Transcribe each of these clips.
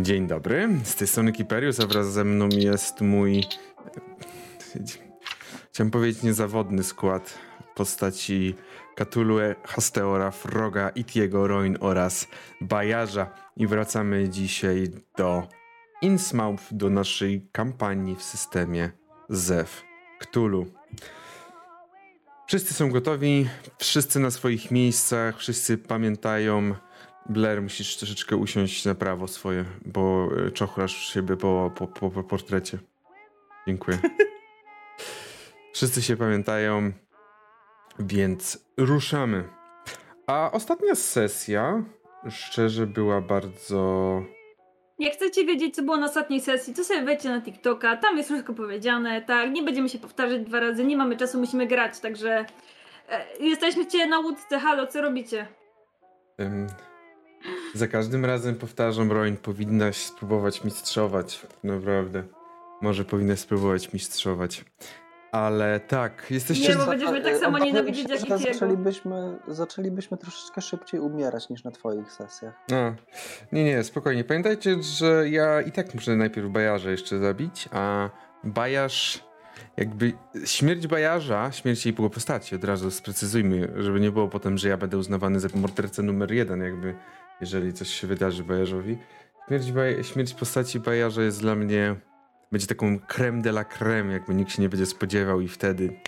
Dzień dobry, z tej strony Kiperius, a wraz ze mną jest mój, chciałem powiedzieć niezawodny skład postaci Cthulhu, Hasteora, Froga, Itiego, Roin oraz Bajarza. I wracamy dzisiaj do Innsmouth, do naszej kampanii w systemie ZEW Cthulhu. Wszyscy są gotowi, wszyscy na swoich miejscach, wszyscy pamiętają Blair, musisz troszeczkę usiąść na prawo swoje, bo e, czochlasz siebie po, po, po, po portrecie. Dziękuję. Wszyscy się pamiętają, więc ruszamy. A ostatnia sesja, szczerze, była bardzo. Jak chcecie wiedzieć, co było na ostatniej sesji, to sobie wejdźcie na TikToka, tam jest wszystko powiedziane, tak, nie będziemy się powtarzać dwa razy, nie mamy czasu, musimy grać, także e, jesteśmy na łódce, halo, co robicie? Um, za każdym razem powtarzam, Roin, powinnaś spróbować mistrzować. Naprawdę. Może powinnaś spróbować mistrzować. Ale tak, jesteście... Nie, bo będziemy tak samo nienawidzieć jak i zaczęlibyśmy, zaczęlibyśmy troszeczkę szybciej umierać niż na twoich sesjach. No, nie, nie, spokojnie. Pamiętajcie, że ja i tak muszę najpierw Bajarza jeszcze zabić, a Bajarz... Jakby śmierć Bajarza, śmierć jej postaci, od razu sprecyzujmy, żeby nie było potem, że ja będę uznawany za mordercę numer jeden, jakby jeżeli coś się wydarzy Bajarzowi. Śmierć, Baj śmierć postaci Bajarza jest dla mnie, będzie taką creme de la creme, jakby nikt się nie będzie spodziewał i wtedy...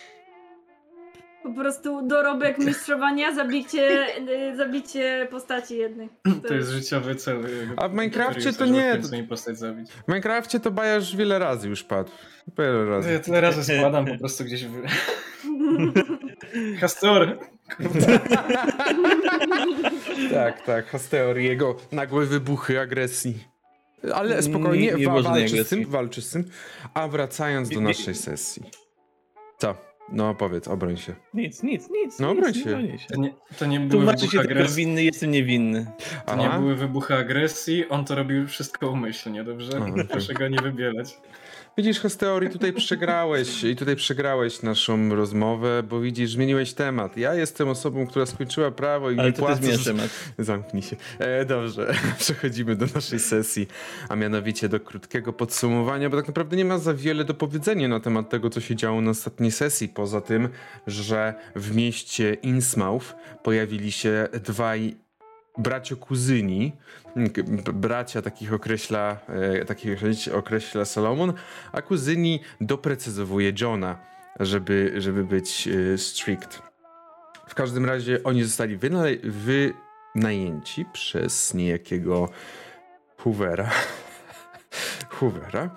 Po prostu dorobek mistrzowania, zabicie, y, zabicie postaci jednej. To, to jest życiowy cel. A w Minecrafcie to nie. postać zabić. W Minecrafcie to Bajarz wiele razy już padł. Wiele razy. Ja tyle razy składam po prostu gdzieś w... tak, tak, Hasteor jego nagłe wybuchy agresji. Ale spokojnie, nie, nie wa walczy z tym, walczy z tym. A wracając do naszej sesji. Co? No powiedz, obroń się. Nic, nic, nic. No obroń się. Nie się. To nie, to nie były wybuchy się agresji. winny, jestem niewinny. To Aha. nie były wybuchy agresji, on to robił wszystko umyślnie, dobrze? Aha, Proszę go nie wybielać. Widzisz, Hesteori, tutaj przegrałeś i tutaj przegrałeś naszą rozmowę, bo widzisz, zmieniłeś temat. Ja jestem osobą, która skończyła prawo i Ale nie płacę. temat. Zamknij się. E, dobrze, przechodzimy do naszej sesji, a mianowicie do krótkiego podsumowania, bo tak naprawdę nie ma za wiele do powiedzenia na temat tego, co się działo na ostatniej sesji, poza tym, że w mieście Innsmouth pojawili się dwaj bracio-kuzyni, bracia takich określa, e, takich określa Salomon, a kuzyni doprecyzowuje Johna, żeby, żeby być e, strict. W każdym razie oni zostali wynajęci przez niejakiego Hoovera. Hoovera,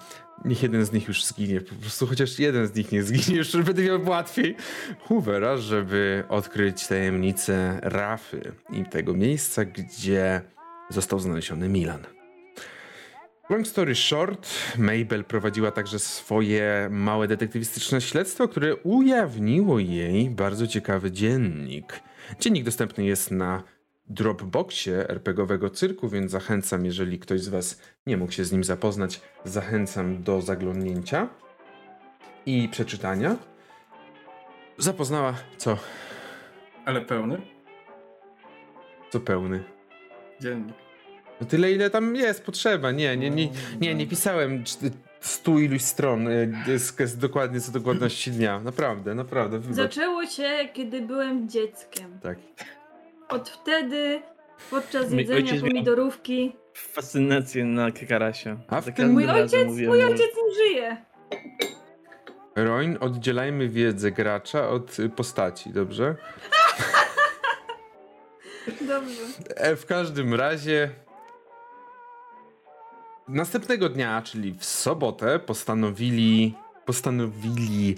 niech jeden z nich już zginie, po prostu chociaż jeden z nich nie zginie, już będę miał łatwiej. Hoovera, żeby odkryć tajemnicę Rafy i tego miejsca, gdzie został znaleziony Milan. Long story short, Mabel prowadziła także swoje małe detektywistyczne śledztwo, które ujawniło jej bardzo ciekawy dziennik. Dziennik dostępny jest na Dropboxie RPGowego cyrku, więc zachęcam, jeżeli ktoś z Was nie mógł się z nim zapoznać, zachęcam do zaglądnięcia i przeczytania. Zapoznała co? Ale pełny? Co pełny? Dziennik. No tyle, ile tam jest potrzeba. Nie, nie, nie, nie, nie pisałem stu iluś stron z, dokładnie co dokładności dnia. Naprawdę, naprawdę. Wybacz. Zaczęło się, kiedy byłem dzieckiem. Tak. Od wtedy, podczas jedzenia pomidorówki... Fascynację na karasia. A w tym... Mój ojciec, mój ojciec nie żyje. Roin, oddzielajmy wiedzę gracza od postaci, dobrze? Dobrze. E, w każdym razie następnego dnia, czyli w sobotę, postanowili postanowili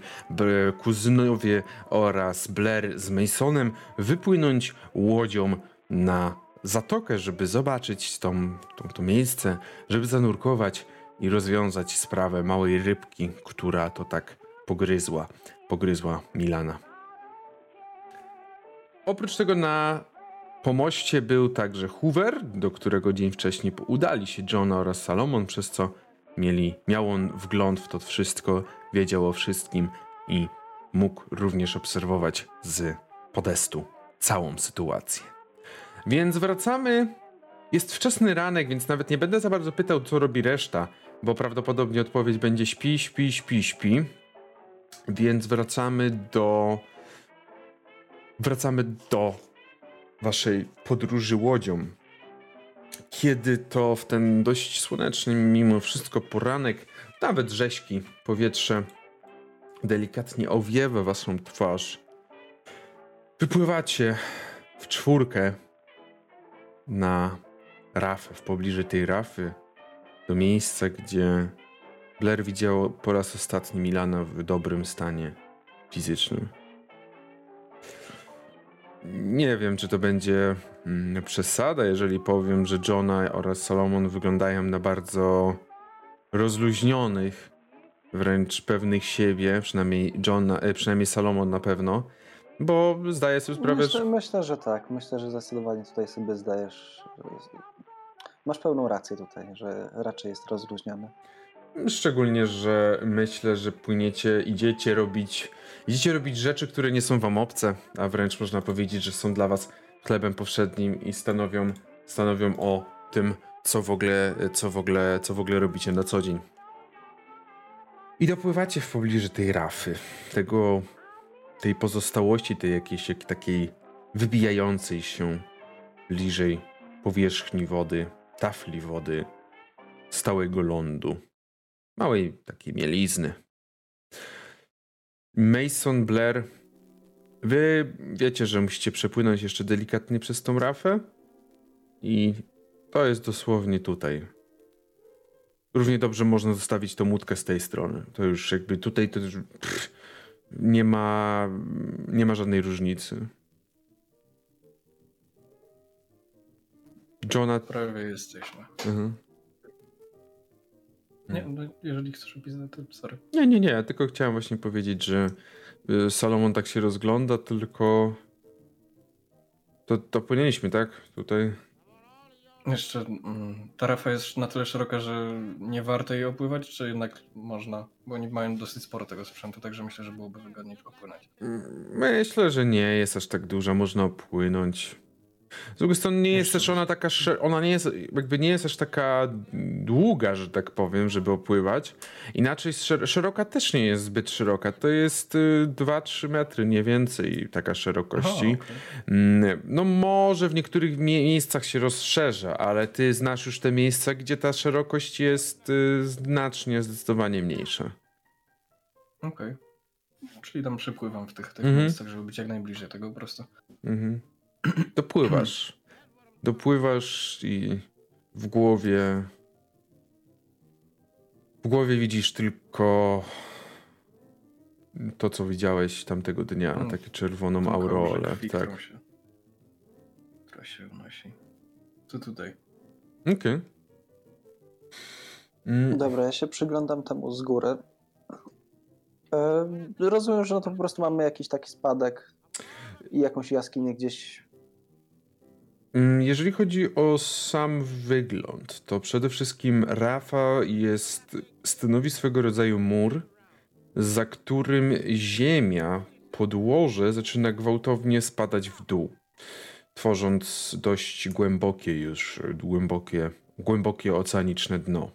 kuzynowie oraz Blair z Masonem wypłynąć łodzią na zatokę, żeby zobaczyć tą, tą, to miejsce, żeby zanurkować i rozwiązać sprawę małej rybki, która to tak pogryzła, pogryzła Milana. Oprócz tego na pomoście był także Hoover, do którego dzień wcześniej udali się John oraz Salomon, przez co mieli, miał on wgląd w to wszystko, wiedział o wszystkim i mógł również obserwować z podestu całą sytuację. Więc wracamy Jest wczesny ranek, więc nawet nie będę za bardzo pytał, co robi reszta, bo prawdopodobnie odpowiedź będzie śpi, śpi, śpi, śpi. Więc wracamy do. Wracamy do waszej podróży łodzią. Kiedy to w ten dość słoneczny, mimo wszystko poranek, nawet rzeźki, powietrze delikatnie owiewa waszą twarz. Wypływacie w czwórkę na rafę, w pobliżu tej rafy, do miejsca, gdzie Blair widział po raz ostatni Milana w dobrym stanie fizycznym. Nie wiem, czy to będzie mm, przesada, jeżeli powiem, że Johna oraz Solomon wyglądają na bardzo rozluźnionych, wręcz pewnych siebie, przynajmniej John, e, przynajmniej Salomon na pewno, bo zdaję sobie sprawę, Myślę, że... myślę, że tak. Myślę, że zdecydowanie tutaj sobie zdajesz. Masz pełną rację tutaj, że raczej jest rozluźniony. Szczególnie, że myślę, że płyniecie, idziecie robić, idziecie robić rzeczy, które nie są wam obce, a wręcz można powiedzieć, że są dla was chlebem powszednim i stanowią, stanowią o tym, co w ogóle, co w ogóle, co w ogóle robicie na co dzień. I dopływacie w pobliżu tej rafy, tego, tej pozostałości, tej jakiejś jak, takiej wybijającej się bliżej powierzchni wody, tafli wody, stałego lądu małej takiej mielizny. Mason Blair, wy wiecie, że musicie przepłynąć jeszcze delikatnie przez tą rafę i to jest dosłownie tutaj. Równie dobrze można zostawić tą łódkę z tej strony. To już jakby tutaj to już pff, nie ma nie ma żadnej różnicy. Jonathan. Prawie jesteśmy. Mhm. Nie, no, jeżeli chcesz opisać, to sorry. Nie, nie, nie. Tylko chciałem właśnie powiedzieć, że y, Salomon tak się rozgląda, tylko. To, to płynęliśmy, tak? Tutaj. Jeszcze mm, ta rafa jest na tyle szeroka, że nie warto jej opływać, czy jednak można? Bo oni mają dosyć sporo tego sprzętu, także myślę, że byłoby wygodniej opłynąć. Mm, Myślę, że nie jest aż tak duża, można opłynąć. Z drugiej strony nie jest też ona taka, ona nie jest, jakby nie jest aż taka długa, że tak powiem, żeby opływać. Inaczej szer- szeroka też nie jest zbyt szeroka. To jest y, 2-3 metry, nie więcej taka szerokości. Aha, okej. Mm, No może w niektórych mie- miejscach się rozszerza, ale ty znasz już te miejsca, gdzie ta szerokość jest y, znacznie, zdecydowanie mniejsza. Okej. Czyli tam przypływam w tych, tych Mhm. miejscach, żeby być jak najbliżej tego po prostu. Mhm. Dopływasz. Dopływasz i w głowie. W głowie widzisz tylko to, co widziałeś tamtego dnia, Mm. takie czerwoną krwi, Tak. się, która się unosi. Co tutaj? Okej. Mm, Dobra, ja się przyglądam temu z góry. E, rozumiem, że no to po prostu mamy jakiś taki spadek i jakąś jaskinię gdzieś. Mm, Jeżeli chodzi o sam wygląd, to przede wszystkim Rafa jest, stanowi swego rodzaju mur, za którym ziemia, podłoże zaczyna gwałtownie spadać w dół, tworząc dość głębokie już, głębokie, głębokie oceaniczne dno.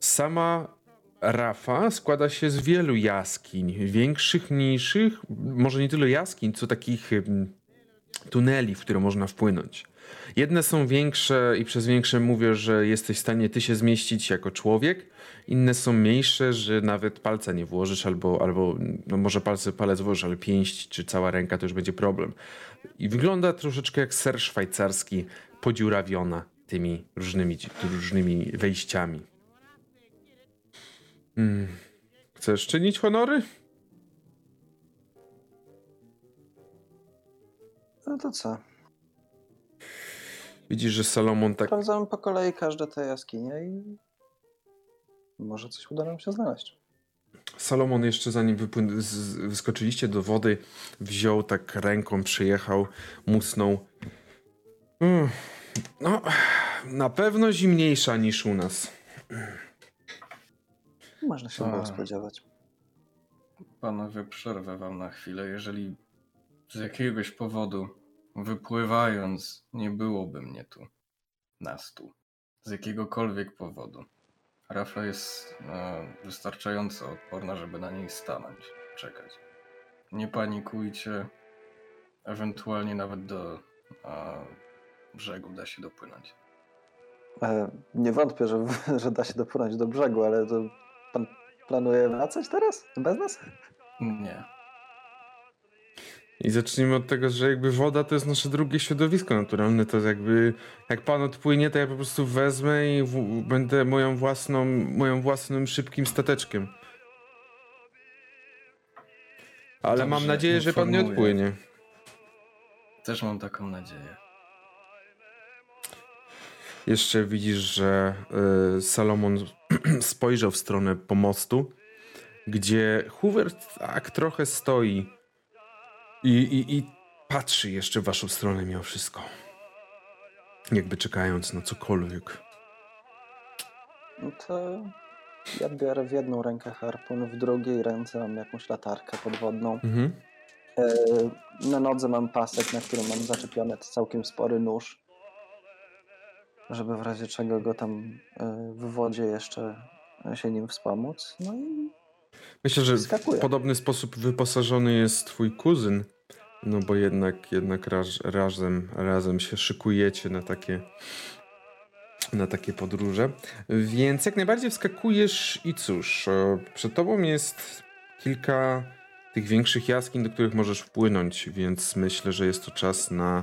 Sama Rafa składa się z wielu jaskiń, większych, mniejszych, może nie tyle jaskiń, co takich mm, tuneli, w które można wpłynąć. Jedne są większe i przez większe mówię, że jesteś w stanie ty się zmieścić jako człowiek. Inne są mniejsze, że nawet palca nie włożysz, albo, albo no może palce, palec włożysz, ale pięść czy cała ręka to już będzie problem. I wygląda troszeczkę jak ser szwajcarski, podziurawiona tymi różnymi, różnymi wejściami. Hmm. Chcesz czynić honory? No to co? Widzisz, że Salomon tak Sprawdzamy po kolei każde te jaskinie i może coś uda nam się znaleźć. Salomon jeszcze zanim wypłyn- z- wyskoczyliście do wody, wziął tak ręką, przyjechał, musnął. Mm, No, na pewno zimniejsza niż u nas. Można się było spodziewać. Panowie, przerwę wam na chwilę. Jeżeli z jakiegoś powodu wypływając nie byłoby mnie tu, na stół. Z jakiegokolwiek powodu. Rafa jest e, wystarczająco odporna, żeby na niej stanąć, czekać. Nie panikujcie. Ewentualnie nawet do e, brzegu da się dopłynąć. E, nie wątpię, że, że da się dopłynąć do brzegu, ale to pan planuje wracać teraz? Bez nas? Nie. I zacznijmy od tego, że jakby woda to jest nasze drugie środowisko naturalne. To jakby jak pan odpłynie, to ja po prostu wezmę i w, będę moją własną, moją własnym szybkim stateczkiem. Ale mam Dobrze, nadzieję, że pan nie informuję. odpłynie. Też mam taką nadzieję. Jeszcze widzisz, że y, Salomon spojrzał w stronę pomostu, gdzie Hoover tak trochę stoi i, i, i patrzy jeszcze w waszą stronę mimo wszystko. Jakby czekając na cokolwiek. No to ja biorę w jedną rękę harpun, w drugiej ręce mam jakąś latarkę podwodną. Mhm. E, Na nodze mam pasek, na którym mam zaczepiony całkiem spory nóż. Żeby w razie czego go tam e, w wodzie jeszcze się nim wspomóc. No i Myślę, że w podobny sposób wyposażony jest twój kuzyn. No bo jednak, jednak raz, razem, razem się szykujecie na takie, na takie podróże. Więc jak najbardziej wskakujesz i cóż, e, przed tobą jest kilka tych większych jaskiń, do których możesz wpłynąć, więc myślę, że jest to czas na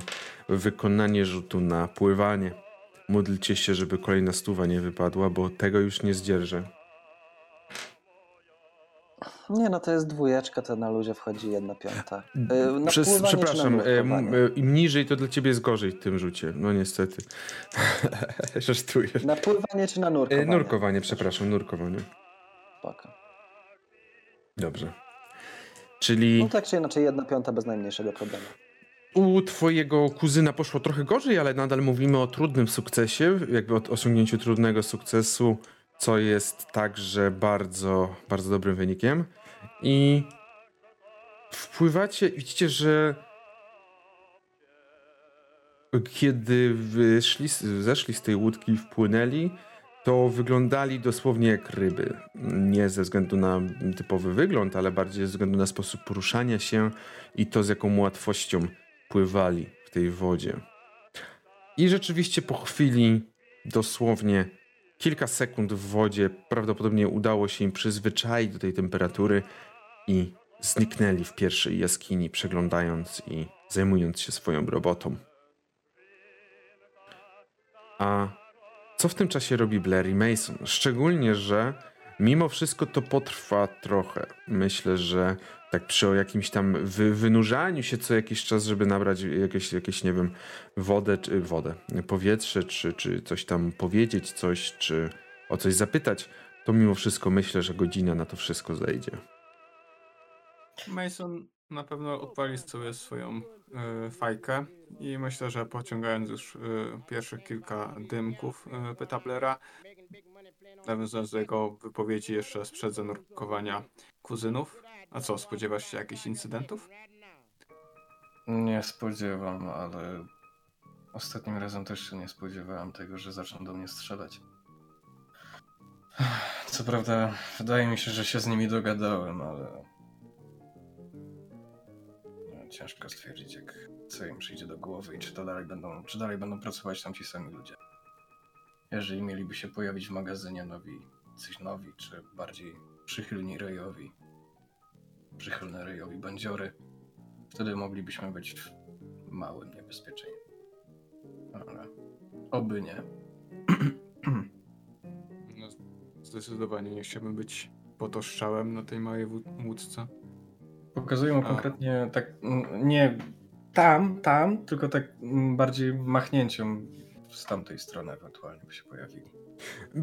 wykonanie rzutu na pływanie. Módlcie się, żeby kolejna stuwa nie wypadła, bo tego już nie zdzierżę. Nie, no to jest dwójeczka, to na luzie wchodzi jedna piąta. E, na Przez, przepraszam, e, e, im niżej, to dla ciebie jest gorzej w tym rzucie. No niestety. Żartuję. Na pływanie czy na E, nurkowanie? nurkowanie, przepraszam, nurkowanie. Spoko. Dobrze. Czyli No tak czy inaczej jedna piąta bez najmniejszego problemu. u twojego kuzyna poszło trochę gorzej, ale nadal mówimy o trudnym sukcesie, jakby o osiągnięciu trudnego sukcesu, co jest także bardzo, bardzo dobrym wynikiem. I wpływacie, widzicie, że kiedy wyszli, zeszli z tej łódki i wpłynęli, to wyglądali dosłownie jak ryby. Nie ze względu na typowy wygląd, ale bardziej ze względu na sposób poruszania się i to, z jaką łatwością pływali w tej wodzie. I rzeczywiście po chwili, dosłownie kilka sekund w wodzie, prawdopodobnie udało się im przyzwyczaić do tej temperatury i zniknęli w pierwszej jaskini, przeglądając i zajmując się swoją robotą. A co w tym czasie robi Blair i Mason? Szczególnie, że mimo wszystko to potrwa trochę. Myślę, że tak przy o jakimś tam wy, wynurzaniu się co jakiś czas, żeby nabrać jakieś, jakieś nie wiem, wodę, czy wodę, powietrze, czy, czy coś tam powiedzieć, coś, czy o coś zapytać, to mimo wszystko myślę, że godzina na to wszystko zejdzie. Mason na pewno odpali sobie swoją e, fajkę i myślę, że pociągając już e, pierwszych kilka dymków e, Petablera, nawiązując do jego wypowiedzi jeszcze sprzed zanurkowania kuzynów. A co, spodziewasz się jakichś incydentów? Nie spodziewam, ale ostatnim razem też się nie spodziewałem tego, że zaczną do mnie strzelać. Co prawda, wydaje mi się, że się z nimi dogadałem, ale. Ciężko stwierdzić, jak co im przyjdzie do głowy i czy to dalej będą, czy dalej będą pracować tam ci sami ludzie. Jeżeli mieliby się pojawić w magazynie nowi, coś nowi, czy bardziej przychylni Rejowi, przychylne Rejowi bandziory, wtedy moglibyśmy być w małym niebezpieczeństwie. Ale oby nie. No, zdecydowanie nie chciałbym być pod ostrzałem na tej małej łódce. Pokazują A. konkretnie tak, mm, nie tam, tam, tylko tak mm, bardziej machnięciem z tamtej strony ewentualnie by się pojawili.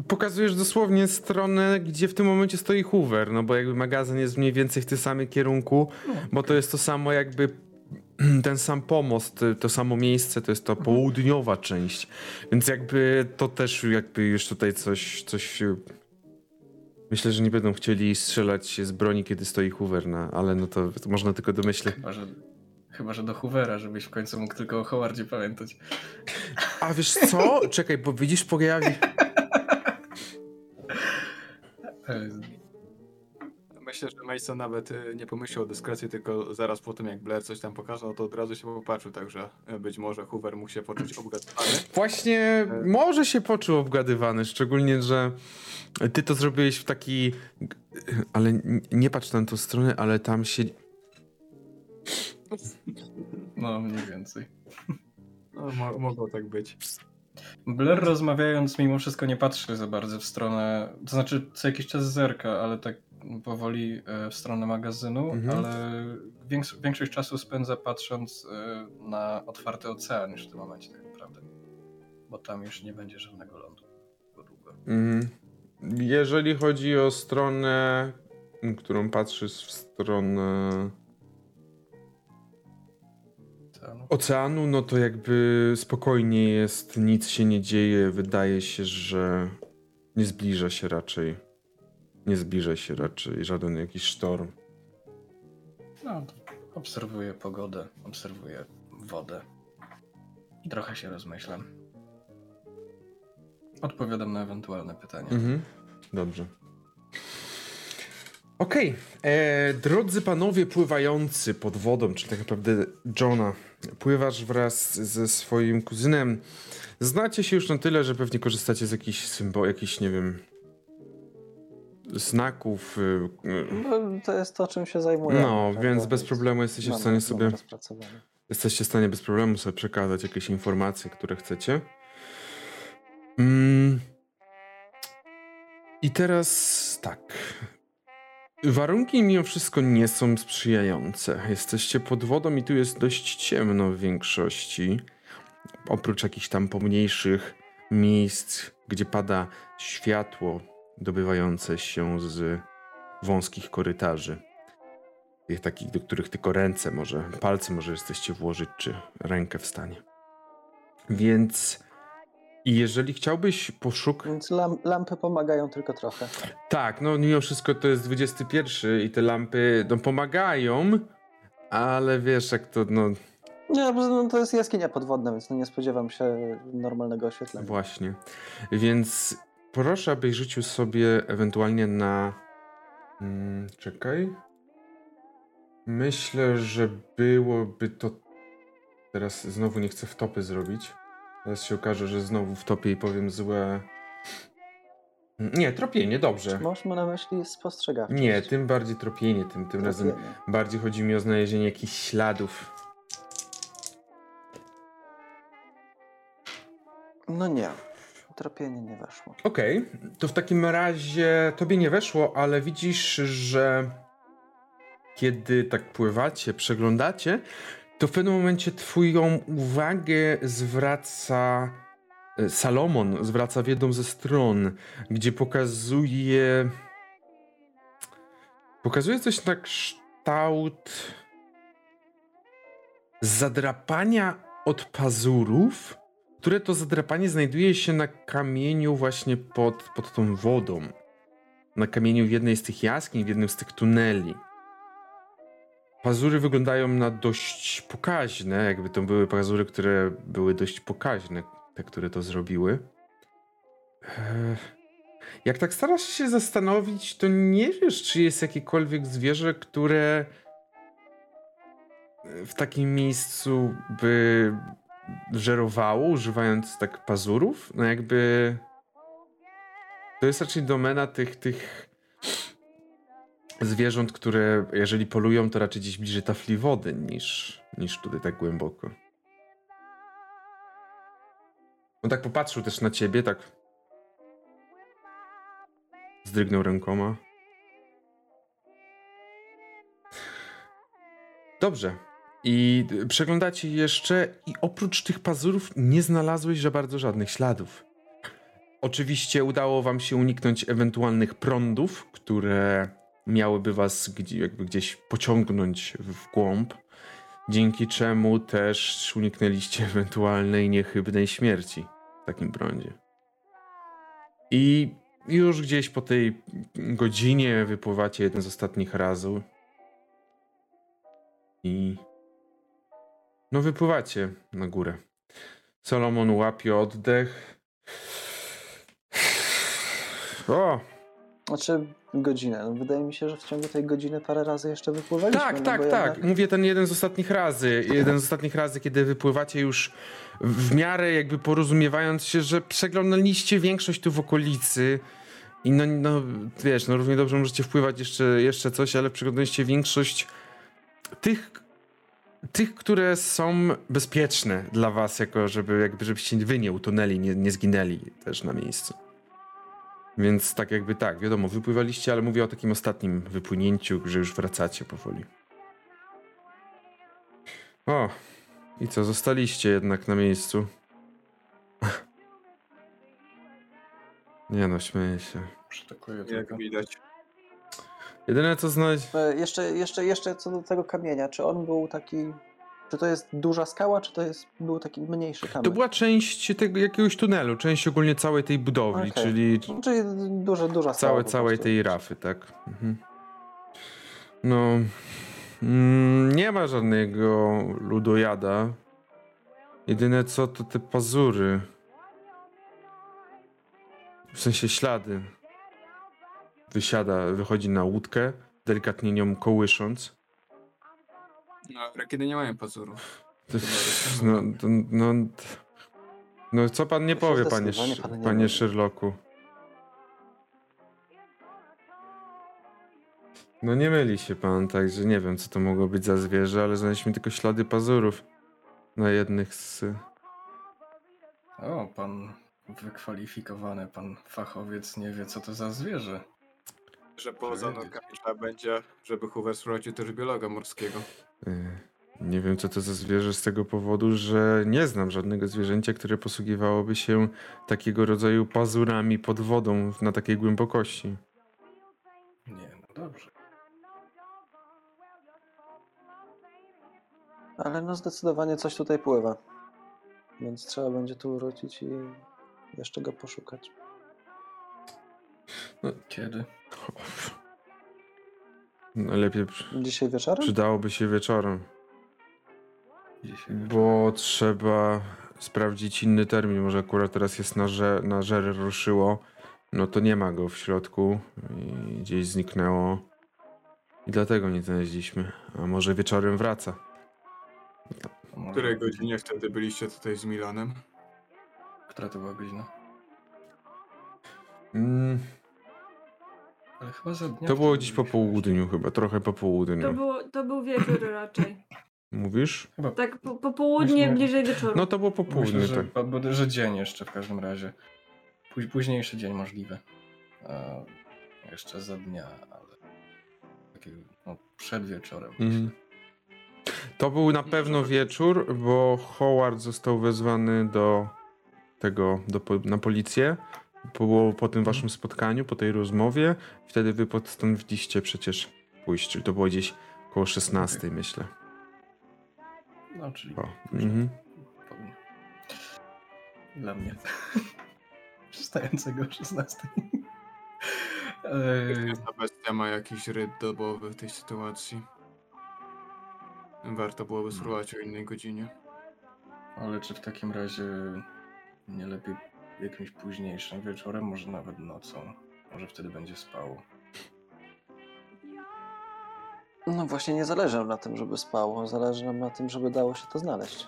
Pokazujesz dosłownie stronę, gdzie w tym momencie stoi Hoover, no bo jakby magazyn jest mniej więcej w tym samym kierunku, bo to jest to samo jakby ten sam pomost, to samo miejsce, to jest to południowa część, więc jakby to też jakby już tutaj coś, coś myślę, że nie będą chcieli strzelać z broni, kiedy stoi Hoover, na, ale no to, to można tylko domyśleć. Chyba że, Chyba, że do Hoovera, żebyś w końcu mógł tylko o Howardzie pamiętać. A wiesz co? Czekaj, bo widzisz, pojawi... Myślę, że Mason nawet y, nie pomyślał o dyskrecji, tylko zaraz po tym jak Blair coś tam pokazał, to od razu się popatrzył, także y, być może Hoover mógł się poczuć obgadany. Właśnie może się poczuł obgadywany, szczególnie, że ty to zrobiłeś w taki... Ale nie patrz na tą stronę, ale tam się... No, mniej więcej. No, mo mogło tak być. Blair rozmawiając mimo wszystko nie patrzy za bardzo w stronę, to znaczy co jakiś czas zerka, ale tak powoli e, w stronę magazynu, Mhm. ale więks- większość czasu spędza patrząc e, na otwarty ocean już w tym momencie tak naprawdę. Bo tam już nie będzie żadnego lądu. Długo. Mhm. Jeżeli chodzi o stronę, którą patrzysz w stronę Oceanu. oceanu, no to jakby spokojnie jest, nic się nie dzieje. Wydaje się, że nie zbliża się raczej. Nie zbliża się raczej żaden jakiś sztorm. No, obserwuję pogodę, obserwuję wodę i trochę się rozmyślam. Odpowiadam na ewentualne pytania. Mhm. Dobrze. Okej, e, drodzy panowie pływający pod wodą, czyli tak naprawdę Johna, pływasz wraz ze swoim kuzynem. Znacie się już na tyle, że pewnie korzystacie z jakichś symbol, jakichś, nie wiem, znaków. y, y, No, to jest to, czym się zajmuję. No, więc bez problemu jesteście w stanie sobie, jesteście w stanie bez problemu sobie przekazać jakieś informacje, które chcecie. Mm. I teraz tak. Warunki mimo wszystko nie są sprzyjające. Jesteście pod wodą i tu jest dość ciemno w większości. Oprócz jakichś tam pomniejszych miejsc, gdzie pada światło dobywające się z wąskich korytarzy. Tych takich, do których tylko ręce może, palce może jesteście włożyć, czy rękę w stanie. Więc i jeżeli chciałbyś poszukać... Więc lam, lampy pomagają tylko trochę. Tak, no mimo wszystko to jest XXI i te lampy no, pomagają, ale wiesz jak to, no Nie, bo no, to jest jaskinia podwodna, więc no nie spodziewam się normalnego oświetlenia. właśnie. Więc proszę, abyś rzucił sobie ewentualnie na... Mm, czekaj. Myślę, że byłoby to... Teraz znowu nie chcę wtopy zrobić. Teraz się okaże, że znowu wtopię i powiem złe... Nie, tropienie, dobrze. Masz na myśli spostrzegawczość. Nie, tym bardziej tropienie, tym, tym razem bardziej chodzi mi o znalezienie jakichś śladów. No nie. Tropienie nie weszło. Okej, to w takim razie tobie nie weszło, ale widzisz, że kiedy tak pływacie, przeglądacie, to w pewnym momencie twoją uwagę zwraca e, Salomon, zwraca w jedną ze stron, gdzie pokazuje pokazuje coś na kształt zadrapania od pazurów, które to zadrapanie znajduje się na kamieniu właśnie pod, pod tą wodą. Na kamieniu w jednej z tych jaskiń, w jednym z tych tuneli. Pazury wyglądają na dość pokaźne, jakby to były pazury, które były dość pokaźne, te, które to zrobiły. Eee, Jak tak starasz się zastanowić, to nie wiesz, czy jest jakiekolwiek zwierzę, które w takim miejscu by żerowało, używając tak pazurów. No jakby to jest raczej domena tych, tych zwierząt, które jeżeli polują, to raczej gdzieś bliżej tafli wody niż, niż tutaj tak głęboko. On tak popatrzył też na ciebie, tak zdrygnął rękoma. Dobrze. I przeglądacie jeszcze i oprócz tych pazurów nie znalazłeś za bardzo żadnych śladów. Oczywiście udało wam się uniknąć ewentualnych prądów, które miałyby was gdzie, jakby gdzieś pociągnąć w głąb, dzięki czemu też uniknęliście ewentualnej niechybnej śmierci w takim prądzie. I już gdzieś po tej godzinie wypływacie jeden z ostatnich razów i No wypływacie na górę. Solomon łapie oddech. O, Znaczy godzinę. No, wydaje mi się, że w ciągu tej godziny parę razy jeszcze wypływaliśmy. tak, no tak, tak. jednak- Mówię ten jeden z ostatnich razy. Jeden z ostatnich razy, kiedy wypływacie już w miarę jakby porozumiewając się, że przeglądaliście większość tu w okolicy. I no, no wiesz, no równie dobrze możecie wpływać jeszcze, jeszcze coś, ale przeglądaliście większość tych, tych, które są bezpieczne dla was, jako żeby jakby żebyście wy nie utonęli, nie, nie zginęli też na miejscu. Więc tak jakby tak, wiadomo, wypływaliście, ale mówię o takim ostatnim wypłynięciu, że już wracacie powoli. O, i co, zostaliście jednak na miejscu. Nie no, śmieję się. Przytakuję Jak widać. Jedyne co znaleźć... E, Jeszcze, jeszcze, jeszcze co do tego kamienia. Czy on był taki... Czy to jest duża skała, czy to jest, był taki mniejszy kamień? To była część tego jakiegoś tunelu, część ogólnie całej tej budowli, Okej. czyli Czyli duża, duża skała całe, całej tej rafy, tak. Mhm. No, mm, nie ma żadnego ludojada. Jedyne co to te pazury. W sensie ślady. Wysiada, wychodzi na łódkę, delikatnie nią kołysząc. No, rekidy nie mają pazurów. To- No, to, no, no co pan nie powie, panie, panie mówi. Sherlocku? No nie myli się pan, także nie wiem co to mogło być za zwierzę, ale znaleźliśmy tylko ślady pazurów na jednych z... O, pan wykwalifikowany, pan fachowiec nie wie, co to za zwierzę. Że poza norkami trzeba będzie, żeby Hoover sprawdził też biologa morskiego. y, Nie wiem co to za zwierzę z tego powodu, że nie znam żadnego zwierzęcia, które posługiwałoby się takiego rodzaju pazurami pod wodą na takiej głębokości. Nie, no dobrze. Ale no zdecydowanie coś tutaj pływa. Więc trzeba będzie tu wrócić i jeszcze go poszukać. Kiedy? Najlepiej przy- Dzisiaj wieczorem? przydałoby się wieczorem. Dzisiaj. Bo trzeba sprawdzić inny termin. Może akurat teraz jest na, że, na żer ruszyło. No to nie ma go w środku i gdzieś zniknęło. I dlatego nie znaleźliśmy. A może wieczorem wraca. W której godzinie wtedy byliście tutaj z Milanem? Która to była godzina? Mm, Ale chyba za dnia. to było gdzieś po południu chyba, trochę po To, południu. było, to był wieczór raczej. Mówisz? Chyba Tak, po, po południe, Myślę- bliżej wieczoru. No to było po południu, Myślę, że, tak. bo- bo- że dzień jeszcze w każdym razie. Póź, późniejszy dzień możliwy. A jeszcze za dnia, ale takiego no, przed wieczorem. Mhm. To był na pewno wieczór, bo Howard został wezwany do tego, do, po- na policję. Po, było po tym waszym spotkaniu, po tej rozmowie. Wtedy wy postanowiliście przecież pójść, czyli to było gdzieś około 16, myślę. No, czyli O. Mhm. Dla mnie. Przystającego o 16. Eee, Ta bestia ma jakiś ryd dobowy w tej sytuacji. Warto byłoby spróbować o innej godzinie. ale czy w takim razie nie lepiej jakimś późniejszym wieczorem, może nawet nocą? Może wtedy będzie spało. No właśnie nie zależy nam na tym, żeby spało. Zależy nam na tym, żeby dało się to znaleźć.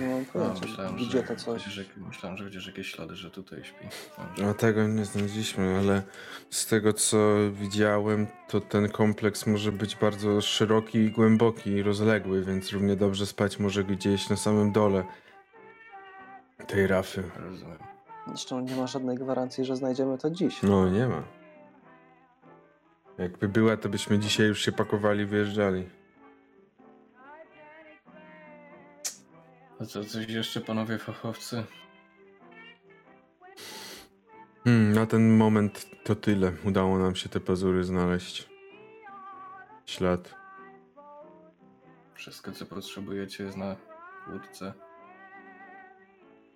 Nie mam No, pojęcia, myślałem, gdzie że, to coś. Myślałem, że widzisz jakieś ślady, że tutaj śpi. A Dobrze. tego nie znaleźliśmy, ale z tego co widziałem, to ten kompleks może być bardzo szeroki i głęboki i rozległy, więc równie dobrze spać może gdzieś na samym dole tej rafy. Rozumiem. Zresztą nie ma żadnej gwarancji, że znajdziemy to dziś. No, nie ma. Jakby była, to byśmy dzisiaj już się pakowali, wyjeżdżali. A co, coś jeszcze, panowie fachowcy? Hmm, na ten moment to tyle. Udało nam się te pazury znaleźć. Ślad. Wszystko, co potrzebujecie jest na łódce.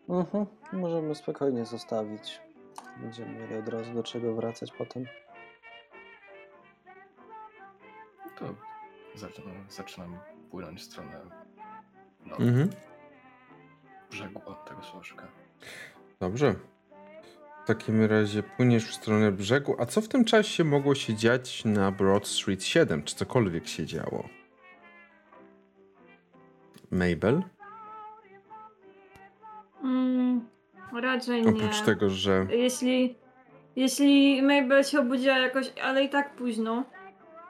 Mhm. Możemy spokojnie zostawić. Będziemy mieli od razu do czego wracać potem. To zaczynam, zaczynam płynąć w stronę Mhm. brzegu tego słożka. Dobrze. W takim razie płyniesz w stronę brzegu. A co w tym czasie mogło się dziać na Broad Street 7? Czy cokolwiek się działo? Mabel? Mm, raczej nie. Oprócz tego, że. Jeśli, jeśli Mabel się obudziła jakoś, ale i tak późno,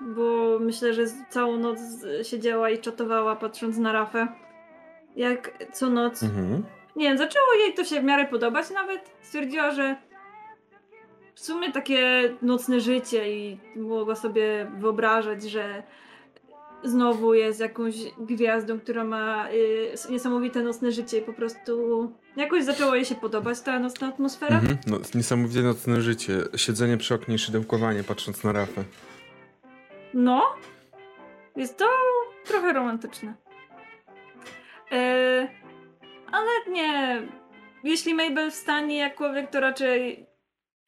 bo myślę, że całą noc siedziała i czatowała patrząc na Rafę. Jak co noc. Mhm. Nie wiem, zaczęło jej to się w miarę podobać nawet. Stwierdziła, że w sumie takie nocne życie i mogła sobie wyobrażać, że znowu jest jakąś gwiazdą, która ma y, niesamowite nocne życie i po prostu jakoś zaczęło jej się podobać ta nocna atmosfera. Mhm. No, niesamowite nocne życie. Siedzenie przy oknie i szydełkowanie, patrząc na Rafę. No, jest to trochę romantyczne. E, ale nie. Jeśli Mabel wstanie jak człowiek, to raczej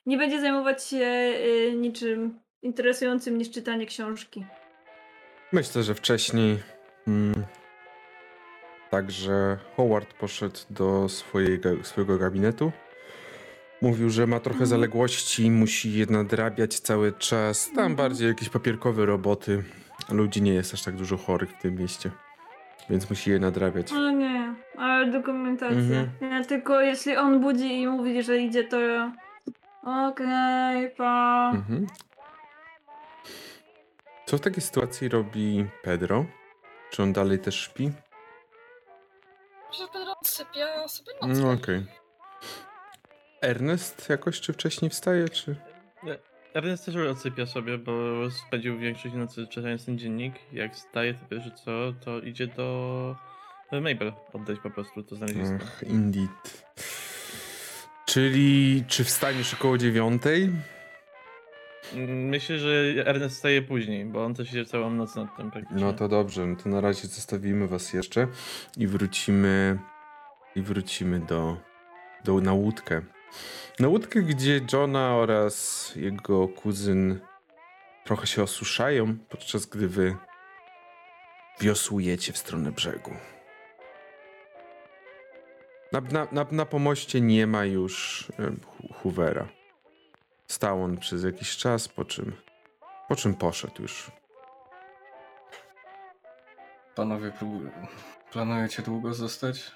nie będzie zajmować się e, niczym interesującym niż czytanie książki. Myślę, że wcześniej. Mm, także Howard poszedł do swojej, ga- swojego gabinetu. Mówił, że ma trochę Mhm. zaległości, musi je nadrabiać cały czas. Tam Mhm. bardziej jakieś papierkowe roboty. Ludzi nie jest aż tak dużo chorych w tym mieście, więc musi je nadrabiać. Ale nie, ale dokumentacja. Mhm. Nie, tylko jeśli on budzi i mówi, że idzie, to okej, pa. Mhm. Co w takiej sytuacji robi Pedro? Czy on dalej też śpi? Że Pedro odsypia, sobie No nocę. okej. Ernest jakoś czy wcześniej wstaje, czy... Ernest też odsypia sobie, bo spędził większość nocy czytając ten dziennik. Jak staje, to pierwsze co, to idzie do Mabel oddać po prostu to znalezisko. Ach, indeed. Czyli czy wstaniesz około dziewiątej? Myślę, że Ernest staje później, bo on też siedział całą noc nad tym praktycznie. No to dobrze, no to na razie zostawimy was jeszcze i wrócimy i wrócimy do, do na łódkę. Na łódkę, gdzie Johna oraz jego kuzyn trochę się osuszają, podczas gdy wy wiosłujecie w stronę brzegu. Na, na, na, na pomoście nie ma już Hoovera. Stał on przez jakiś czas, po czym, po czym poszedł już. Panowie, planujecie długo zostać?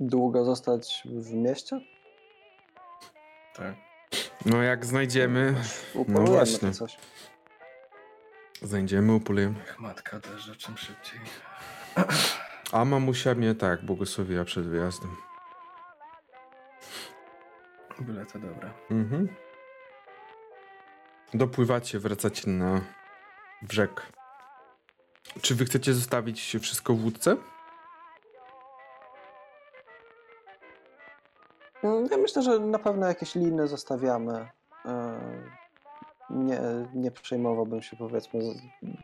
Długo zostać w mieście? Tak. No jak znajdziemy, Upolujemy właśnie. to coś. znajdziemy, upolujemy. Niech matka derze czym szybciej. A mamusia mnie tak błogosławiła przed wyjazdem. Byle to dobra. Mhm. Dopływacie, wracacie na brzeg. Czy wy chcecie zostawić wszystko w łódce? Mm, Ja myślę, że na pewno jakieś liny zostawiamy. E, Nie, nie przejmowałbym się powiedzmy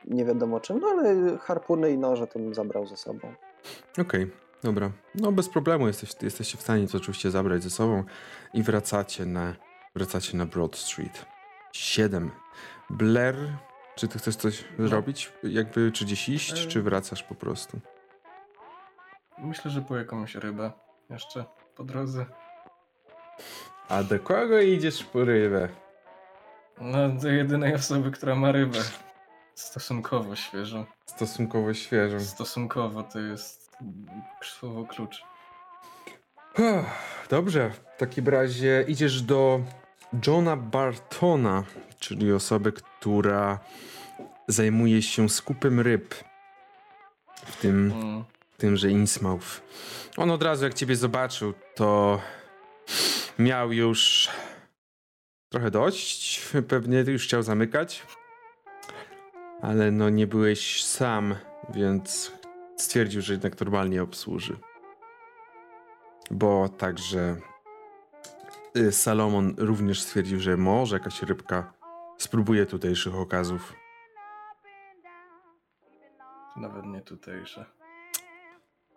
nie wiadomo czym, no ale harpuny i noże to bym zabrał ze sobą. Okej, dobra. No bez problemu jesteś, jesteście w stanie to oczywiście zabrać ze sobą i wracacie na, wracacie na Broad Street. 7. Blair, czy ty chcesz coś zrobić? Jakby, czy gdzieś iść, czy wracasz po prostu? Myślę, że po jakąś rybę jeszcze po drodze. A do kogo idziesz po rybę? No, do jedynej osoby, która ma rybę. Stosunkowo świeżą. Stosunkowo świeżą. Stosunkowo to jest słowo klucz. Dobrze, w takim razie idziesz do Johna Bartona, czyli osoby, która zajmuje się skupem ryb w tym, Mm. tymże Innsmouth. On od razu jak ciebie zobaczył, to miał już trochę dość, pewnie już chciał zamykać, ale no nie byłeś sam, więc stwierdził, że jednak normalnie obsłuży bo także y, Salomon również stwierdził, że może jakaś rybka spróbuje tutejszych okazów. Nawet nie tutejsze.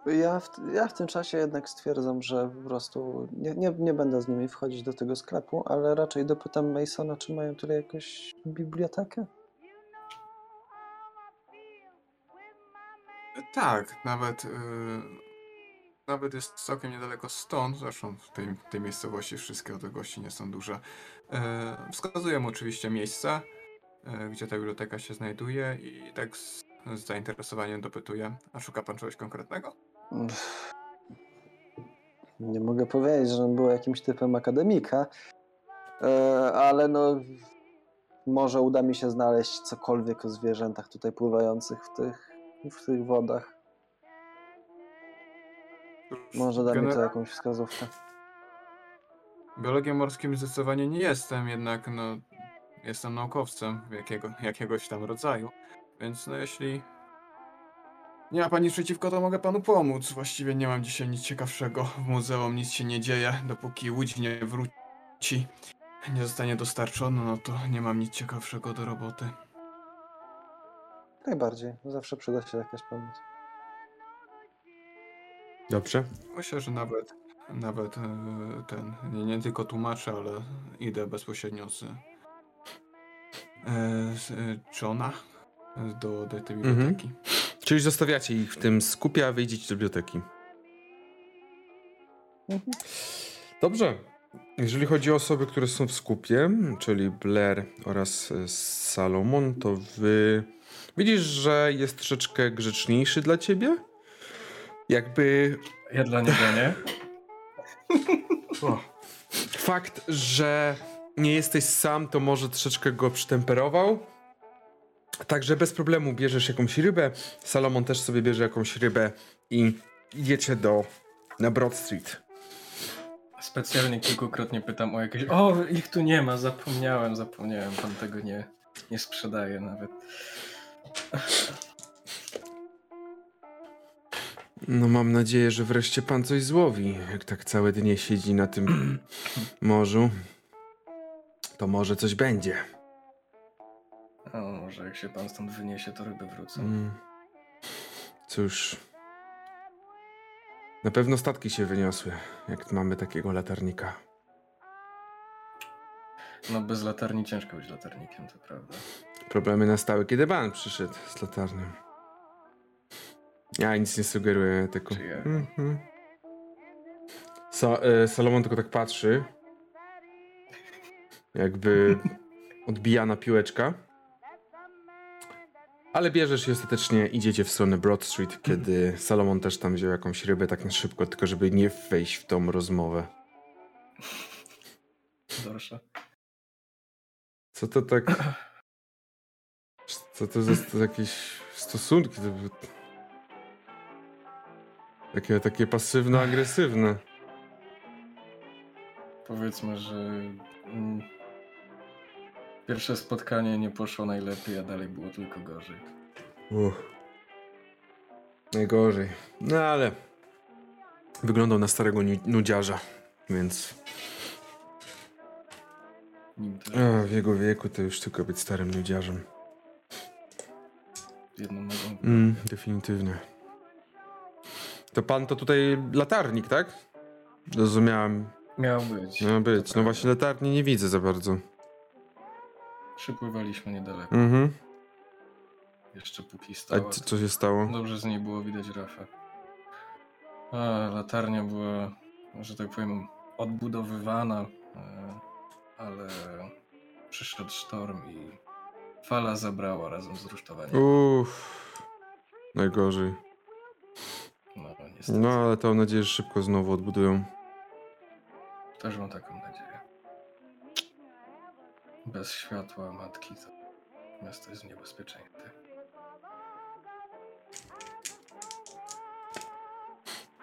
Ja w, ja w tym czasie jednak stwierdzam, że po prostu nie, nie, nie będę z nimi wchodzić do tego sklepu, ale raczej dopytam Masona, czy mają tutaj jakąś bibliotekę. Tak, nawet, y, nawet jest całkiem niedaleko stąd, zresztą w tej, tej miejscowości wszystkie odległości nie są duże. Y, wskazuję oczywiście miejsce, y, gdzie ta biblioteka się znajduje i tak z, z zainteresowaniem dopytuję, a szuka pan czegoś konkretnego? Nie mogę powiedzieć, że on był jakimś typem akademika, e, ale no może uda mi się znaleźć cokolwiek o zwierzętach tutaj pływających w tych, w tych wodach. Może da mi to jakąś wskazówkę. Biologiem morskim zdecydowanie nie jestem, jednak no, jestem naukowcem jakiego, jakiegoś tam rodzaju, więc no jeśli nie ma pani przeciwko, to mogę panu pomóc. Właściwie nie mam dzisiaj nic ciekawszego. W muzeum nic się nie dzieje, dopóki łódź nie wróci, nie zostanie dostarczona, no to nie mam nic ciekawszego do roboty. Najbardziej. Zawsze przyda się jakaś pomoc. Dobrze. Myślę, że nawet, nawet e, ten, nie, nie tylko tłumaczę, ale idę bezpośrednio z, e, z e, Johna do, do tej Mhm. biblioteki. Czyli zostawiacie ich w tym skupie, a wyjdziecie do biblioteki. Mhm. Dobrze. Jeżeli chodzi o osoby, które są w skupie, czyli Blair oraz Salomon, to wy widzisz, że jest troszeczkę grzeczniejszy dla ciebie. Jakby Ja dla niego nie. fakt, że nie jesteś sam, to może troszeczkę go przytemperował. Także bez problemu bierzesz jakąś rybę. Salomon też sobie bierze jakąś rybę i idziecie do na Broad Street. Specjalnie kilkukrotnie pytam o jakieś. O, ich tu nie ma, zapomniałem, zapomniałem. Pan tego nie, nie sprzedaje nawet. No mam nadzieję, że wreszcie pan coś złowi. Jak tak całe dnie siedzi na tym morzu, to może coś będzie. O, może jak się pan stąd wyniesie, to ryby wrócą. Mm. Cóż. Na pewno statki się wyniosły, jak mamy takiego latarnika. No bez latarni ciężko być latarnikiem, to prawda. Problemy nastały, kiedy ban przyszedł z latarnią. Ja nic nie sugeruję, tylko... Sa e, Salomon tylko tak patrzy. Jakby odbijana piłeczka. Ale bierzesz i ostatecznie idziecie w stronę Broad Street, kiedy Salomon też tam wziął jakąś rybę tak na szybko, tylko żeby nie wejść w tą rozmowę. Dorsza. Co to tak... Co to za to jakieś stosunki? Takie, takie pasywno-agresywne. Powiedzmy, że mm, pierwsze spotkanie nie poszło najlepiej, a dalej było tylko gorzej. Uff. Najgorzej. No ale wyglądał na starego nu- nudziarza, więc Nim też a, w jego wieku to już tylko być starym nudziarzem. Jedną nogą. Mm, definitywnie. To pan to tutaj latarnik, tak? Rozumiałem. Miał być. Miał być. No właśnie latarni nie widzę za bardzo. Przypływaliśmy niedaleko. Mhm. Jeszcze póki A stała. co, co się stało? Dobrze z niej było widać rafę. A, latarnia była, że tak powiem, odbudowywana, e, ale przyszedł sztorm i fala zabrała razem z rusztowaniem. Uff. Najgorzej. No, niestety. No ale to mam nadzieję, że szybko znowu odbudują. Też mam taką nadzieję. Bez światła matki to miasto jest w niebezpieczeństwie.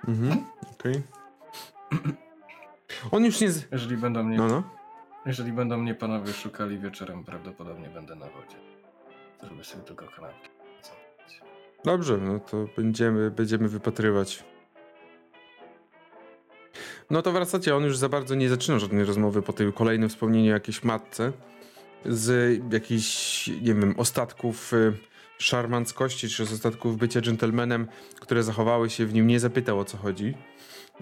Mhm. Okej. On już nie. Z... Jeżeli będą mnie, No, no. Jeżeli będą mnie panowie szukali wieczorem, prawdopodobnie będę na wodzie. Zrobię sobie tylko kanapki. Dobrze, no to będziemy, będziemy wypatrywać. No to wracacie, on już za bardzo nie zaczyna żadnej rozmowy po tym kolejnym wspomnieniu o jakiejś matce z jakichś, nie wiem, ostatków y, szarmanckości, czy z ostatków bycia dżentelmenem, które zachowały się w nim, nie zapytał o co chodzi,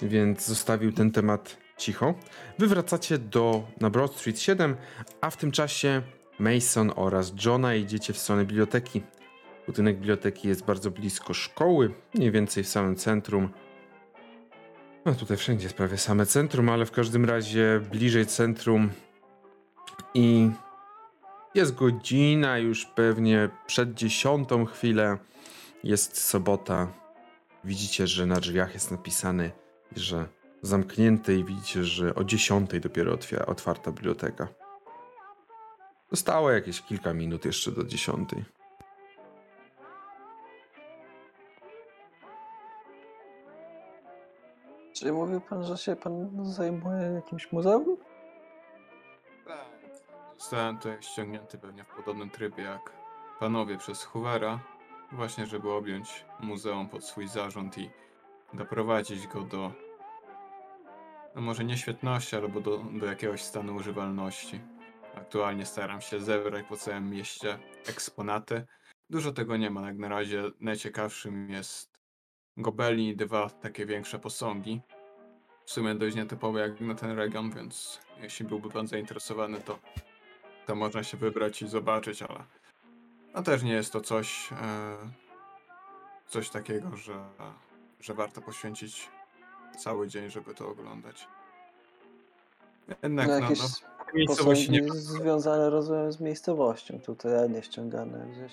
więc zostawił ten temat cicho. Wy wracacie do, na Broad Street 7, a w tym czasie Mason oraz Johna idziecie w stronę biblioteki. Budynek biblioteki jest bardzo blisko szkoły, mniej więcej w samym centrum. No tutaj wszędzie jest prawie same centrum, ale w każdym razie bliżej centrum i jest godzina już pewnie przed dziesiątą chwilę. Jest sobota. Widzicie, że na drzwiach jest napisane, że zamknięte i widzicie, że o dziesiątej dopiero otwiera, otwarta biblioteka. Zostało jakieś kilka minut jeszcze do dziesiątej. Czyli mówił pan, że się pan zajmuje jakimś muzeum? Tak. Zostałem tutaj ściągnięty pewnie w podobnym trybie jak panowie przez Hoovera, właśnie żeby objąć muzeum pod swój zarząd i doprowadzić go do, może nie świetności, albo do, do jakiegoś stanu używalności. Aktualnie staram się zebrać po całym mieście eksponaty. Dużo tego nie ma, jak na razie najciekawszym jest gobelin i dwa takie większe posągi. W sumie dość nietypowe jak na ten region, więc jeśli byłby pan zainteresowany, to, to można się wybrać i zobaczyć, ale no też nie jest to coś, e, coś takiego, że, że warto poświęcić cały dzień, żeby to oglądać. Jednak No no, jakieś no, miejscowości nie związane, rozumiem, z miejscowością tutaj, a nie ściągane gdzieś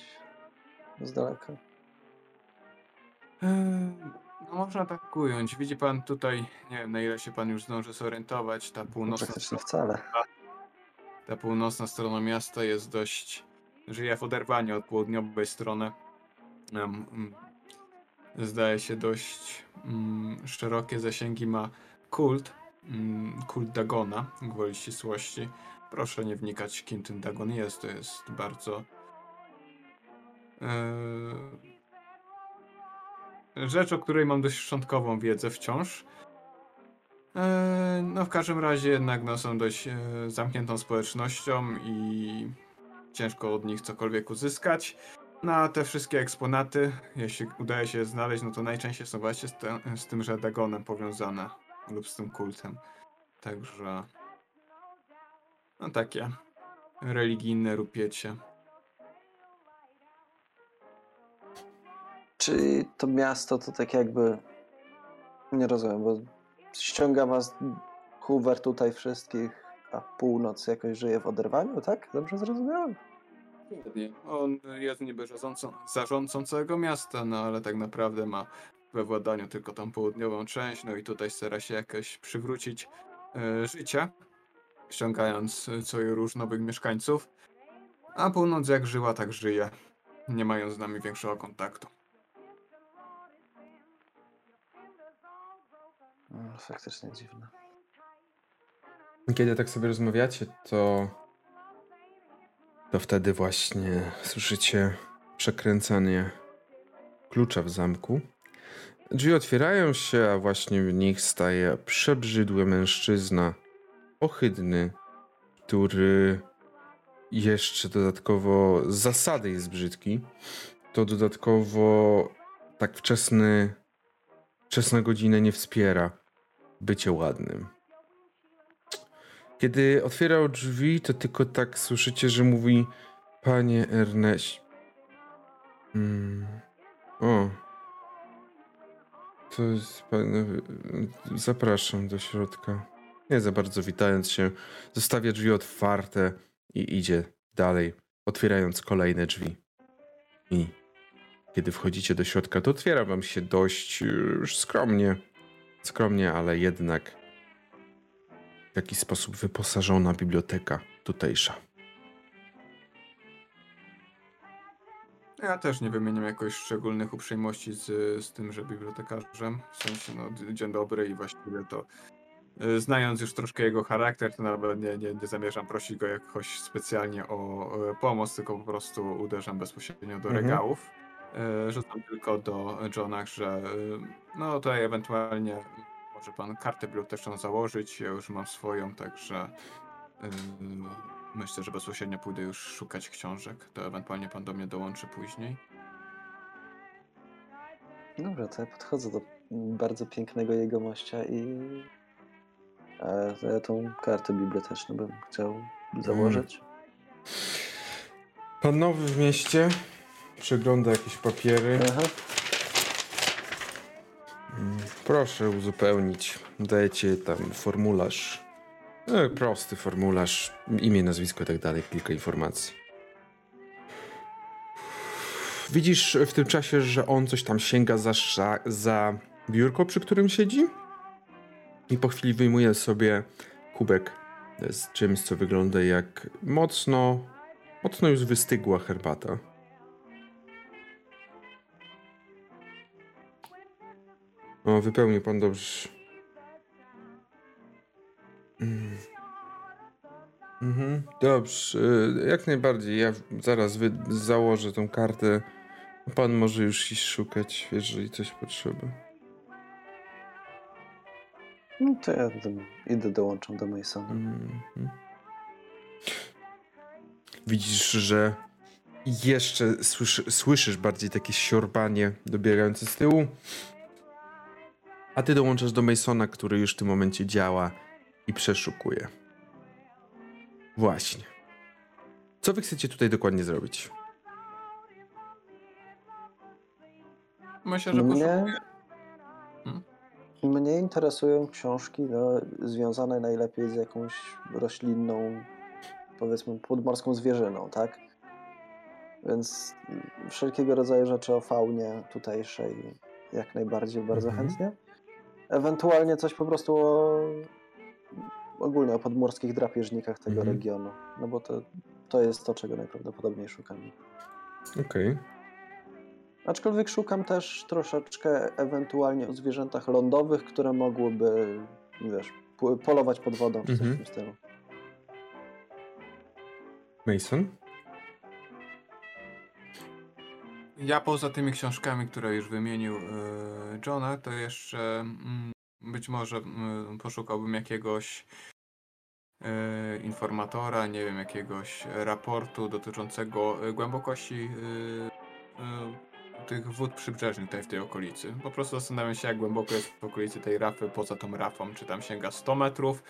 z daleka. Eee, No można tak ująć. Widzi pan tutaj, nie wiem na ile się pan już zdąży zorientować, ta No, północna, strona, wcale. ta północna strona miasta jest dość, żyje w oderwaniu od południowej strony. Zdaje się dość mm, szerokie zasięgi ma kult, mm, kult Dagona, gwoli ścisłości. Proszę nie wnikać kim ten Dagon jest, to jest bardzo Eee, rzecz, o której mam dość szczątkową wiedzę wciąż. Eee, no w każdym razie jednak no, są dość e, zamkniętą społecznością i ciężko od nich cokolwiek uzyskać. No a te wszystkie eksponaty, jeśli udaje się je znaleźć, no to najczęściej są właśnie z, te, z tymże Dagonem powiązane lub z tym kultem. Także no takie religijne rupiecie. Czyli to miasto to tak jakby. Nie rozumiem, bo ściąga was Hoover tutaj wszystkich, a północ jakoś żyje w oderwaniu, tak? Dobrze zrozumiałem? Dokładnie. On jest niby zarządcą, całego miasta, no ale tak naprawdę ma we władaniu tylko tą południową część, no i tutaj stara się jakoś przywrócić e, życie, ściągając co i róż nowych mieszkańców. A północ jak żyła, tak żyje, nie mając z nami większego kontaktu. Mm, Faktycznie dziwne. Kiedy tak sobie rozmawiacie, to. To wtedy właśnie słyszycie przekręcanie klucza w zamku. Drzwi otwierają się, a właśnie w nich staje przebrzydły mężczyzna, ohydny, który jeszcze dodatkowo z zasady jest brzydki. To dodatkowo tak wczesny, wczesna godzina nie wspiera bycie ładnym. Kiedy otwierał drzwi, to tylko tak słyszycie, że mówi Panie Ernest. Mm. O. To jest pan. Zapraszam do środka. Nie za bardzo witając się, zostawia drzwi otwarte i idzie dalej, otwierając kolejne drzwi. I kiedy wchodzicie do środka, to otwiera wam się dość już skromnie. Skromnie, ale jednak w jaki sposób wyposażona biblioteka tutejsza. Ja też nie wymieniam jakoś szczególnych uprzejmości z, z tymże bibliotekarzem. W sensie, no, dzień dobry i właściwie to y, znając już troszkę jego charakter, to nawet nie, nie, nie zamierzam prosić go jakoś specjalnie o pomoc, tylko po prostu uderzam bezpośrednio do Mhm. regałów. E, Rzucam tylko do Johna, że y, no tutaj ewentualnie może pan kartę biblioteczną założyć. Ja już mam swoją, także y, myślę, że bezpośrednio pójdę już szukać książek. To ewentualnie pan do mnie dołączy później. Dobra, to ja podchodzę do bardzo pięknego jegomościa i a to ja tą kartę biblioteczną bym chciał założyć. Pan nowy w mieście, przegląda jakieś papiery. Aha. Proszę uzupełnić. Dajecie tam formularz. No, prosty formularz. Imię, nazwisko i tak dalej. Kilka informacji. Widzisz w tym czasie, że on coś tam sięga za, za biurko, przy którym siedzi? I po chwili wyjmuje sobie kubek z czymś, co wygląda jak mocno, mocno już wystygła herbata. O, wypełnił pan dobrze. Mm. Mhm, dobrze, y, jak najbardziej. Ja zaraz założę tą kartę. Pan może już iść szukać, jeżeli coś potrzeba. No to ja do, idę, dołączam do Masona. Mhm. Widzisz, że jeszcze słyszy, słyszysz bardziej takie siorbanie dobiegające z tyłu. A ty dołączasz do Masona, który już w tym momencie działa i przeszukuje. Właśnie. Co wy chcecie tutaj dokładnie zrobić? Myślę, że Mnie. Hmm? mnie interesują książki no, związane najlepiej z jakąś roślinną, powiedzmy, podmorską zwierzyną, tak? Więc wszelkiego rodzaju rzeczy o faunie tutejszej jak najbardziej, bardzo Mhm. chętnie. Ewentualnie coś po prostu o, ogólnie o podmorskich drapieżnikach tego Mhm. regionu, no bo to, to jest to, czego najprawdopodobniej szukam. Okej. Aczkolwiek szukam też troszeczkę ewentualnie o zwierzętach lądowych, które mogłyby, wiesz, polować pod wodą czy coś Mhm. w tym stylu. Mason? Ja poza tymi książkami, które już wymienił e, Johna, to jeszcze mm, być może mm, poszukałbym jakiegoś e, informatora, nie wiem, jakiegoś raportu dotyczącego e, głębokości tych wód przybrzeżnych tutaj w tej okolicy. Po prostu zastanawiam się, jak głęboko jest w okolicy tej rafy, poza tą rafą, czy tam sięga 100 metrów,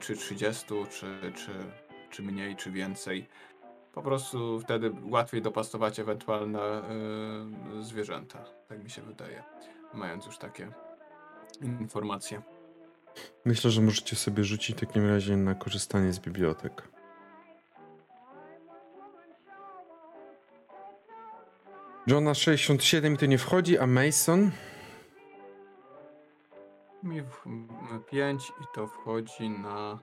czy 30, czy, czy, czy mniej, czy więcej. Po prostu wtedy łatwiej dopasować ewentualne y, zwierzęta. Tak mi się wydaje. Mając już takie informacje. Myślę, że możecie sobie rzucić w takim razie na korzystanie z bibliotek. Johna 67 to nie wchodzi, a Mason? Mi 5 i to wchodzi na.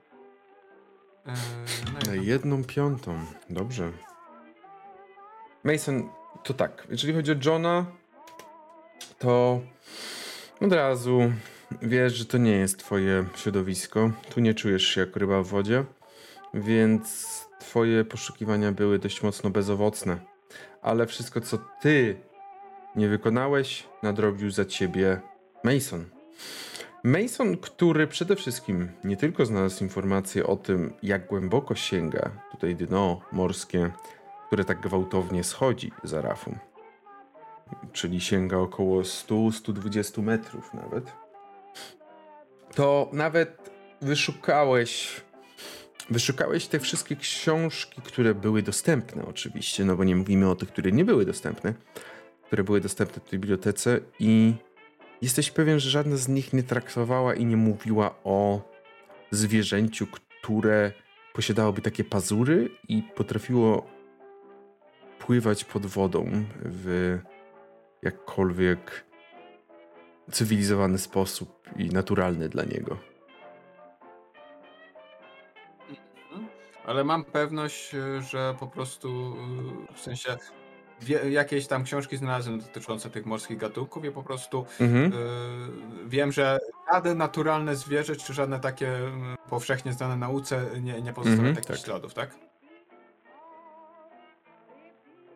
Y, Na jedną- jedną piątą. Dobrze. Mason, to tak. Jeżeli chodzi o Johna, to od razu wiesz, że to nie jest twoje środowisko. Tu nie czujesz się jak ryba w wodzie, więc twoje poszukiwania były dość mocno bezowocne. Ale wszystko, co ty nie wykonałeś, nadrobił za ciebie Mason. Mason, który przede wszystkim nie tylko znalazł informacje o tym, jak głęboko sięga tutaj dno morskie, które tak gwałtownie schodzi za rafą, czyli sięga około 100-120 metrów nawet, to nawet wyszukałeś Wyszukałeś te wszystkie książki, które były dostępne, oczywiście, no bo nie mówimy o tych, które nie były dostępne, które były dostępne w tej bibliotece i jesteś pewien, że żadna z nich nie traktowała i nie mówiła o zwierzęciu, które posiadałoby takie pazury i potrafiło pływać pod wodą w jakkolwiek cywilizowany sposób i naturalny dla niego. Ale mam pewność, y, że po prostu y, w sensie wie, jakieś tam książki znalazłem dotyczące tych morskich gatunków i po prostu Mhm. y, wiem, że żadne naturalne zwierzę, czy żadne takie y, powszechnie znane nauce nie, nie pozostawia Mhm, takich tak. śladów, tak?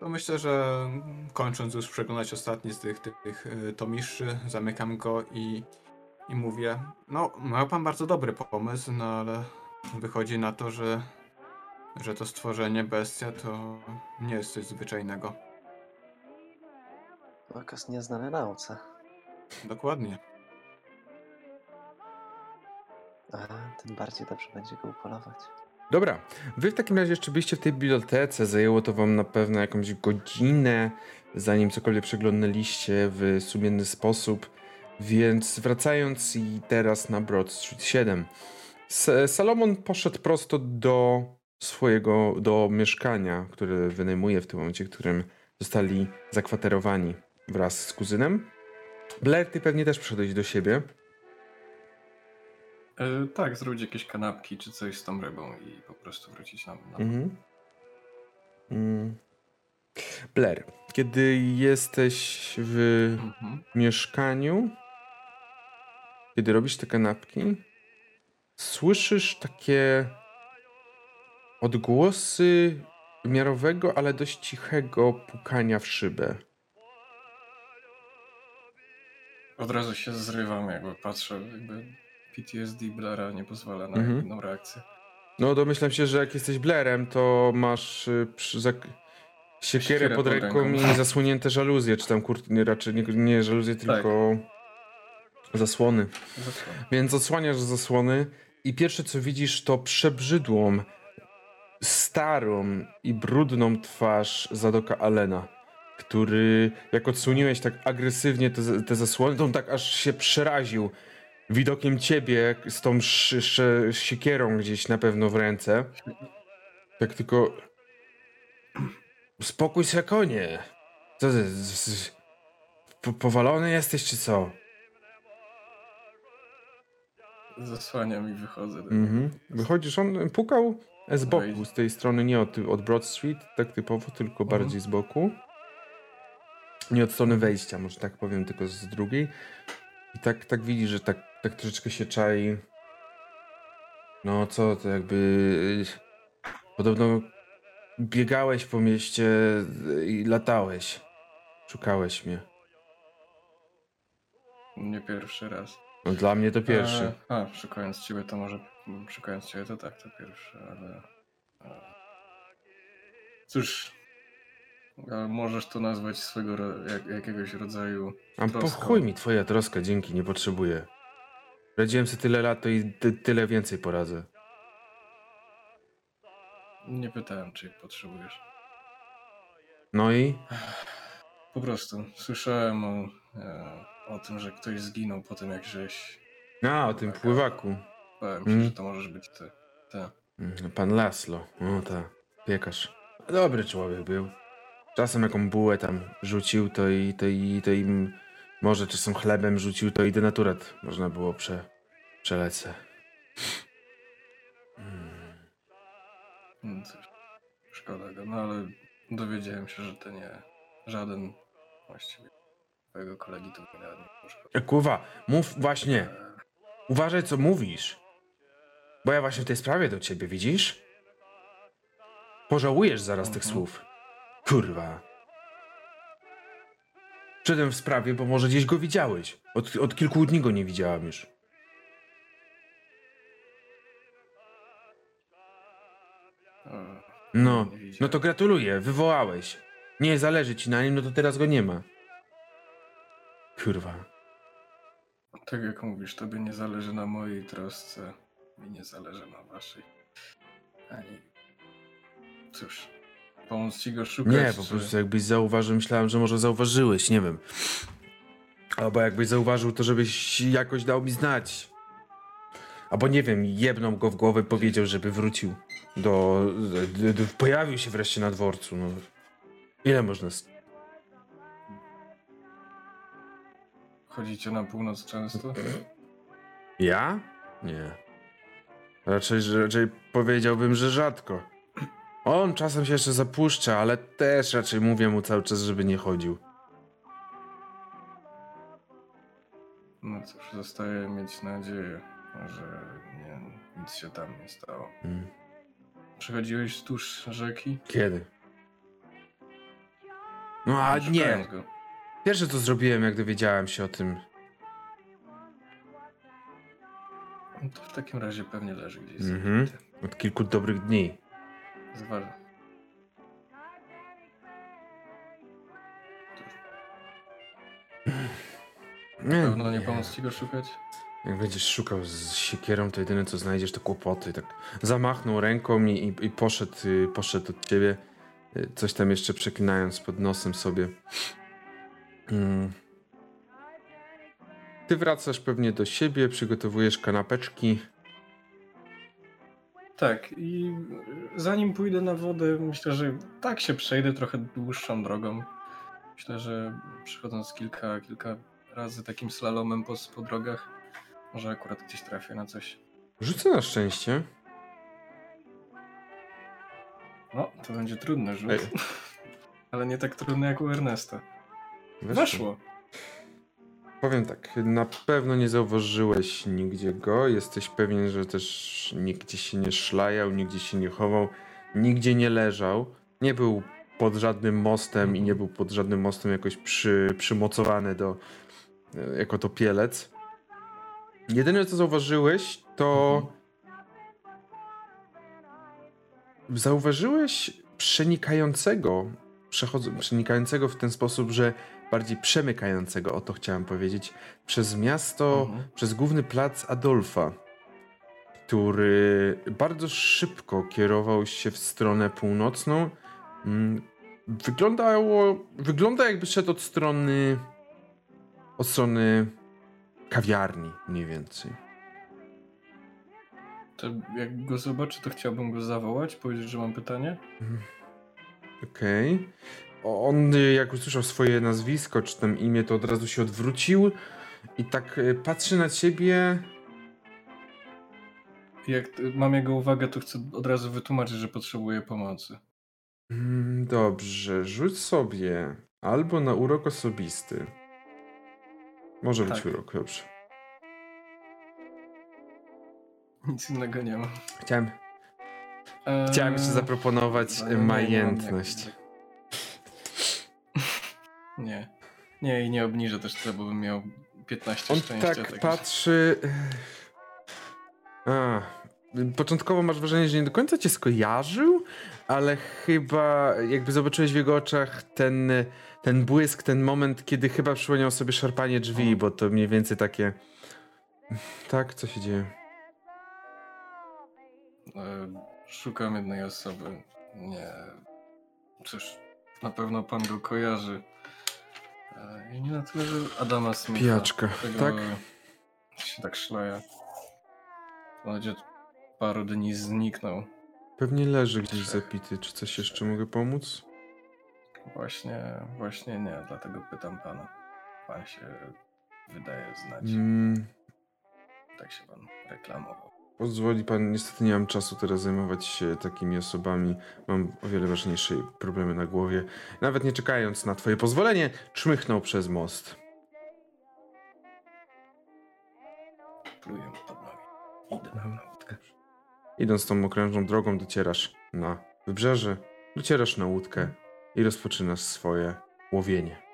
To myślę, że kończąc już przeglądać ostatni z tych, tych, tych tomiszy, zamykam go i, i mówię, no ma pan bardzo dobry pomysł, no ale wychodzi na to, że, że to stworzenie bestia to nie jest coś zwyczajnego. Okaz nieznany nauce. Dokładnie. A tym bardziej dobrze będzie go upolować. Dobra, wy w takim razie jeszcze byliście w tej bibliotece, zajęło to wam na pewno jakąś godzinę, zanim cokolwiek przeglądaliście w sumienny sposób, więc wracając i teraz na Broad Street 7. S- Salomon poszedł prosto do swojego, do mieszkania, które wynajmuje w tym momencie, w którym zostali zakwaterowani wraz z kuzynem. Blair, ty pewnie też przyszedłeś do siebie. E, tak, zrobić jakieś kanapki czy coś z tą rybą i po prostu wrócić na, na Mhm. Mm. Blair, kiedy jesteś w Mhm. mieszkaniu, kiedy robisz te kanapki, słyszysz takie odgłosy miarowego, ale dość cichego pukania w szybę. Od razu się zrywam, jakby patrzę, jakby PTSD Blaira nie pozwala na Mhm. inną reakcję. No domyślam się, że jak jesteś Blairem, to masz y, przy, zak... siekierę pod pod ręką ręką. i zasłonięte żaluzje, czy tam kurt... nie, raczej nie, nie żaluzje, Tak. tylko zasłony. Zasłona. Więc odsłaniasz zasłony i pierwsze co widzisz to przebrzydłą, starą i brudną twarz Zadoka Alena, który jak odsłoniłeś tak agresywnie te, te zasłony, to on tak aż się przeraził widokiem ciebie z tą sz, sz, siekierą gdzieś na pewno w ręce. Tak tylko... Spokój się konie. Co ty... po- Powalony jesteś czy co? Zasłaniam i wychodzę. do Mhm. Wychodzisz, on pukał z boku, z tej strony, nie od, od Broad Street, tak typowo, tylko Mhm. bardziej z boku. Nie od strony wejścia, może tak powiem, tylko z drugiej. I tak, tak widzisz, że tak, tak troszeczkę się czai. No co, to jakby... Podobno biegałeś po mieście i latałeś. Szukałeś mnie. Nie pierwszy raz. No dla mnie to pierwszy. E, a, szukając ciebie to może, szukając ciebie to tak, to pierwszy, ale... e, Cóż, możesz to nazwać swego, jak, jakiegoś rodzaju A po troską. chuj mi twoja troska, dzięki, nie potrzebuję. Radziłem sobie tyle lat, to i ty, tyle więcej poradzę. Nie pytałem, czy potrzebujesz. No i? Po prostu słyszałem o, e, o tym, że ktoś zginął po tym, jak żeś... A, o tym pływaku. Bałem się, Mm. że to możesz być ty. ty. Mm, Pan Laslo, o ta, piekarz. Dobry człowiek był. Czasem jaką bułę tam rzucił, to i, to i, to im może czasem chlebem rzucił, to i denaturat można było prze, przelecę. Mm. No szkoda go, no ale dowiedziałem się, że to nie żaden właściwie twojego kolegi to nie poszkodzi. E, Kurwa, mów właśnie, uważaj co mówisz. Bo ja właśnie w tej sprawie do ciebie, widzisz? Pożałujesz zaraz tych Mhm. słów. Kurwa. Przyszedłem w sprawie, bo może gdzieś go widziałeś. Od, od kilku dni go nie widziałam już. No, no to gratuluję, wywołałeś. Nie zależy ci na nim, no to teraz go nie ma. Kurwa. Tak jak mówisz, tobie nie zależy na mojej trosce, mi nie zależy na waszej. Ani... Cóż, pomóc ci go szukać, Nie, po czy- prostu jakbyś zauważył, myślałem, że może zauważyłeś, nie wiem. Albo jakbyś zauważył, to żebyś jakoś dał mi znać. Albo nie wiem, jebnął go w głowę, powiedział, żeby wrócił do, do, do... Pojawił się wreszcie na dworcu, no. Ile można... Chodzicie na północ często? Ja? Nie. Raczej, raczej powiedziałbym, że rzadko. On czasem się jeszcze zapuszcza, ale też raczej mówię mu cały czas, żeby nie chodził. No cóż, zostaje mieć nadzieję, że nie, nic się tam nie stało. Mm. Przechodziłeś wzdłuż rzeki? Kiedy? No a nie. Go. Pierwsze co zrobiłem, jak dowiedziałem się o tym. No to w takim razie pewnie leży gdzieś Mhm. Od kilku dobrych dni. Zważa. Nie, Pewno nie pomóc ci go szukać? Jak będziesz szukał z siekierą, to jedyne co znajdziesz to kłopoty. Tak zamachnął ręką i, i, i poszedł, y, poszedł od ciebie, y, coś tam jeszcze przeklinając pod nosem sobie. Mm. Ty wracasz pewnie do siebie, przygotowujesz kanapeczki. Tak, i zanim pójdę na wodę, myślę, że tak się przejdę trochę dłuższą drogą. Myślę, że przychodząc kilka, kilka razy takim slalomem po, po drogach, może akurat gdzieś trafię na coś. Rzucę na szczęście. No, to będzie trudny rzut. Ej. Ale nie tak trudny jak u Ernesta. Weszło. Weszło. Powiem tak, na pewno nie zauważyłeś nigdzie go. Jesteś pewien, że też nigdzie się nie szlajał, nigdzie się nie chował, nigdzie nie leżał. Nie był pod żadnym mostem i nie był pod żadnym mostem jakoś przy, przymocowany do, e, jako to pielec. Jedyne co zauważyłeś to zauważyłeś przenikającego, przenikającego w ten sposób, że bardziej przemykającego, o to chciałem powiedzieć, przez miasto, Mhm. przez główny plac Adolfa, który bardzo szybko kierował się w stronę północną. Mm, Wyglądało, wygląda jakby szedł od strony, od strony kawiarni mniej więcej. To jak go zobaczę, to chciałbym go zawołać, powiedzieć, że mam pytanie. Okej. O- On y, jak usłyszał swoje nazwisko czy tam imię, to od razu się odwrócił i tak y, patrzy na ciebie. Jak mam jego uwagę, to chcę od razu wytłumaczyć, że potrzebuję pomocy. Mm, Dobrze, rzuć sobie albo na urok osobisty. Może być Tak. urok, dobrze. Nic innego nie mam. Chciałem, Eee, chciałem jeszcze zaproponować mam majętność. Nie. Nie, i nie obniżę też tyle, bo bym miał 15 On szczęścia. tak patrzy. A, początkowo masz wrażenie, że nie do końca cię skojarzył, ale chyba jakby zobaczyłeś w jego oczach ten, ten błysk, ten moment, kiedy chyba przypomniał sobie szarpanie drzwi, O. bo to mniej więcej takie. Tak, co się dzieje? E, Szukam jednej osoby. Nie. Cóż, na pewno pan go kojarzy. E, I nie na tyle, że Adama Smitha. Pijaczka, Tego tak? się tak szlaja. W zasadzie paru dni zniknął. Pewnie leży gdzieś zapity. Czy coś jeszcze mogę pomóc? Właśnie, właśnie nie, dlatego pytam pana. Pan się wydaje znać. Mm, Tak się pan reklamował. Pozwoli pan, niestety nie mam czasu teraz zajmować się takimi osobami. Mam o wiele ważniejsze problemy na głowie. Nawet nie czekając na twoje pozwolenie, czmychnął przez most. Pluję pod nogi. Idę na łódkę. Idąc tą okrężną drogą, docierasz na wybrzeże, docierasz na łódkę i rozpoczynasz swoje łowienie.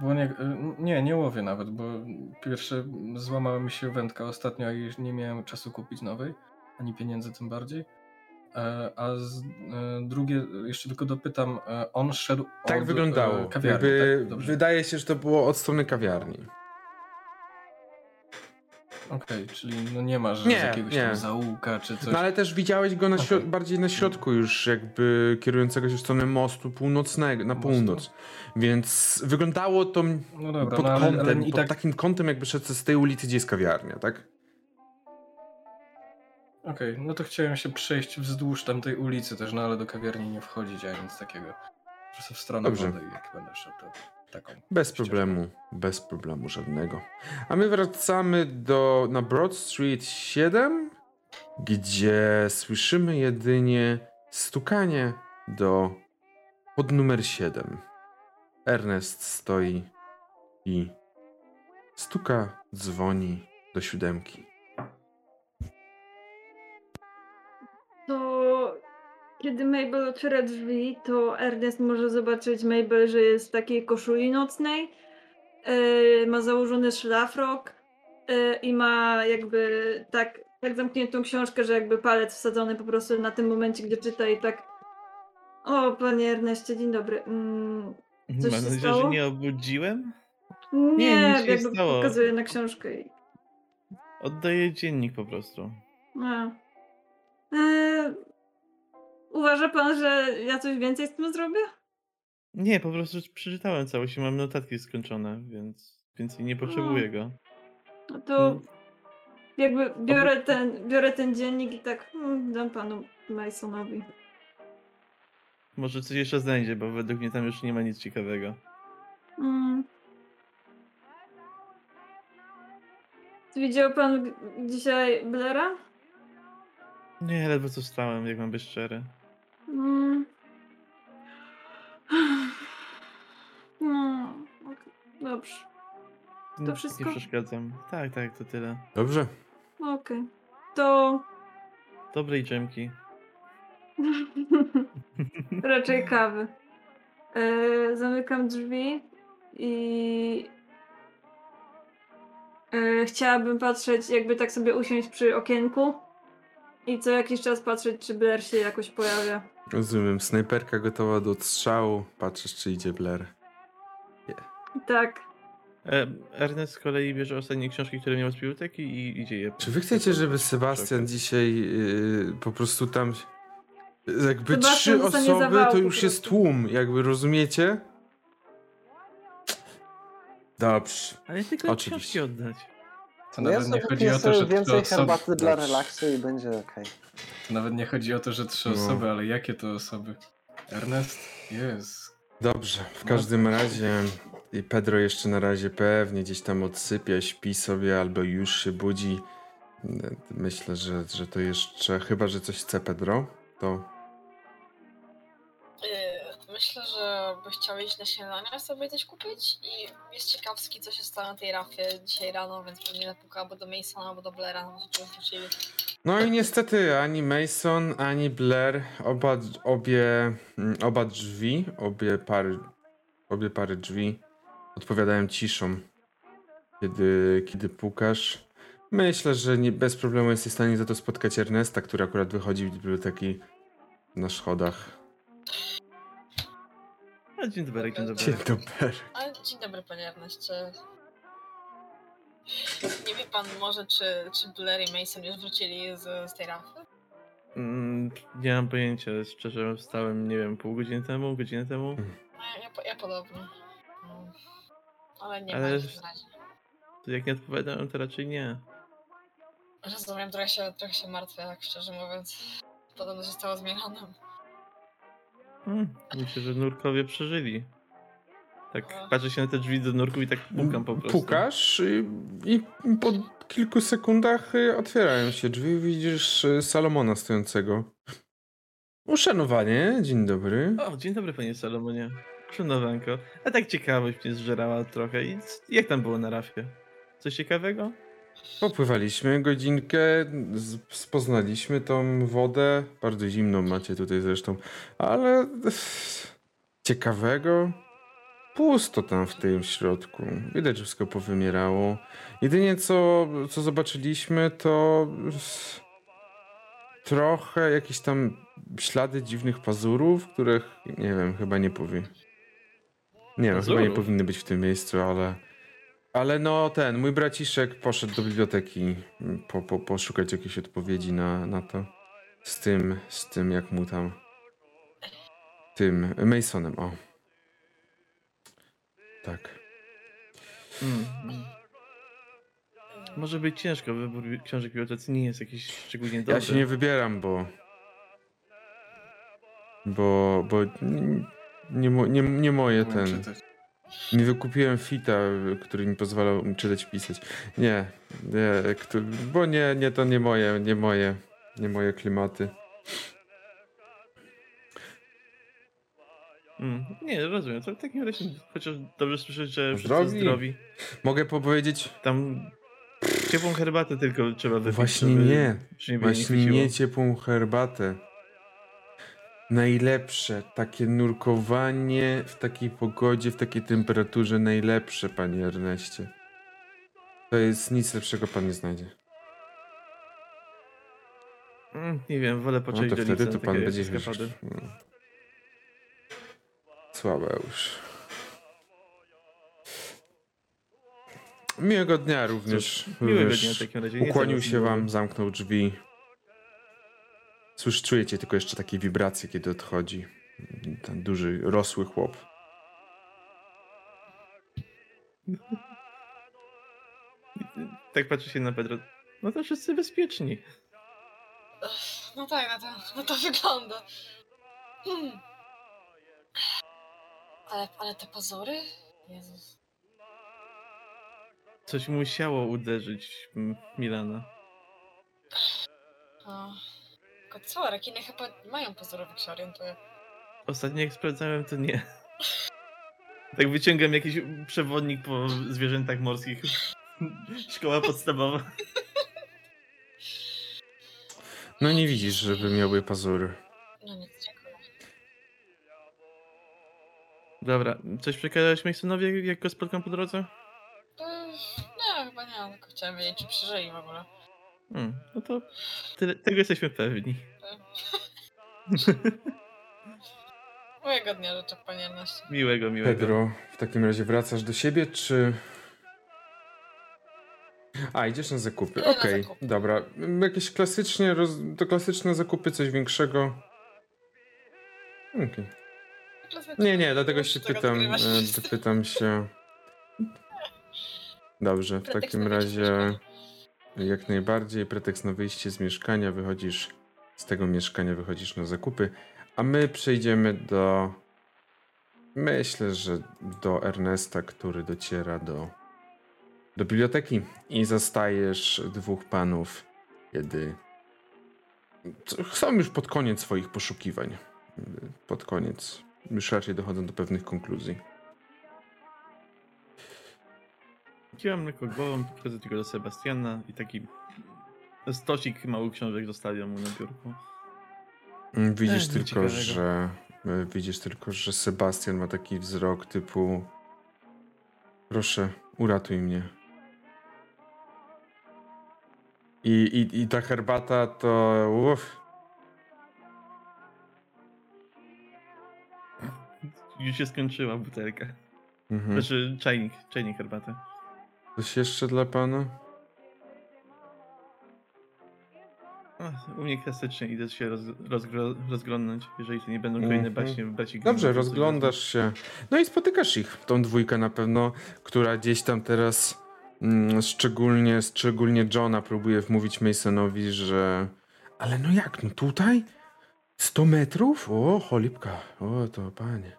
Bo nie, nie, nie łowię nawet, bo pierwsze złamała mi się wędka ostatnio i nie miałem czasu kupić nowej, ani pieniędzy tym bardziej. E, A z, e, drugie, jeszcze tylko dopytam, e, on szedł Tak od wyglądało. kawiarni, Jakby tak? Wydaje się, że to było od strony kawiarni. Okej, czyli no nie ma że Nie, jakiegoś nie. tam zaułka czy coś. No ale też widziałeś go na Okej. bardziej na środku już jakby kierującego się w stronę mostu północnego, na Mostu. północ. Więc wyglądało to No dobra, pod no ale, kątem, ale i pod tak... takim kątem jakby szedł z tej ulicy, gdzie jest kawiarnia, tak? Okej, no to chciałem się przejść wzdłuż tamtej ulicy też, no ale do kawiarni nie wchodzić, a nic takiego. Po prostu w stronę Dobrze. wody, jak będę szedł, to taką. Bez ścieżką. problemu, bez problemu żadnego. A my wracamy do, na Broad Street 7, gdzie słyszymy jedynie stukanie do pod numer 7. Ernest stoi i stuka, dzwoni do siódemki. Kiedy Mabel otwiera drzwi, to Ernest może zobaczyć Mabel, że jest w takiej koszuli nocnej. Yy, ma założony szlafrok yy, i ma jakby tak, tak zamkniętą książkę, że jakby palec wsadzony po prostu na tym momencie, gdzie czyta i tak. O, panie Erneście, dzień dobry. Mm, Coś Mam nadzieję, że nie obudziłem. Nie, nic nie jakby stało. pokazuję na książkę i... Oddaję dziennik po prostu. A. Eee, uważa pan, że ja coś więcej z tym zrobię? Nie, po prostu przeczytałem całość i mam notatki skończone, więc więcej nie potrzebuję go. No to Mm. jakby biorę ten, biorę ten dziennik i tak mm, dam panu Masonowi. Może coś jeszcze znajdzie, bo według mnie tam już nie ma nic ciekawego. Mm. Widział pan dzisiaj Blera? Nie, ledwo co wstałem, jak mam być szczery. Mm. No, okej, dobrze. Nie- wszystko? Nie przeszkadzam. Tak, tak, to tyle. Dobrze. Okej. To Dobrej dżemki. raczej kawy. E, zamykam drzwi i e, chciałabym patrzeć, jakby tak sobie usiąść przy okienku i co jakiś czas patrzeć, czy Blair się jakoś pojawia. Rozumiem. Snajperka gotowa do odstrzału. Patrzysz, czy idzie Blair. Tak. E, Ernest z kolei bierze ostatnie książki, które miał z biblioteki i idzie je. Czy wy chcecie, żeby Sebastian dzisiaj yy, po prostu tam. Jakby Sebastian trzy osoby, to już jest tłum, jakby rozumiecie? Dobrze. Ale tylko Oczywiście. książki oddać. To Ja nawet nie sobie chodzi o to, że więcej osoby... herbaty dla relaksu i będzie okej. To nawet nie chodzi o to, że trzy No. osoby, ale jakie to osoby? Ernest? Jest. Dobrze, w każdym razie i Pedro jeszcze na razie pewnie gdzieś tam odsypia, śpi sobie albo już się budzi. Myślę, że, że to jeszcze, chyba że coś chce Pedro, to Myślę, że by chciał iść na śniadanie sobie coś kupić i jest ciekawski, co się stało na tej rafie dzisiaj rano, więc pewnie napuka albo do Masona, albo do Blaira, no to. No i niestety ani Mason, ani Blair, oba, obie, mm, oba drzwi, obie pary, obie pary drzwi odpowiadają ciszą, kiedy, kiedy pukasz. Myślę, że nie, bez problemu jesteś w stanie za to spotkać Ernesta, który akurat wychodzi z biblioteki na schodach. A dzień dobry, dzień dobry. Dzień dobry. Ale dzień dobry, panie Erneście. Nie wie pan może, czy, czy Blair i Mason już wrócili z, z tej rafy? Mm, nie mam pojęcia, szczerze wstałem, nie wiem, pół godziny temu, godzinę temu. No, ja, ja, ja podobnie. Mm. Ale nie Ale- ma w razie. To jak nie odpowiadałem, to raczej nie. Rozumiem, trochę się, trochę się martwię, tak szczerze mówiąc. Podobno zostało zmienione. Hmm, myślę, że nurkowie przeżyli. Tak, patrzę się na te drzwi do nurków i tak pukam po prostu. Pukasz i, i po kilku sekundach y, otwierają się drzwi i widzisz y, Salomona stojącego. Uszanowanie, dzień dobry. O, dzień dobry panie Salomonie. Szanowanko. A tak ciekawość mnie zżerała trochę. I jak tam było na rafie? Coś ciekawego? Popływaliśmy godzinkę, spoznaliśmy tą wodę. Bardzo zimną macie tutaj zresztą, ale ciekawego. Pusto tam w tym środku. Widać, że wszystko powymierało. Jedynie co, co zobaczyliśmy, to trochę jakieś tam ślady dziwnych pazurów, których nie wiem, chyba nie powie. Nie wiem, chyba nie powinny być w tym miejscu, ale. Ale no ten, mój braciszek poszedł do biblioteki mm, po, po, poszukać jakiejś odpowiedzi na, na to. Z tym, z tym jak mu tam. Tym Masonem, o. Tak. Mm. Może być ciężko, wybór książek w bibliotece nie jest jakiś szczególnie dobry. Ja się nie wybieram, bo. Bo. bo nie, nie, nie moje ten. czytać. Nie wykupiłem fita, który mi pozwalał czytać pisać. Nie, nie, bo nie, nie, to nie moje, nie moje, nie moje klimaty. Mm. Nie, rozumiem. To w takim razie chociaż dobrze słyszeć, że wszyscy Zdrowi? zdrowi. Mogę powiedzieć? Tam ciepłą herbatę tylko trzeba wypić. Właśnie nie. nie Właśnie nie ciepłą herbatę. Najlepsze, takie nurkowanie w takiej pogodzie, w takiej temperaturze, najlepsze, panie Erneście. To jest nic lepszego pan nie znajdzie. Mm, nie wiem, wolę No poczekać to do wtedy to pan będzie no. Słabe już. Miłego dnia również. Cóż, miłego dnia w takim razie. Ukłonił się wam, zamknął drzwi. Słysz, czujecie tylko jeszcze takie wibracje, kiedy odchodzi. Ten duży, rosły chłop. Tak patrzy się na Pedro. No to wszyscy bezpieczni. No tak, no to, no to wygląda. Hmm. Ale, ale te pozory? Jezus. Coś musiało uderzyć Milana. O. Tylko co, rekiny chyba mają pozory, jak się orientuję. Ostatnio jak sprawdzałem, to nie. Tak wyciągam jakiś przewodnik po zwierzętach morskich. Szkoła podstawowa. No nie widzisz, żeby miały pazury. No nic, dziękuję. Dobra, coś przekazałeś Masonowi, jak go spotkam po drodze? To, nie, chyba nie, tylko chciałem wiedzieć, czy przeżyli w ogóle. Hmm, no to tyle, tego jesteśmy pewni. Miłego dnia życzę, panie Erneście. Miłego, miłego. Pedro, w takim razie wracasz do siebie, czy... A, idziesz na zakupy. Okej, zakupy. dobra. Jakieś klasycznie, roz... to klasyczne zakupy, coś większego? Okej. Nie, nie, dlatego się pytam, e, pytam się. Dobrze, w takim razie. Jak najbardziej pretekst na wyjście z mieszkania, wychodzisz z tego mieszkania, wychodzisz na zakupy, a my przejdziemy do myślę, że do Ernesta, który dociera do do biblioteki i zastajesz dwóch panów, kiedy są już pod koniec swoich poszukiwań. Pod koniec. Już raczej dochodzą do pewnych konkluzji. Kiwam tylko głową, podchodzę tylko do Sebastiana i taki stosik małych książek zostawiam mu na biurku. Mm, Widzisz Ech, tylko, że e, widzisz tylko, że Sebastian ma taki wzrok typu proszę, uratuj mnie. I, i, i ta herbata to uff, Już się skończyła butelka. mhm. Znaczy czajnik, czajnik herbaty. Coś jeszcze dla pana? U mnie klasycznie idę się roz, rozgro, rozglądnąć, jeżeli to nie będą kolejne Mhm. baśnie w braci Dobrze, rozglądasz się. No i spotykasz ich, tą dwójkę na pewno, która gdzieś tam teraz mm, szczególnie, szczególnie Johna próbuje wmówić Masonowi, że ale no jak, no tutaj? 100 metrów? O, cholipka, o to panie.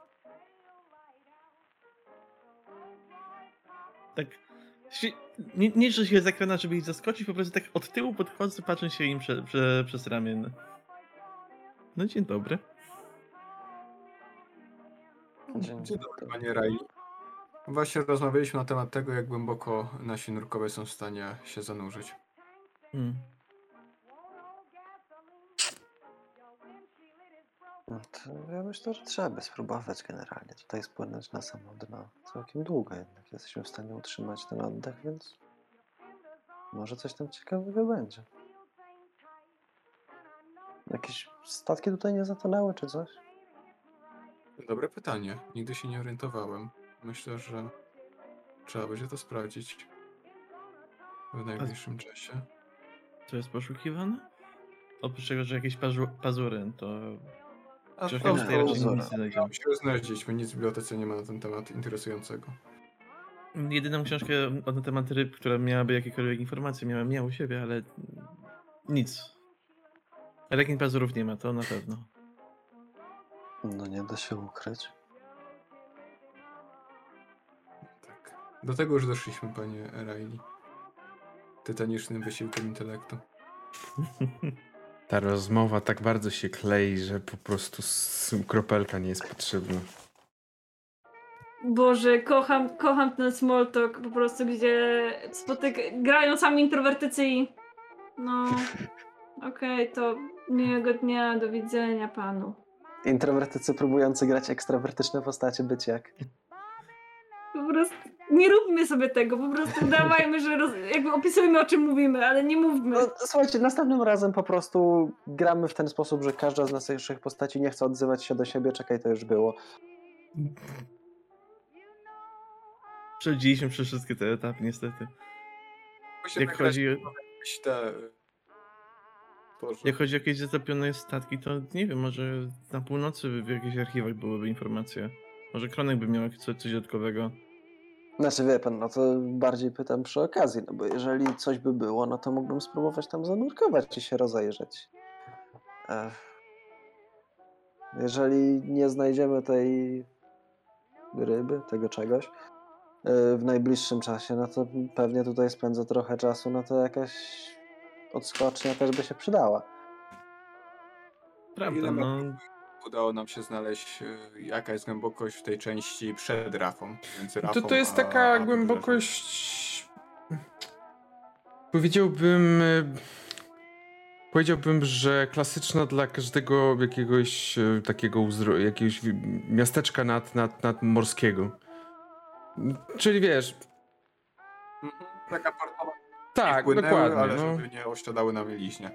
Tak. Nie, nie, że się zakrana, żeby ich zaskoczyć, po prostu tak od tyłu podchodzę, patrzę się im prze, prze, przez ramię. No dzień dobry. Dzień Dzień dobry, panie Riley. Właśnie rozmawialiśmy na temat tego, jak głęboko nasi nurkowie są w stanie się zanurzyć. Hmm. No to ja myślę, że trzeba spróbować generalnie tutaj spłynąć na samo dno. Całkiem długo jednak jesteśmy w stanie utrzymać ten oddech, więc może coś tam ciekawego będzie. Jakieś statki tutaj nie zatonęły czy coś? Dobre pytanie. Nigdy się nie orientowałem. Myślę, że trzeba będzie to sprawdzić w najbliższym czasie. Co jest poszukiwane? Oprócz tego, że jakieś pazu, pazury, to A książka to tutaj raczej nic nie znajdziemy. się znaleźliśmy, nic w bibliotece nie ma na ten temat interesującego. Jedyną książkę na temat ryb, która miałaby jakiekolwiek informacje, miałem ja u siebie, ale nic. Rekin pazurów nie ma, to na pewno. No nie da się ukryć. Tak. Do tego już doszliśmy, panie Riley. Tytanicznym wysiłkiem intelektu. Ta rozmowa tak bardzo się klei, że po prostu kropelka nie jest potrzebna. Boże, kocham, kocham ten small talk po prostu, gdzie spotyk... grają sami introwertycy i... No, okej, to miłego dnia, do widzenia panu. Introwertycy próbujący grać ekstrawertyczne postacie być jak. Po prostu nie róbmy sobie tego, po prostu udawajmy, że roz... jakby opisujmy o czym mówimy, ale nie mówmy. No, słuchajcie, następnym razem po prostu gramy w ten sposób, że każda z naszych postaci nie chce odzywać się do siebie. Czekaj, to już było. Przechodziliśmy przez wszystkie te etapy, niestety. Musimy Jak chodzi, jakieś te... Boże. jak chodzi o jakieś zatopione statki, to nie wiem, może na północy w jakichś archiwach byłyby informacje. Może Kronek by miał coś dodatkowego. Znaczy wie pan, no to bardziej pytam przy okazji, no bo jeżeli coś by było, no to mógłbym spróbować tam zanurkować i się rozejrzeć. Ech. Jeżeli nie znajdziemy tej ryby, tego czegoś yy, w najbliższym czasie, no to pewnie tutaj spędzę trochę czasu, no to jakaś odskocznia też by się przydała. Prawda, no. Udało nam się znaleźć, e, jaka jest głębokość w tej części przed rafą. Między To, rafą to jest taka a głębokość. Powiedziałbym. e, Powiedziałbym, że klasyczna dla każdego jakiegoś e, takiego uzdro- jakiegoś miasteczka nad, nad, nadmorskiego. Czyli wiesz, Mhm. Taka portowa tak, dokładnie. ale no. żeby nie osiadały na mieliźnie.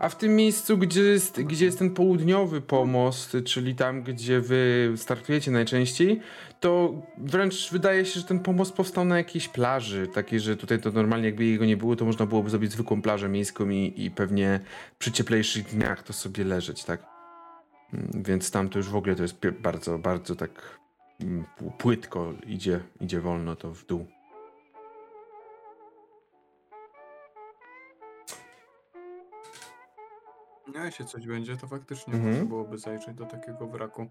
A w tym miejscu, gdzie jest, gdzie jest ten południowy pomost, czyli tam, gdzie wy startujecie najczęściej, to wręcz wydaje się, że ten pomost powstał na jakiejś plaży. Takiej, że tutaj to normalnie jakby jego nie było, to można byłoby zrobić zwykłą plażę miejską i, i pewnie przy cieplejszych dniach to sobie leżeć, tak? Mm, Więc tam to już w ogóle to jest bardzo, bardzo tak mm, pł- płytko idzie, idzie wolno to w dół. No jeśli coś będzie, to faktycznie Mhm. można byłoby zajrzeć do takiego wraku.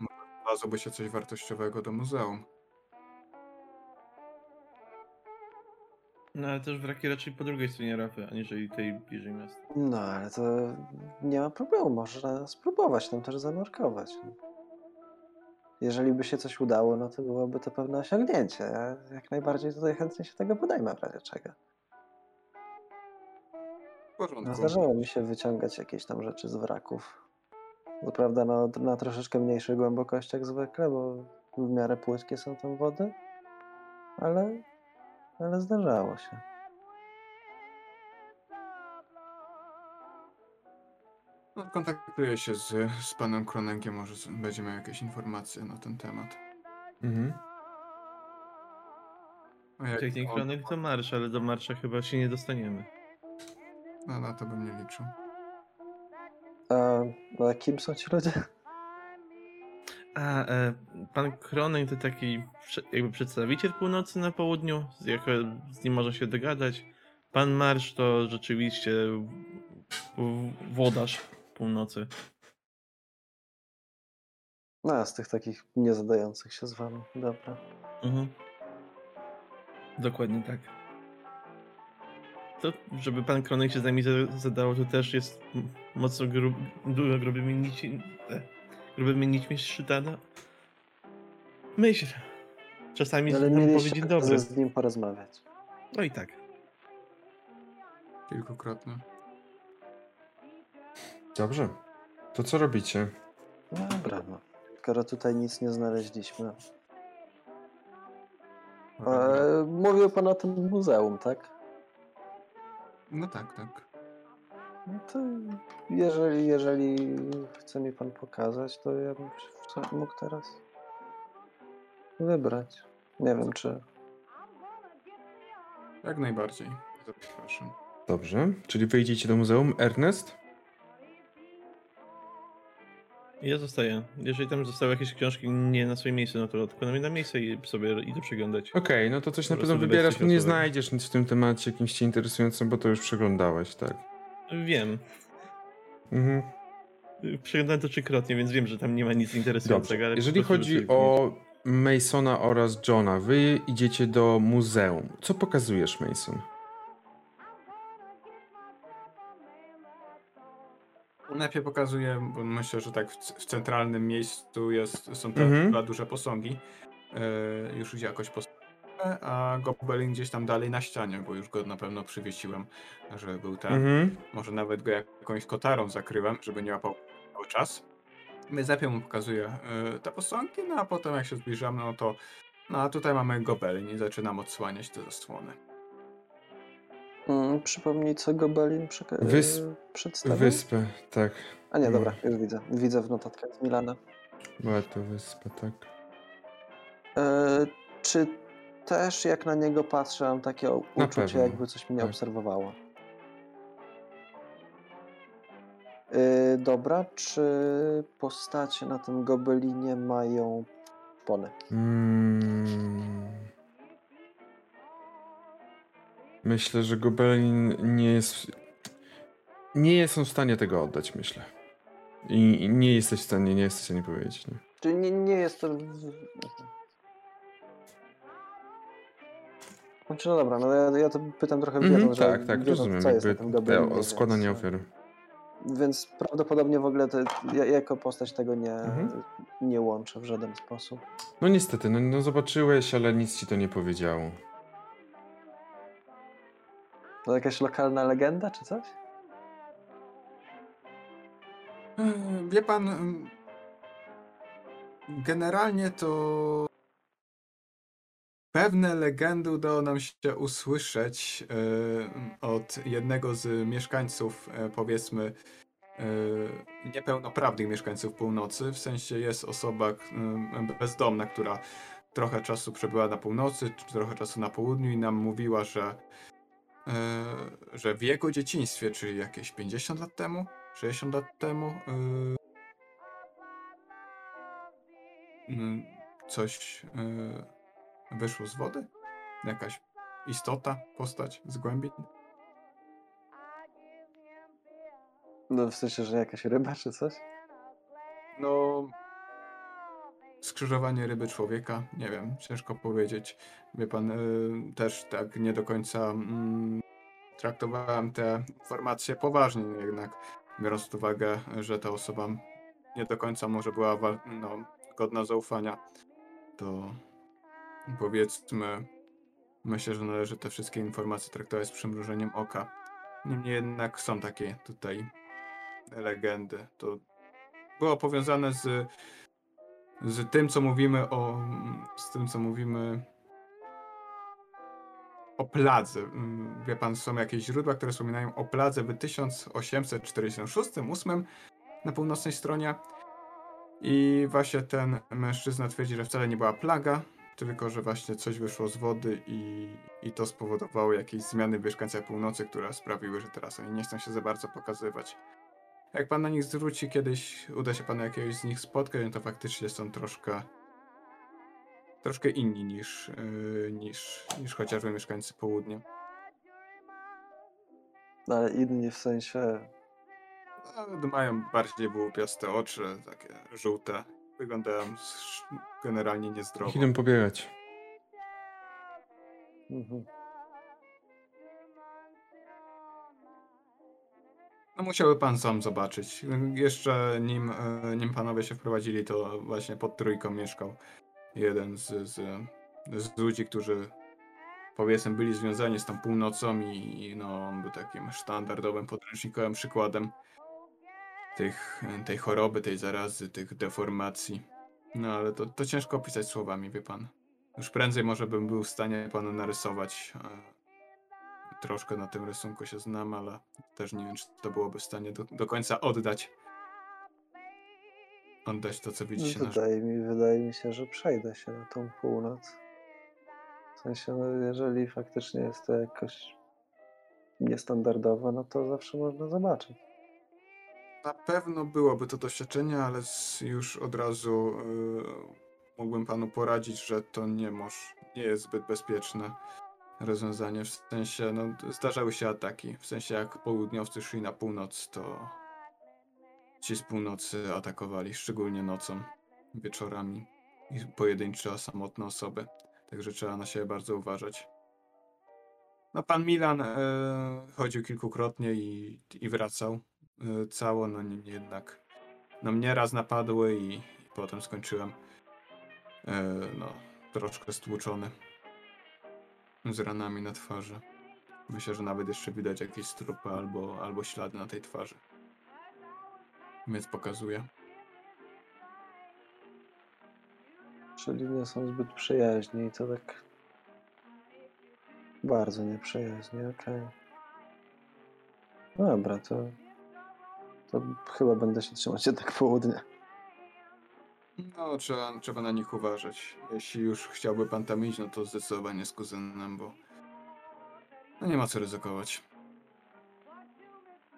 Może Znalazłoby się coś wartościowego do muzeum. No ale też wraki raczej po drugiej stronie rafy, aniżeli tej bliżej miasta. No ale to nie ma problemu, można spróbować tam też zanurkować. Jeżeli by się coś udało, no to byłoby to pewne osiągnięcie. Ja jak najbardziej tutaj chętnie się tego podejmę w razie czego. W porządku. No, zdarzało mi się wyciągać jakieś tam rzeczy z wraków. Co prawda no, na troszeczkę mniejszych głębokościach zwykle, bo w miarę płytkie są tam wody, ale, ale zdarzało się. No, kontaktuję się z, z panem Kronenkiem, może z- będzie miał jakieś informacje na ten temat. Mhm. A jak on- Kronek to marsz, ale do marsza chyba się nie dostaniemy. No na to bym nie liczył. A, a kim są ci ludzie? A, e, pan Kronek to taki jakby przedstawiciel północy na południu, z, jako, z nim można się dogadać. Pan Marsz to rzeczywiście włodarz północy. No, z tych takich niezadających się z wami. Dobra. Mhm. Dokładnie tak. To, żeby pan Kronek się z nami za- zadało, to też jest mocno grub, dużo grubymi, nici, e, grubymi nićmi szytana. Myśl. Czasami Ale powie mieliście dzień okazję dobry. z nim porozmawiać. No i tak. Kilkukrotnie. Dobrze. To co robicie? Dobra, no. Skoro tutaj nic nie znaleźliśmy. E, mówił pan o tym muzeum, tak? No tak, tak. No to jeżeli, jeżeli chce mi pan pokazać, to ja bym mógł teraz wybrać. Nie wiem, czy. Jak najbardziej. Zapraszam. Dobrze. Czyli wyjdziecie do muzeum. Ernest? Ja zostaję. Jeżeli tam zostały jakieś książki nie na swoim miejscu, no to odkładam je na miejsce i sobie idę przeglądać. Okej, no to coś na pewno wybierasz, nie znajdziesz nic w tym temacie jakimś cię interesującym, bo to już przeglądałeś, tak. Wiem. Mhm. Przeglądałem to trzykrotnie, więc wiem, że tam nie ma nic Dobrze. interesującego. ale Jeżeli chodzi o Masona oraz Johna, wy idziecie do muzeum. Co pokazujesz, Mason? Najpierw pokazuję, bo myślę, że tak w, w centralnym miejscu jest, są te Mhm. dwa duże posągi. E, już jakoś postawione, a Gobelin gdzieś tam dalej na ścianie, bo już go na pewno przywiesiłem, że był ten. Mhm. Może nawet go jakąś kotarą zakryłem, żeby nie łapał cały czas. Więc najpierw mu pokazuję e, te posągi, no a potem jak się zbliżamy, no to no a tutaj mamy Gobelin i zaczynam odsłaniać te zasłony. Mm, przypomnij, co Gobelin przeka- Wysp- e, przedstawił? Wyspę, tak. A nie, dobra, już widzę. Widzę w notatkach z Milana. Była to wyspa, tak. E, Czy też jak na niego patrzę, mam takie Na uczucie, pewno, jakby coś mnie tak. obserwowało? Yy, dobra, czy postacie na tym gobelinie mają pole? Mm. Myślę, że Gobelin nie jest. Nie jest on w stanie tego oddać, myślę. I nie jesteś w stanie, nie jesteś w stanie powiedzieć. Nie? Czyli nie, nie jest to... Znaczy, no dobra, no ja, ja to pytam trochę Mhm, wiedząc, że tak, tak, rozumiem. co jest Jakby o- składanie więc, ofiar. Więc prawdopodobnie w ogóle to, ja, jako postać tego nie, Mhm. nie łączę w żaden sposób. No niestety, no, no zobaczyłeś, ale nic ci to nie powiedziało. To jakaś lokalna legenda czy coś? E, Wie pan, em, generalnie to pewne legendy udało nam się usłyszeć e, od jednego z mieszkańców, e, powiedzmy, e, niepełnoprawnych mieszkańców północy. W sensie jest osoba em, bezdomna, która trochę czasu przebyła na północy, trochę czasu na południu i nam mówiła, że, że w jego dzieciństwie, czyli jakieś 50 lat temu, 60 lat temu, e, mm, coś e, wyszło z wody? Jakaś istota, postać z głębi? No w sensie, że jakaś ryba czy coś? No. Skrzyżowanie ryby człowieka, nie wiem, ciężko powiedzieć. Wie pan, y, też tak nie do końca mm, traktowałem te informacje poważnie, jednak biorąc pod uwagę, że ta osoba nie do końca może była no, godna zaufania, to powiedzmy, myślę, że należy te wszystkie informacje traktować z przymrużeniem oka. Niemniej jednak są takie tutaj legendy. To było powiązane z, z tym, co mówimy o. z tym, co mówimy o pladze. Mm, Wie pan, są jakieś źródła, które wspominają o pladze w 1846-8 na północnej stronie. I właśnie ten mężczyzna twierdzi, że wcale nie była plaga, tylko że właśnie coś wyszło z wody i, i to spowodowało jakieś zmiany w mieszkańcach północy, które sprawiły, że teraz oni nie chcą się za bardzo pokazywać. Jak pan na nich zwróci kiedyś, uda się panu jakiegoś z nich spotkać, no to faktycznie są troszkę troszkę inni niż, yy, niż, niż chociażby mieszkańcy południa. No, ale inni w sensie... No, mają bardziej łupiaste oczy, takie żółte. Wyglądają generalnie niezdrowo. Idę pobiegać. Mhm. No musiałby pan sam zobaczyć. Jeszcze nim, e, nim panowie się wprowadzili, to właśnie pod trójką mieszkał jeden z, z, z ludzi, którzy powiedzmy byli związani z tą północą i no, on był takim sztandardowym podręcznikowym przykładem tych, tej choroby, tej zarazy, tych deformacji. No ale to, to ciężko opisać słowami, wie pan. Już prędzej może bym był w stanie panu narysować. Troszkę na tym rysunku się znam, ale też nie wiem, czy to byłoby w stanie do, do końca oddać. Oddać to, co widzicie na Wydaje mi, wydaje mi się, że przejdę się na tą północ. W sensie, no, jeżeli faktycznie jest to jakoś niestandardowe, no to zawsze można zobaczyć. Na pewno byłoby to doświadczenie, ale już od razu y, mógłbym panu poradzić, że to nie, moż, nie jest zbyt bezpieczne rozwiązanie. W sensie, no, zdarzały się ataki. W sensie, jak południowcy szli na północ, to ci z północy atakowali, szczególnie nocą, wieczorami. I pojedyncze, samotne osoby. Także trzeba na siebie bardzo uważać. No, pan Milan e, chodził kilkukrotnie i, i wracał y, cało, no niemniej jednak no mnie raz napadły i, i potem skończyłem y, no troszkę stłuczony z ranami na twarzy. Myślę, że nawet jeszcze widać jakieś strupy albo, albo ślady na tej twarzy. Więc pokazuję. Czyli nie są zbyt przyjaźni i to tak bardzo nieprzyjaźni, okej. No dobra, to, to chyba będę się trzymać jednak południa. No, trzeba, trzeba na nich uważać. Jeśli już chciałby pan tam iść, no to zdecydowanie z kuzynem, bo no nie ma co ryzykować.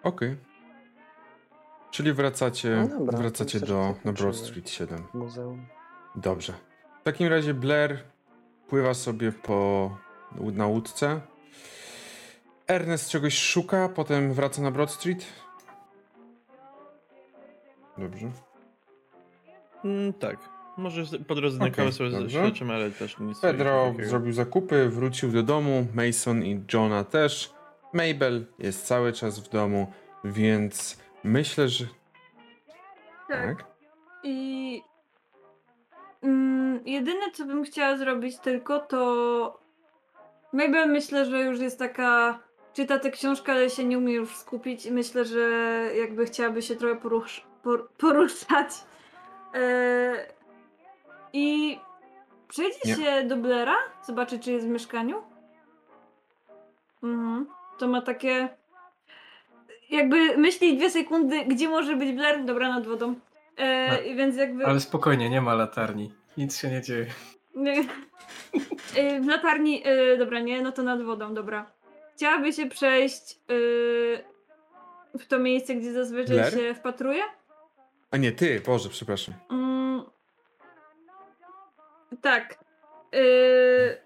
Okej. Czyli wracacie, No dobra, wracacie do na Broad. Street 7. Muzeum. Dobrze. W takim razie Blair pływa sobie po, na łódce. Ernest czegoś szuka, potem wraca na Broad Street. Dobrze. Mm, tak. Może po drodze na kawę sobie dobrze. śleczymy, ale też nic Pedro zrobił zakupy, wrócił do domu, Mason i Johna też. Mabel jest cały czas w domu, więc myślę, że Tak. tak. I mm, jedyne, co bym chciała zrobić tylko, to Mabel myślę, że już jest taka, czyta tę książkę, ale się nie umie już skupić i myślę, że jakby chciałaby się trochę porusz, por, poruszać. E, I przejdzie Nie. się do Blaira, zobaczy, czy jest w mieszkaniu. Mhm. To ma takie... Jakby myśli dwie sekundy, gdzie może być Blair, dobra, nad wodą. E, i więc jakby... Ale spokojnie, nie ma latarni. Nic się nie dzieje. Nie. Y, W latarni, y, dobra, nie, no to nad wodą, dobra. Chciałaby się przejść y, w to miejsce, gdzie zazwyczaj Blair? się wpatruje? A nie, ty, Boże, przepraszam. Mm, tak. Y,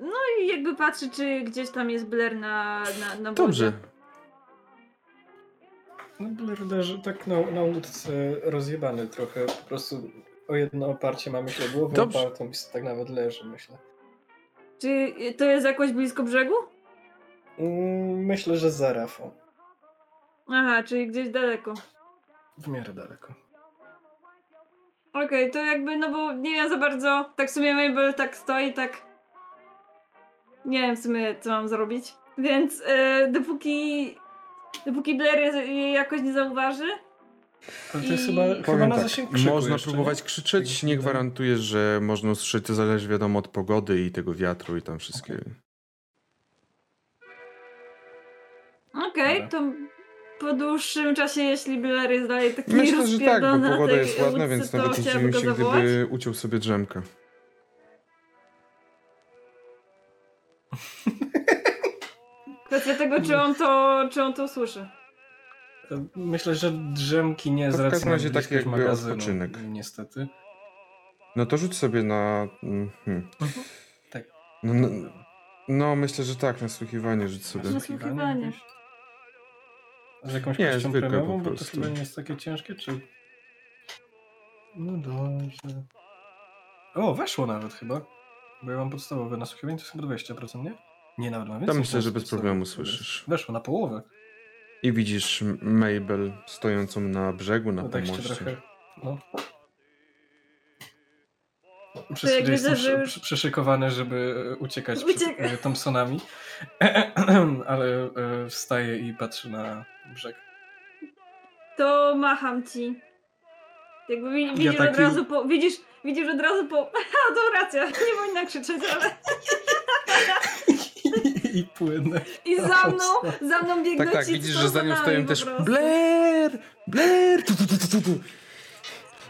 no i jakby patrzy, czy gdzieś tam jest Blair na, na, na. Dobrze. No Blair leży tak na, na łódce rozjebany trochę. Po prostu o jedno oparcie ma, myślę, głowę Dobrze. opartą i tak nawet leży, myślę. Czy to jest jakoś blisko brzegu? Mm, Myślę, że za rafą. Aha, czyli gdzieś daleko. W miarę daleko. Okej, to jakby, no bo nie wiem za bardzo. Tak w sumie Mabel tak stoi, tak. Nie wiem w sumie, co mam zrobić. Więc e, dopóki. Dopóki Blair je- jej jakoś nie zauważy. Ale to jest I- chyba, chyba na tak, zasięg krzyku można jeszcze, próbować nie? krzyczeć, nie gwarantuję, że można usłyszeć, to zależy wiadomo od pogody i tego wiatru i tam wszystkiego. Okej, Dobra. to po dłuższym czasie, jeśli Blair jest dalej taki Myślę, że tak, bo pogoda jest ładna, łódce, więc to nawet nie go się, zawołać. gdyby uciął sobie drzemkę. Kwestia tego, czy on to, czy on to słyszy. Myślę, że drzemki nie To w z racji każdym razie na taki bliskość jakby magazynu, odpoczynek. Niestety. No to rzuć sobie na... mm, Hmm. Tak. No, no, no, myślę, że tak, nasłuchiwanie rzuć sobie. Nasłuchiwanie. jakieś? Z jakąś Nie, kością premiową, bo to chyba nie jest takie ciężkie, czy... No dobrze. O, weszło nawet chyba. Bo ja mam podstawowe nasłuchiwanie, to jest chyba 20%, nie? Nie, nawet ma To więcej. myślę, że bez problemu słyszysz. Weszło na połowę. I widzisz Mabel stojącą na brzegu, na No tak się pomoście. trochę... No. Przez To jak chwilę widzę, jestem że przy, już- przy, przyszykowany, żeby e, uciekać przed Ucieka. e, Thompsonami, ale e, wstaje i patrzy na brzeg. To macham ci. Jakby wi- widzisz od taki- razu po. Widzisz, widzisz od razu po. A to racja, nie powinna krzyczeć, ale. I płynę. I za mną, za mną biegną Tak, tak, ci widzisz, że za nią stoją też. Blair! Blair! Tu, tu, tu, tu, tu.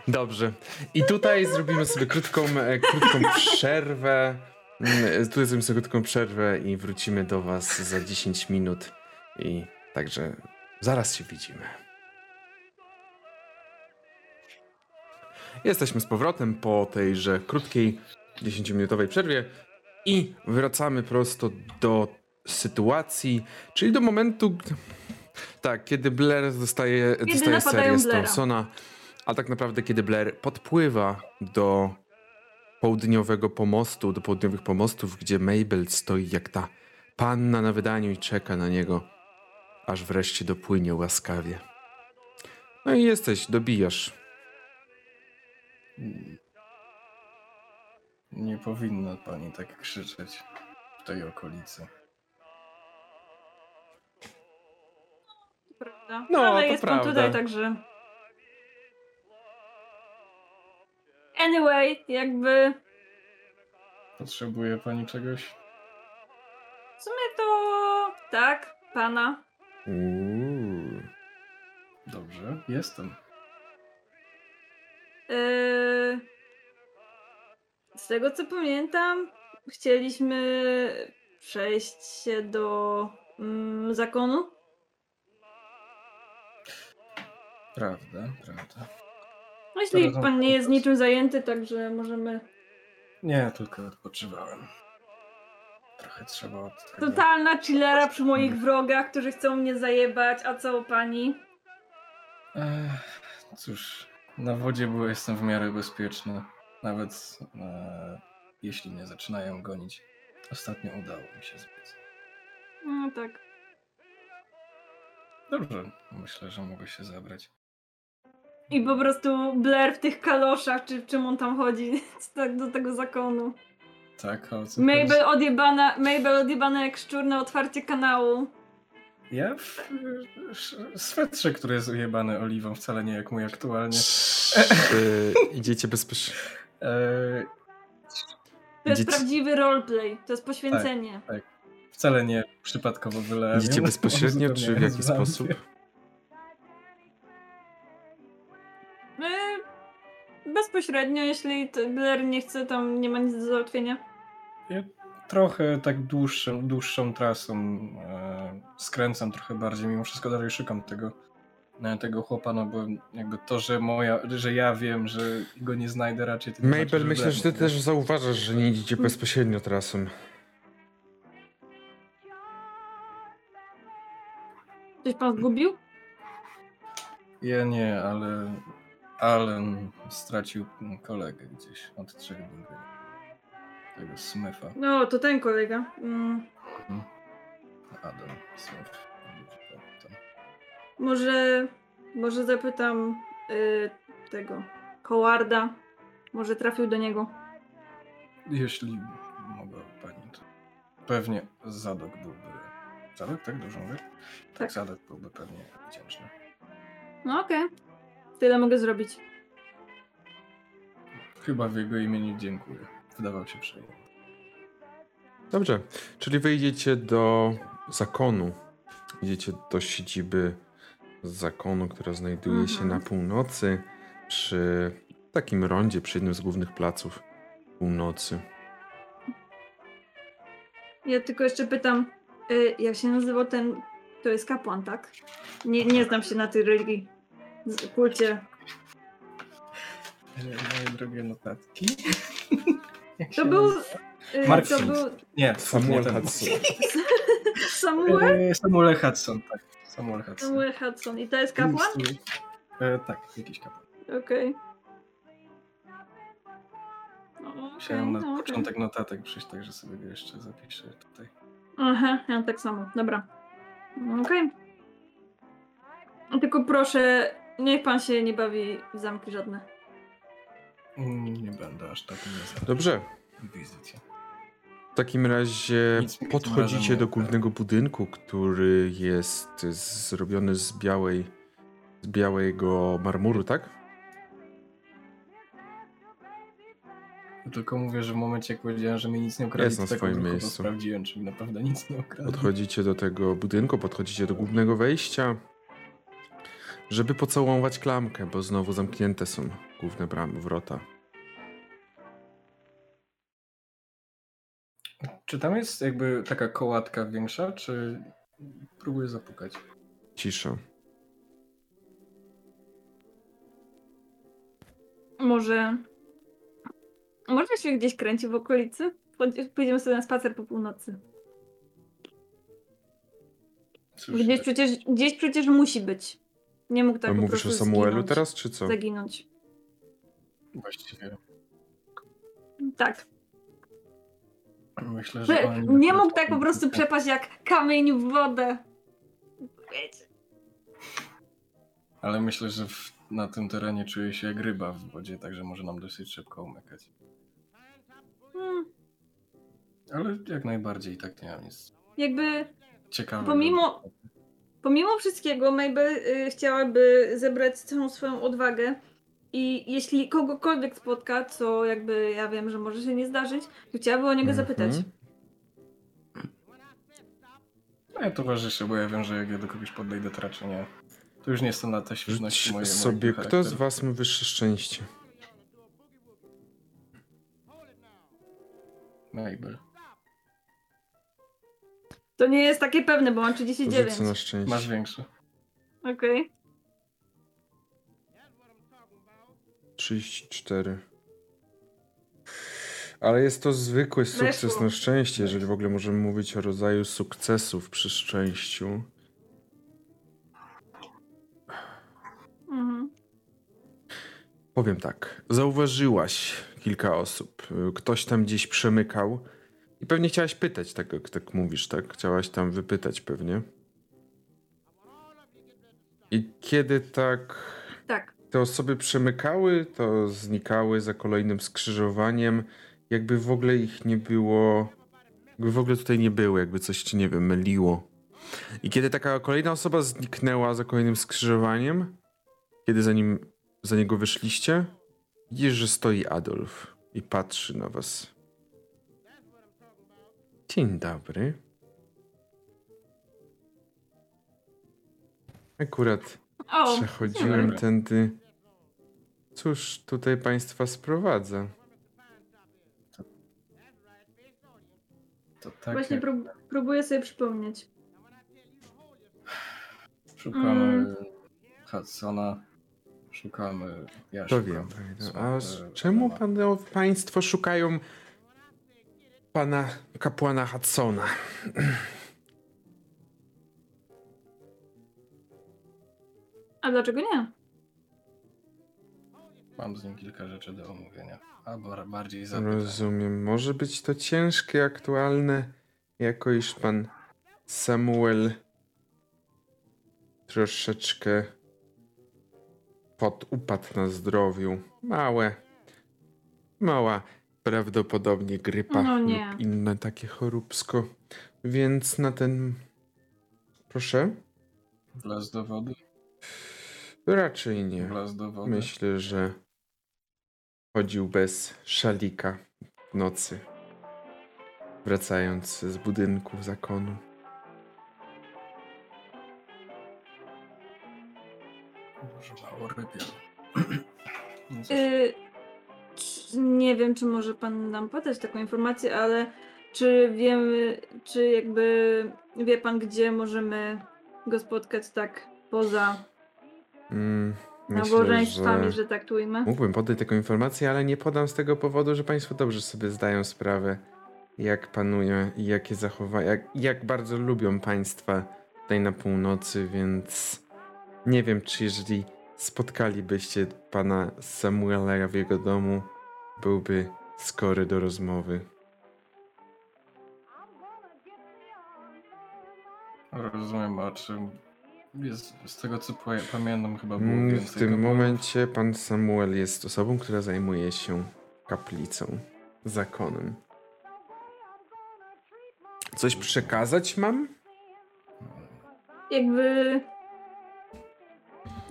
Dobrze. I tutaj zrobimy sobie krótką, e, krótką przerwę. Mm, Tutaj zrobimy sobie krótką przerwę i wrócimy do was za 10 minut. I także zaraz się widzimy. Jesteśmy z powrotem po tejże krótkiej 10-minutowej przerwie i wracamy prosto do sytuacji, czyli do momentu, tak, kiedy Blair dostaje, dostaje serię z Blaira. A tak naprawdę kiedy Blair podpływa do południowego pomostu, do południowych pomostów, gdzie Mabel stoi jak ta panna na wydaniu i czeka na niego, aż wreszcie dopłynie łaskawie. No i jesteś, dobijasz. Nie powinna pani tak krzyczeć w tej okolicy. Prawda. No, Ale to jest prawda. pan tutaj, także. Anyway, jakby. Potrzebuje pani czegoś? W sumie to. Tak, pana. Uuu. Dobrze, jestem. Eee, z tego co pamiętam, chcieliśmy przejść się do mm, zakonu. Prawda, prawda. No, jeśli pan nie jest niczym zajęty, także możemy. Nie, tylko odpoczywałem. Trochę trzeba od tego... Totalna chillera przy moich wrogach, którzy chcą mnie zajebać, a co u pani? Ech, cóż, na wodzie było jestem w miarę bezpieczny. Nawet e, jeśli mnie zaczynają gonić. Ostatnio udało mi się zbiec. No tak. Dobrze, myślę, że mogę się zabrać. I po prostu Blair w tych kaloszach, czy w czym on tam chodzi, tak do tego zakonu. Tak, o co Mabel chodzi? odjebana, Mabel odjebana jak szczur na otwarcie kanału. Ja w w swetrze, który jest ujebany oliwą, wcale nie jak mój aktualnie. Czy idziecie bezpośrednio? E, To jest Idziecie- prawdziwy roleplay, to jest poświęcenie. wcale nie przypadkowo wylałem. Idziecie bezpośrednio, czy w jaki sposób? Bezpośrednio, jeśli Blair nie chce, tam nie ma nic do załatwienia. Ja trochę tak dłuższą, dłuższą trasą e, skręcam trochę bardziej, mimo wszystko dalej szukam tego, e, tego chłopa, no bo jakby to, że moja, że ja wiem, że go nie znajdę raczej to nie Mabel, znaczy, myślę, że ty będę. też zauważasz, że nie idziecie bezpośrednio trasą. Coś pan zgubił? Ja nie, ale Allen stracił kolegę gdzieś od trzech dni. Tego Smitha. No, to ten kolega. Mm, Adam Smith. Tam. może, może zapytam y, tego Howarda. Może trafił do niego. Jeśli mogła pani, to pewnie Zadok byłby. Zadok, tak? Dobrze mówię? Tak, Tak. Zadok byłby pewnie wdzięczny. No okej. Tyle mogę zrobić. Chyba w jego imieniu dziękuję. Wydawał się przejęty. Dobrze, czyli wyjdziecie do zakonu. Idziecie do siedziby zakonu, która znajduje się Mhm. na północy, przy takim rondzie, przy jednym z głównych placów północy. Ja tylko jeszcze pytam, y, jak się nazywał ten. To jest kapłan, tak? Nie, nie znam się na tej religii. Kulcie. E, Moje drogie notatki. To był. nazywa? y, Mark to był Nie, Samuel nie. Hudson. Samuel? E, Samuel Hudson, tak. Samuel Hudson. Samuel Hudson. I to jest kapłan? E, tak, jakiś kapłan. Okej. No, okej, Musiałem na no, początek notatek przyjść, także sobie go jeszcze zapiszę tutaj. Aha, ja tak samo. Dobra. Okej. Tylko proszę, niech pan się nie bawi w zamki żadne. Mm, Nie będę aż tak nie Dobrze, wizycie. w takim razie Nic podchodzicie razem do głównego budynku, który jest zrobiony z białej, z białego marmuru, tak? Tylko mówię, że w momencie jak powiedziałem, że mi nic nie ukradli, Jest to na tak swoim miejscu. sprawdziłem, czy mi naprawdę nic nie ukradli. Podchodzicie do tego budynku, podchodzicie do głównego wejścia, żeby pocałować klamkę, bo znowu zamknięte są główne bramy, wrota. Czy tam jest jakby taka kołatka większa, czy próbuję zapukać? Cisza. Może. Może się gdzieś kręci w okolicy? Pójdziemy sobie na spacer po północy. Cóż, Gdzieś tak, przecież, gdzieś przecież musi być. Nie mógł tak A po mówisz prostu o Samuelu zginąć, teraz, czy co? Zaginąć. właściwie Tak. myślę, że oni nie mógł tak po prostu przepaść jak kamień w wodę. Wiecie. Ale myślę, że w, na tym terenie czuję się jak ryba w wodzie, także może nam dosyć szybko umykać. Hmm, Ale jak najbardziej tak nie mam nic jakby ciekawego. Pomimo- Pomimo wszystkiego, Mabel y, chciałaby zebrać całą swoją odwagę i jeśli kogokolwiek spotka, co jakby ja wiem, że może się nie zdarzyć, to chciałaby o niego mm -hmm. zapytać. No ja towarzyszę, bo ja wiem, że jak ja do kogoś podejdę, to raczej nie. To już nie jest to na te świetności moje. sobie, kto z was ma wyższe szczęście? Mabel. To nie jest takie pewne, bo mam 39. Rzucę na szczęście. Masz większy. Okej. 34. Ale jest to zwykły sukces Weszło. na szczęście, jeżeli w ogóle możemy mówić o rodzaju sukcesów przy szczęściu. Mhm. Powiem tak, zauważyłaś kilka osób. Ktoś tam gdzieś przemykał i pewnie chciałaś pytać, tak jak tak mówisz, tak? Chciałaś tam wypytać pewnie. I kiedy tak Tak. te osoby przemykały, to znikały za kolejnym skrzyżowaniem, jakby w ogóle ich nie było, jakby w ogóle tutaj nie było, jakby coś ci, nie wiem, myliło. I kiedy taka kolejna osoba zniknęła za kolejnym skrzyżowaniem, kiedy za nim, za niego wyszliście, widzisz, że stoi Adolf i patrzy na was. Dzień dobry. Akurat O, Przechodziłem tędy. Cóż tutaj państwa sprowadza? To tak właśnie jak prób próbuję sobie przypomnieć. szukamy Mm. Hudsona, szukamy... Ja To szukam wiem. A e, czemu pan, państwo szukają pana kapłana Hudsona? A dlaczego nie? Mam z nim kilka rzeczy do omówienia. Albo bardziej zapytań. Rozumiem. Może być to ciężkie, aktualne, jako iż pan Samuel troszeczkę pod upadł na zdrowiu. Małe, mała, prawdopodobnie grypa No nie. lub inne takie choróbsko. Więc na ten... Proszę? Wlazł do wody? Raczej nie. Wlazł do wody? Myślę, że chodził bez szalika w nocy, wracając z budynku zakonu. Może mało rybiał. Cóż, Y, nie wiem, czy może pan nam podać taką informację, ale czy wiemy, czy jakby wie pan, gdzie możemy go spotkać tak poza Mm, nabożeństwami, że że tak tu ujmę? mógłbym podać taką informację, ale nie podam z tego powodu, że Państwo dobrze sobie zdają sprawę, jak panuje i jakie zachowania, jak, jak bardzo lubią Państwa tutaj na północy, więc nie wiem, czy jeżeli spotkalibyście pana Samuela w jego domu, byłby skory do rozmowy. Rozumiem, a czy jest, z tego co pa- pamiętam chyba było Mm, więcej W tym kapłanów? momencie pan Samuel jest osobą, która zajmuje się kaplicą, zakonem. Coś przekazać mam? Jakby.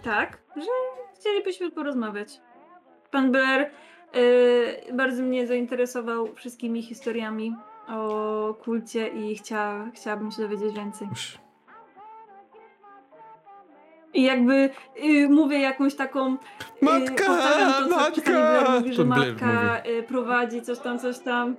Tak, że chcielibyśmy porozmawiać. Pan Blair y, bardzo mnie zainteresował wszystkimi historiami o kulcie i chcia, chciałabym się dowiedzieć więcej. Uś, I jakby y, mówię jakąś taką. Matka, y, powtarzam to, matka! mówi, że Blair matka prowadzi coś tam, coś tam.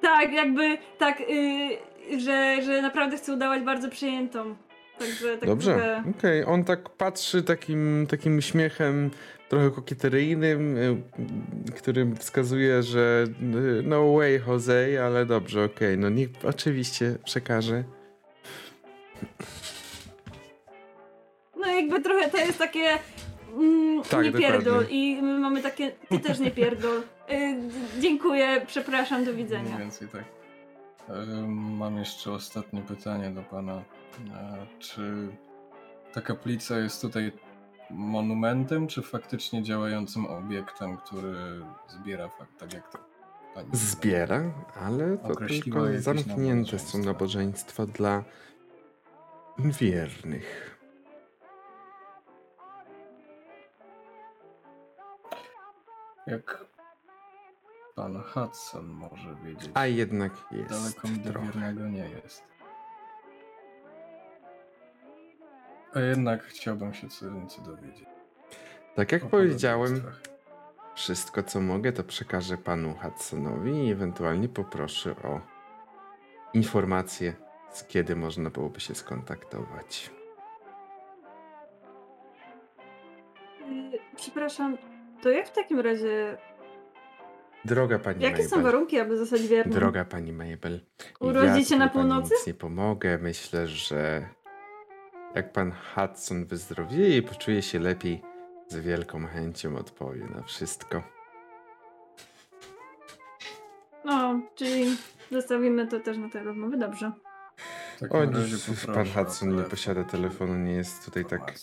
Tak, jakby tak, y, że, że naprawdę chcę udawać bardzo przyjętą. Także tak Dobrze, trochę- okej. On tak patrzy takim, takim śmiechem trochę kokieteryjnym, y, którym wskazuje, że y, no way Jose, ale dobrze, okej. No niech oczywiście przekaże. No jakby trochę to jest takie mm, Tak, nie pierdol i my mamy takie, ty też nie pierdol. Y, dziękuję, przepraszam, do Mniej widzenia. więcej tak. Mam jeszcze ostatnie pytanie do pana. E, Czy ta kaplica jest tutaj monumentem, czy faktycznie działającym obiektem, który zbiera fakt, tak jak to pani Zbiera, ale to tylko zamknięte są nabożeństwa. dla wiernych. Jak pan Hudson może wiedzieć, A jednak jest daleko mi do wiernego nie jest. A jednak chciałbym się co więcej dowiedzieć. Tak jak o powiedziałem. Wszystko, co mogę, to przekażę panu Hudsonowi i ewentualnie poproszę o informacje, z kiedy można byłoby się skontaktować. Y, Przepraszam, to jak w takim razie. Droga pani Jakie są Mabel, warunki, aby zostać wiernym? droga pani Mabel, Urodzić się ja na północy? nic nie pomogę. Myślę, że jak pan Hudson wyzdrowieje i poczuje się lepiej, z wielką chęcią odpowie na wszystko. No, czyli zostawimy to też na tej rozmowy. Dobrze. O, pan Hudson nie posiada telefonu, nie jest tutaj tak.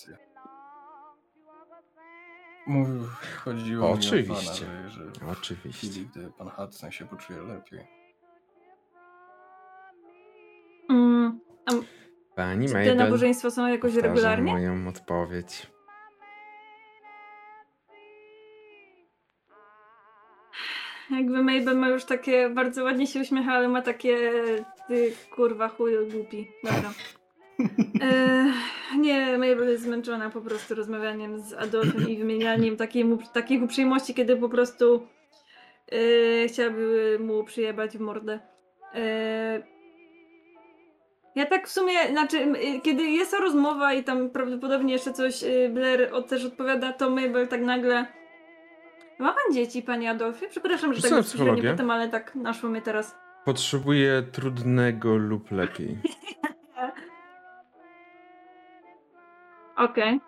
Mówił, chodziło mi o Oczywiście. pana, że, że w Oczywiście. chwili, gdy pan Hudson się poczuje lepiej. Pani czy te nabożeństwa są jakoś regularnie? moją odpowiedź. Jakby Mabel ma już takie, bardzo ładnie się uśmiecha, ale ma takie, ty kurwa chuju głupi. Dobra. E, nie, Mabel jest zmęczona po prostu rozmawianiem z Adolfem i wymienianiem takiej, mu- takich uprzejmości, kiedy po prostu e, chciałaby mu przyjebać w mordę. E, ja tak w sumie, znaczy, y, kiedy jest ta rozmowa i tam prawdopodobnie jeszcze coś y, Blair też odpowiada, to Mabel tak nagle. Ma pan dzieci, panie Adolfie? Przepraszam, że tak Rzucam bezpośrednio potem, ale tak naszło mnie teraz. Potrzebuję trudnego lub lepiej. Okej.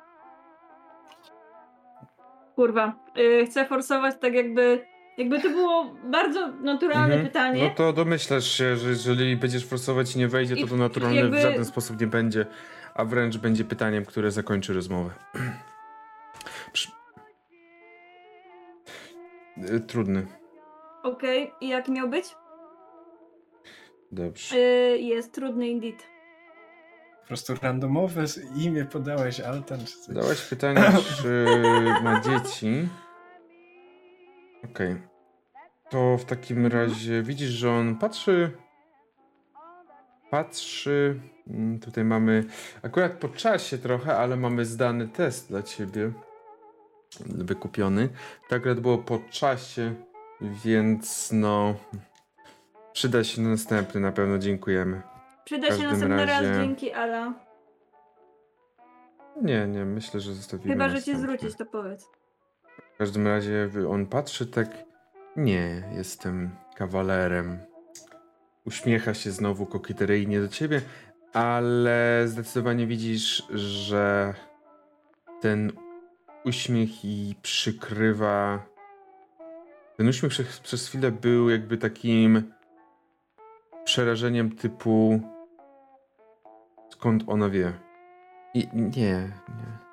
Kurwa. Y, chcę forsować tak jakby. Jakby to było bardzo naturalne Mhm. pytanie. No to domyślasz się, że jeżeli będziesz forsować i nie wejdzie, to I to naturalne jakby- w żaden sposób nie będzie, a wręcz będzie pytaniem, które zakończy rozmowę. Przy- Y, Trudny. Okej, i jak miał być? Dobrze. Y, jest trudny indeed. Po prostu randomowe imię podałeś, Altan czy coś. Dałaś pytanie, czy ma dzieci. Okej. To w takim razie widzisz, że on patrzy. Patrzy. Mm, Tutaj mamy. Akurat po czasie trochę, ale mamy zdany test dla ciebie. Wykupiony. To akurat było po czasie, więc no. Przyda się na następny, na pewno dziękujemy. Przyda się następny razie- raz, dzięki Ala. Nie, nie, myślę, że zostawimy. Chyba, że cię zwrócić, to powiedz. W każdym razie on patrzy tak. Nie, jestem kawalerem. Uśmiecha się znowu kokieteryjnie do ciebie, ale zdecydowanie widzisz, że ten uśmiech i przykrywa. Ten uśmiech przez, przez chwilę był jakby takim przerażeniem typu. Skąd ona wie? I nie, nie.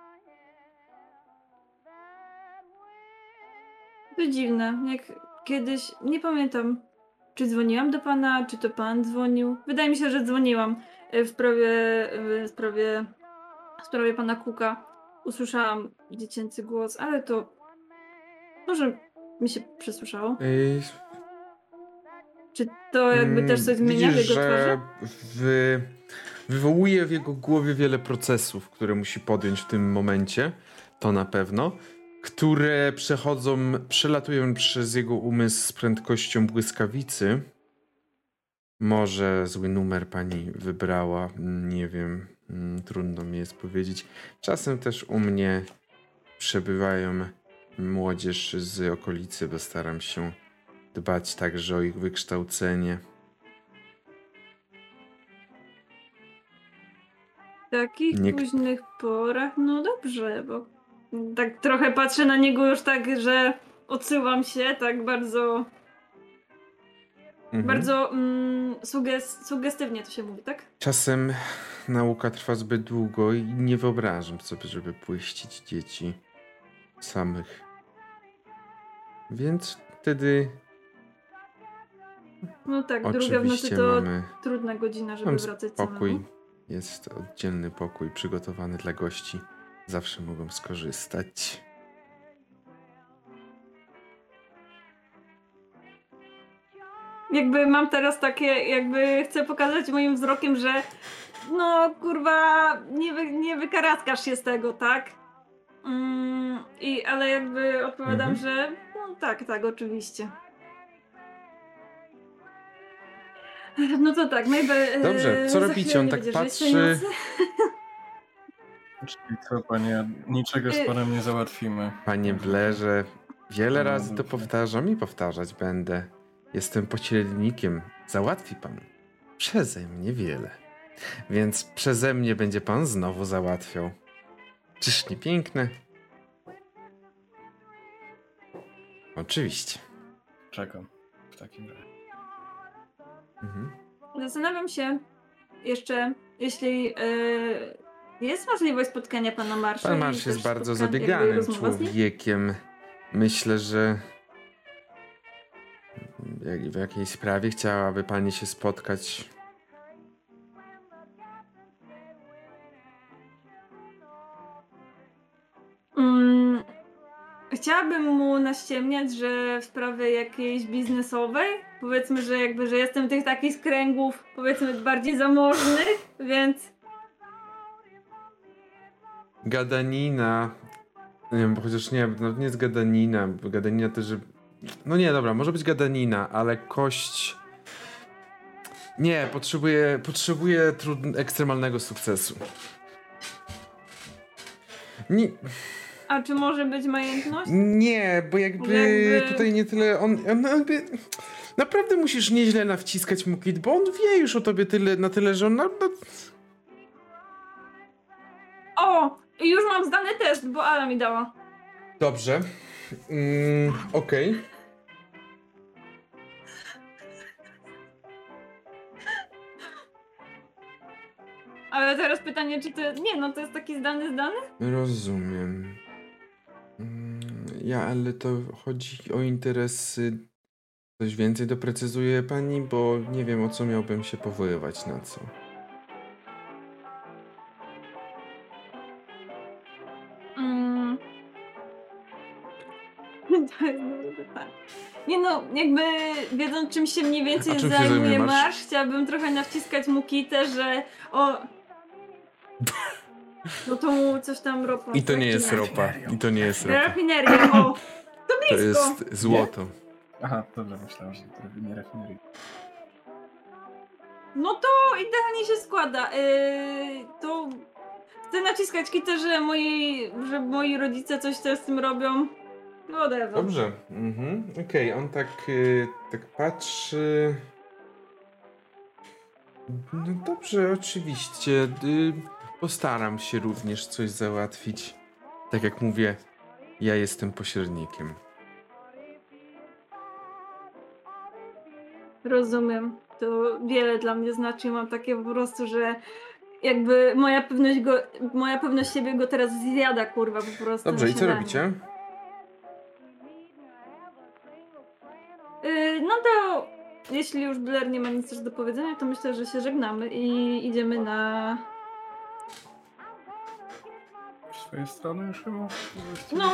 To dziwne, jak kiedyś, nie pamiętam, czy dzwoniłam do pana, czy to pan dzwonił. Wydaje mi się, że dzwoniłam e, w sprawie, w sprawie, w sprawie pana Kuka. Usłyszałam dziecięcy głos, ale to może mi się przesłyszało. Czy to jakby Mm, też coś zmienia w widzisz, jego że twarzy? w, wywołuje w jego głowie wiele procesów, które musi podjąć w tym momencie, to na pewno, które przechodzą, przelatują przez jego umysł z prędkością błyskawicy. Może zły numer pani wybrała, nie wiem, mm, trudno mi jest powiedzieć. Czasem też u mnie przebywają młodzież z okolicy, bo staram się dbać także o ich wykształcenie. W takich późnych porach, no dobrze, bo tak trochę patrzę na niego już tak, że odsyłam się, tak bardzo, Mhm. bardzo mm, suges- sugestywnie to się mówi, tak? Czasem nauka trwa zbyt długo i nie wyobrażam sobie, żeby puścić dzieci samych. Więc wtedy No tak, druga w nocy oczywiście to mamy trudna godzina, żeby mam wracać pokój. samemu. Jest oddzielny pokój przygotowany dla gości. Zawsze mogą skorzystać. Jakby mam teraz takie, jakby chcę pokazać moim wzrokiem, że no kurwa, nie, wy, nie wykaraskasz się z tego, tak? Mm, i, ale jakby odpowiadam, Mhm. że no tak, tak, oczywiście. No to tak, Mabel. Dobrze, co robicie? On tak patrzy. Czyli co, panie, niczego z Y- panem nie załatwimy. Panie Blerze, wiele razy to powtarzam i powtarzać będę. Jestem pośrednikiem. Załatwi pan przeze mnie wiele. Więc przeze mnie będzie pan znowu załatwiał. Czyż nie piękne? Oczywiście. Czekam w takim razie. Mhm. Zastanawiam się jeszcze, jeśli e, jest możliwość spotkania pana Marsza. Pan Marsz jest bardzo zabieganym człowiekiem. Myślę, że w jakiejś sprawie chciałaby pani się spotkać. Mm, chciałabym mu naściemniać, że w sprawie jakiejś biznesowej, powiedzmy, że jakby, że jestem tych takich z kręgów, powiedzmy, bardziej zamożnych, więc Gadanina. Nie wiem, bo chociaż nie, no nie jest gadanina, bo gadanina też. że- No nie, dobra, może być gadanina, ale kość. Nie, potrzebuję, potrzebuję trud... ekstremalnego sukcesu. Nie, a czy może być majętność? nie, bo jakby, Jakby- tutaj nie tyle on, on jakby naprawdę musisz nieźle nawciskać mu kit, bo on wie już o tobie tyle, na tyle, że on na, na, O! I już mam zdany test, bo Ala mi dała. Dobrze. Mm, Okej. Ale teraz pytanie, czy to... Nie, no to jest taki zdany, zdany? Rozumiem. Mm, Ja, ale to chodzi o interesy. Coś więcej doprecyzuje pani, bo nie wiem o co miałbym się powoływać na co. Nie no, jakby wiedząc czym się mniej więcej A czym się zajmuje zajmuje Marsz? Marsz, chciałabym trochę nawciskać mu kitę, że o... No to mu coś tam ropa. I to nie jest ropa. I to nie jest ropa. Rafineria, o! To To blisko! jest złoto. Aha, dobrze, myślałem, że to nie rafinerii. No to idealnie się składa. Yy, to chcę naciskać kitę, że moi, że moi rodzice coś też z tym robią. No whatever. Dobrze. Mhm. Okej, on tak, y, tak patrzy. No dobrze, oczywiście. Y, postaram się również coś załatwić. Tak jak mówię, ja jestem pośrednikiem. Rozumiem. To wiele dla mnie znaczy. Mam takie po prostu, że jakby moja pewność go, moja pewność siebie go teraz zjada, kurwa, po prostu. Dobrze, i co robicie? Jeśli już Blair nie ma nic też do powiedzenia, to myślę, że się żegnamy i idziemy na... W swojej strony już chyba? No.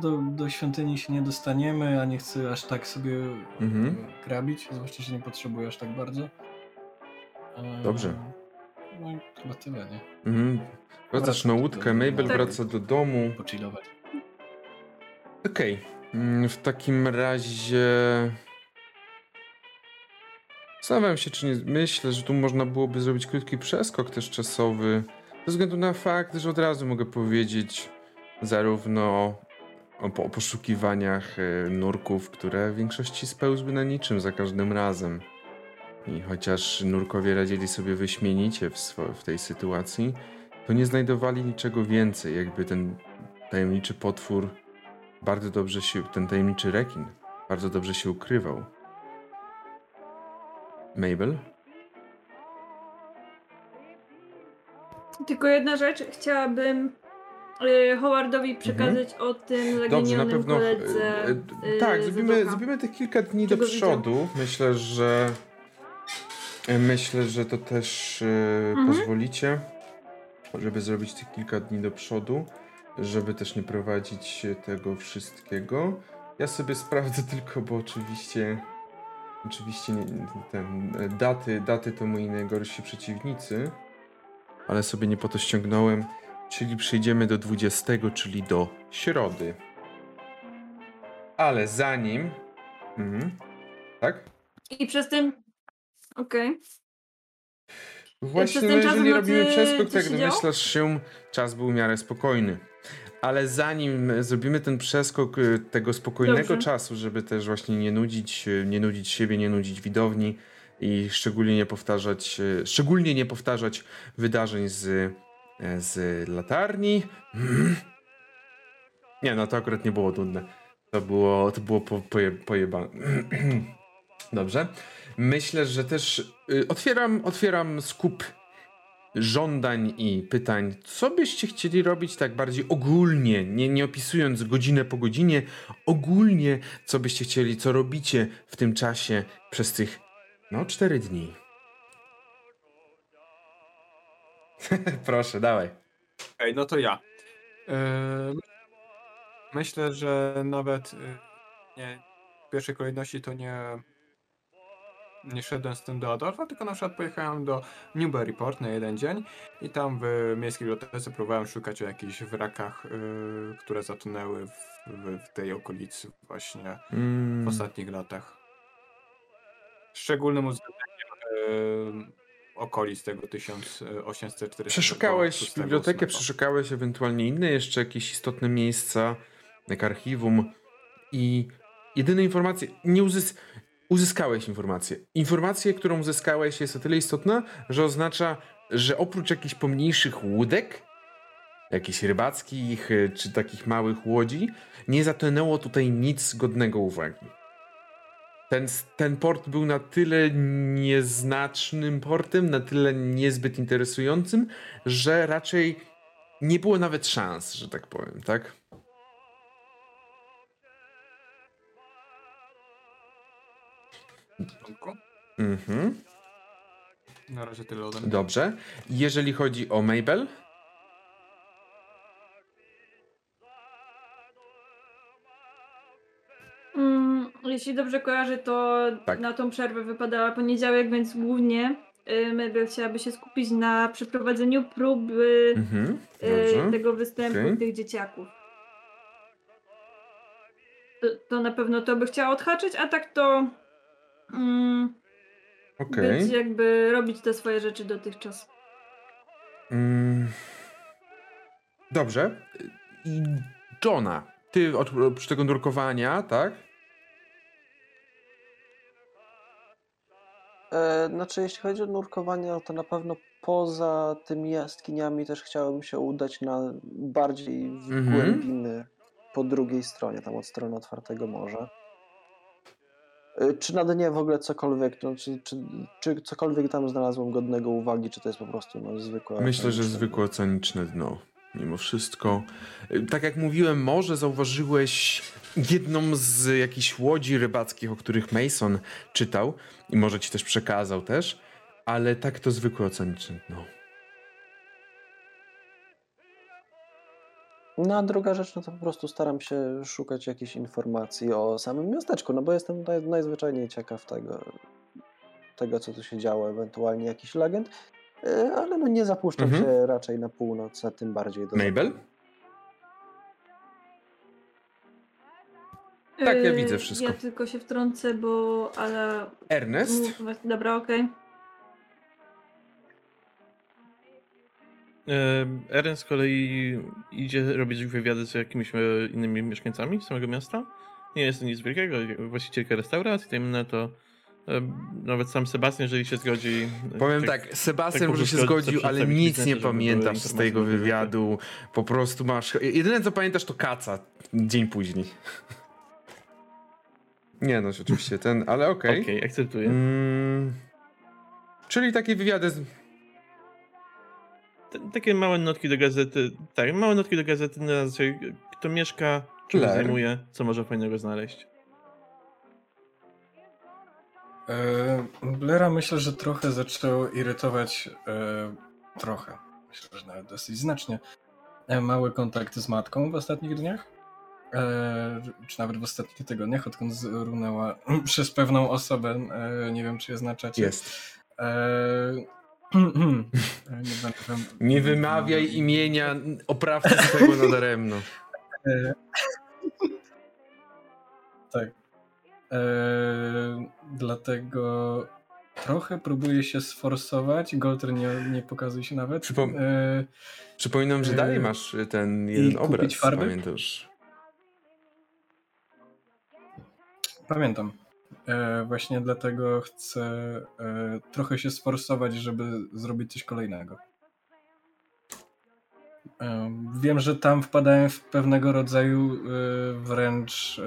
Do, do świątyni się nie dostaniemy, a nie chcę aż tak sobie Mhm. mhm. grabić, zwłaszcza, że nie potrzebuję aż tak bardzo. Eee, Dobrze. No i chyba tyle, nie? Mhm. Wracasz na łódkę, Mabel Tak. wraca do domu. Pochillować. Okej. Mm, W takim razie. Zastanawiam się, czy nie. Myślę, że tu można byłoby zrobić krótki przeskok też czasowy. Ze względu na fakt, że od razu mogę powiedzieć zarówno o, po- o poszukiwaniach e, nurków, które w większości spełzły na niczym za każdym razem. I chociaż nurkowie radzili sobie wyśmienicie w, w tej sytuacji, to nie znajdowali niczego więcej, jakby ten tajemniczy potwór bardzo dobrze się, ten tajemniczy rekin, bardzo dobrze się ukrywał. Mabel? Tylko jedna rzecz, chciałabym y, Howardowi przekazać o tym Mhm. Dobrze, na legenionym pewno. koledze. e, e, tak, y, zrobimy, zrobimy te kilka dni do przodu. Myślę, że. e, Myślę, że to też Mhm. pozwolicie, żeby zrobić te kilka dni do przodu, żeby też nie prowadzić tego wszystkiego. Ja sobie sprawdzę tylko, bo oczywiście. Oczywiście nie, ten, daty, daty to moi najgorsi przeciwnicy, ale sobie nie po to ściągnąłem. Czyli przejdziemy do 20, czyli do środy. Ale zanim... Mhm. Tak? I przez tym... Okej. Właśnie, ten no, jeżeli robimy przeskok, tak domyślasz się, czas był w miarę spokojny. Ale zanim zrobimy ten przeskok y, tego spokojnego Dobrze. czasu, żeby też właśnie nie nudzić, y, nie nudzić siebie, nie nudzić widowni i szczególnie nie powtarzać, y, szczególnie nie powtarzać wydarzeń z, z latarni. Nie, no to akurat nie było nudne. To było, to było po, poje, pojebane. Dobrze. Myślę, że też otwieram, otwieram skup żądań i pytań, co byście chcieli robić tak bardziej ogólnie, nie, nie opisując godzinę po godzinie, ogólnie, co byście chcieli, co robicie w tym czasie przez tych, no, cztery dni. Proszę, dawaj. Ej, no to ja. Yy, myślę, że nawet yy, nie, w pierwszej kolejności to nie, nie szedłem z tym do Adolfa, tylko na przykład pojechałem do Newburyport na jeden dzień i tam w miejskiej bibliotece próbowałem szukać o jakichś wrakach, yy, które zatonęły w, w, w tej okolicy właśnie Mm, w ostatnich latach. Szczególnym uwzględnieniem yy, okolic tego 1840. Przeszukałeś bibliotekę, przeszukałeś ewentualnie inne jeszcze jakieś istotne miejsca, jak archiwum i jedyne informacje, nie uzys uzyskałeś informację. Informację, którą uzyskałeś jest o tyle istotna, że oznacza, że oprócz jakichś pomniejszych łódek, jakichś rybackich y, czy takich małych łodzi, nie zatonęło tutaj nic godnego uwagi. Ten, ten port był na tyle nieznacznym portem, na tyle niezbyt interesującym, że raczej nie było nawet szans, że tak powiem, tak? Mhm. Na razie tyle ode mnie. Dobrze. Jeżeli chodzi o Mabel, Mm, jeśli dobrze kojarzę, to Tak. na tą przerwę wypadała poniedziałek, więc głównie y, Mabel chciałaby się skupić na przeprowadzeniu próby mhm. y, tego występu Okej. tych dzieciaków. To, to na pewno to by chciała odhaczyć, a tak to mm, Okej. być jakby robić te swoje rzeczy dotychczas. Mm. Dobrze. I Johna, ty od- oprócz tego nurkowania, tak? E, znaczy, jeśli chodzi o nurkowanie, no to na pewno poza tymi jaskiniami też chciałem się udać na bardziej w Mhm. głębiny po drugiej stronie, tam od strony otwartego morza. E, Czy na dnie w ogóle cokolwiek, no, czy, czy, czy cokolwiek tam znalazłem godnego uwagi, czy to jest po prostu no, zwykłe... Myślę, że zwykłe oceaniczne dno. Mimo wszystko. Y, Tak jak mówiłem, może zauważyłeś jedną z jakichś łodzi rybackich, o których Mason czytał i może ci też przekazał też, ale tak to zwykłe oceaniczne dno. No a druga rzecz, no to po prostu staram się szukać jakichś informacji o samym miasteczku, no bo jestem naj, najzwyczajniej ciekaw tego, tego, co tu się działo, ewentualnie jakiś legend, e, ale no nie zapuszczam Mhm. się raczej na północ, a tym bardziej do Mabel? Tak, ja Y, widzę wszystko. Ja tylko się wtrącę, bo ale. Ernest? Mów- Dobra, okej. E, Eren z kolei idzie robić wywiady z jakimiś e, innymi mieszkańcami samego miasta. Nie jest to nic wielkiego, właścicielka restauracji, tajemne to e, nawet sam Sebastian, jeżeli się zgodzi. e, Powiem tak- tak, Sebastian tak może się zgodził, ale nic nie pamiętasz z tego wywiadu. Po prostu masz. Jedyne co pamiętasz to kaca dzień później. Nie no, oczywiście ten, ale okej. Okej, akceptuję. Mm, czyli takie wywiady. Z... T- takie małe notki do gazety. Tak, małe notki do gazety na zasadzie, kto mieszka, czym zajmuje, co może fajnego znaleźć. E, Blaira myślę, że trochę zaczęło irytować, e, trochę, myślę, że nawet dosyć znacznie, e, mały kontakt z matką w ostatnich dniach, e, czy nawet w ostatnich tygodniach, odkąd zrunęła przez pewną osobę, e, nie wiem czy je znaczacie. Jest. E, nie, będę wam- Nie będę wymawiaj mówił. imienia oprawcy swojego nadaremno. E, Tak. Eee, dlatego trochę próbuję się sforsować. Golter nie, nie pokazuje się nawet. Przypom- Eee, Przypominam, że Yy, dalej masz ten jeden obraz, farby? pamiętasz? Pamiętam. E, właśnie dlatego chcę e, trochę się sforsować, żeby zrobić coś kolejnego. E, wiem, że tam wpadałem w pewnego rodzaju wręcz.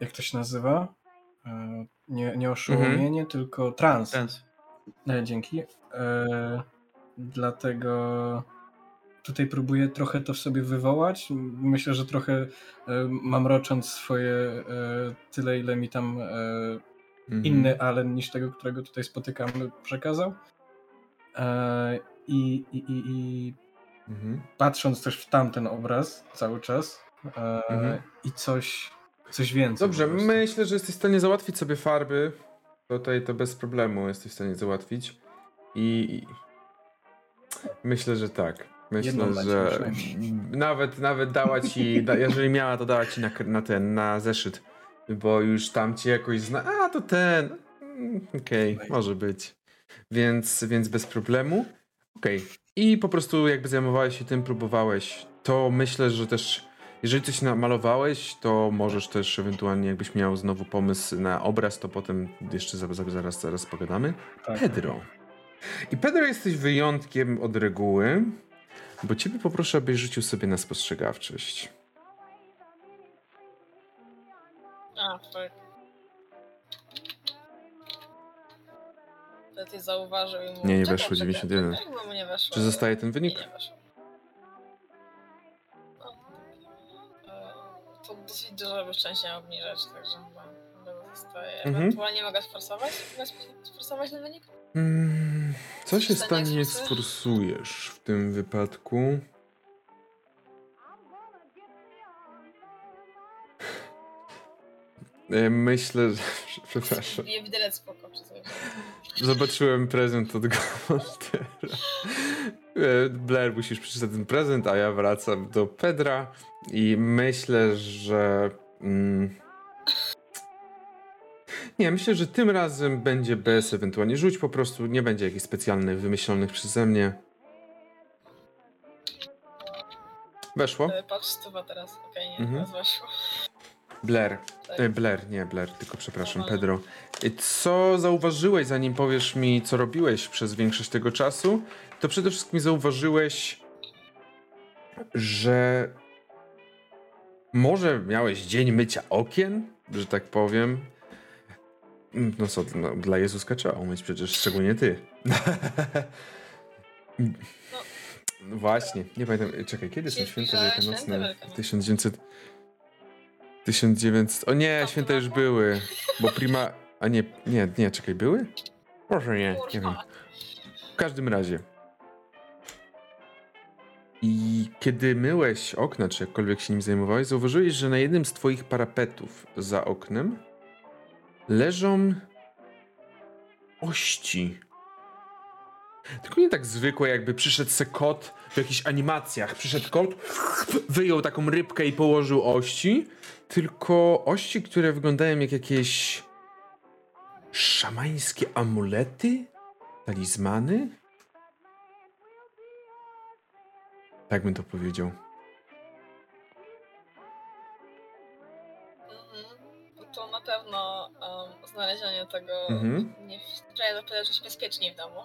Jak to się nazywa? Nie, nie oszołomienie, tylko trans. Trans. Dzięki. Dlatego tutaj próbuję trochę to w sobie wywołać. Myślę, że trochę e, mamrocząc swoje e, tyle, ile mi tam e, Mhm. inny Allen niż tego, którego tutaj spotykamy, przekazał. I, i, i, i Mhm. patrząc też w tamten obraz cały czas Mhm. i coś, coś więcej. Dobrze, myślę, że jesteś w stanie załatwić sobie farby. Tutaj to bez problemu jesteś w stanie załatwić. I myślę, że tak. Myślę, Jedną że nawet, nawet dała ci, da, jeżeli miała, to dała ci na, na ten, na zeszyt. Bo już tam cię jakoś zna. A, to ten. Mm, Okej, Okej. może być. Więc, więc bez problemu. Okej. I po prostu jakby zajmowałeś się tym, próbowałeś, to myślę, że też jeżeli coś namalowałeś, to możesz też ewentualnie, jakbyś miał znowu pomysł na obraz, to potem jeszcze za- za- zaraz, zaraz pogadamy. Tak. Pedro. I Pedro jesteś wyjątkiem od reguły, bo ciebie poproszę, abyś rzucił sobie na spostrzegawczość. A, tak. To ty zauważył i mu... Nie, nie weszło, czekaj, 91. czekaj, bo mu nie weszło. Czy zostaje ten Nie, wynik? nie weszło. No. E, To dosyć dużo miał obniżać, także chyba chyba zostaje. Mhm. Ewentualnie mogę sforsować? Mogę sforsować ten wynik? Mm, co się Stanie jak sforsujesz? w tym wypadku? Myślę, że... Przepraszam. Bije widelec spoko, czy coś. Zobaczyłem prezent od Gontera. E, Blair, musisz przeczytać ten prezent, a ja wracam do Pedra i myślę, że... Mm, nie, myślę, że tym razem będzie bez ewentualnie rzuć, po prostu nie będzie jakichś specjalnych wymyślonych przeze mnie. Weszło? E, Patrz, stuwa teraz. Okej, nie, Mhm. teraz weszło. Blair. Tak. E, Blair, nie Blair, tylko przepraszam, Dobra. Pedro. E, Co zauważyłeś, zanim powiesz mi, co robiłeś przez większość tego czasu? To przede wszystkim zauważyłeś, że może miałeś dzień mycia okien, że tak powiem. Mm, No co, no, dla Jezuska trzeba umyć przecież, szczególnie ty. No właśnie, nie pamiętam, czekaj, kiedy są święta wielkanocne? wielkanocne. 1900... 1900... O nie, święta już były, bo prima... A nie, nie, nie, czekaj, były? Może nie, nie wiem. W każdym razie. I kiedy myłeś okna, czy jakkolwiek się nim zajmowałeś, zauważyłeś, że na jednym z twoich parapetów za oknem leżą ości. Tylko nie tak zwykłe, jakby przyszedł se kot w jakichś animacjach. Przyszedł kot, wyjął taką rybkę i położył ości. Tylko ości, które wyglądają jak jakieś szamańskie amulety? Talizmany? Tak bym to powiedział. Znalezienie tego Mhm. nie sprawia naprawdę czuć bezpiecznie w domu.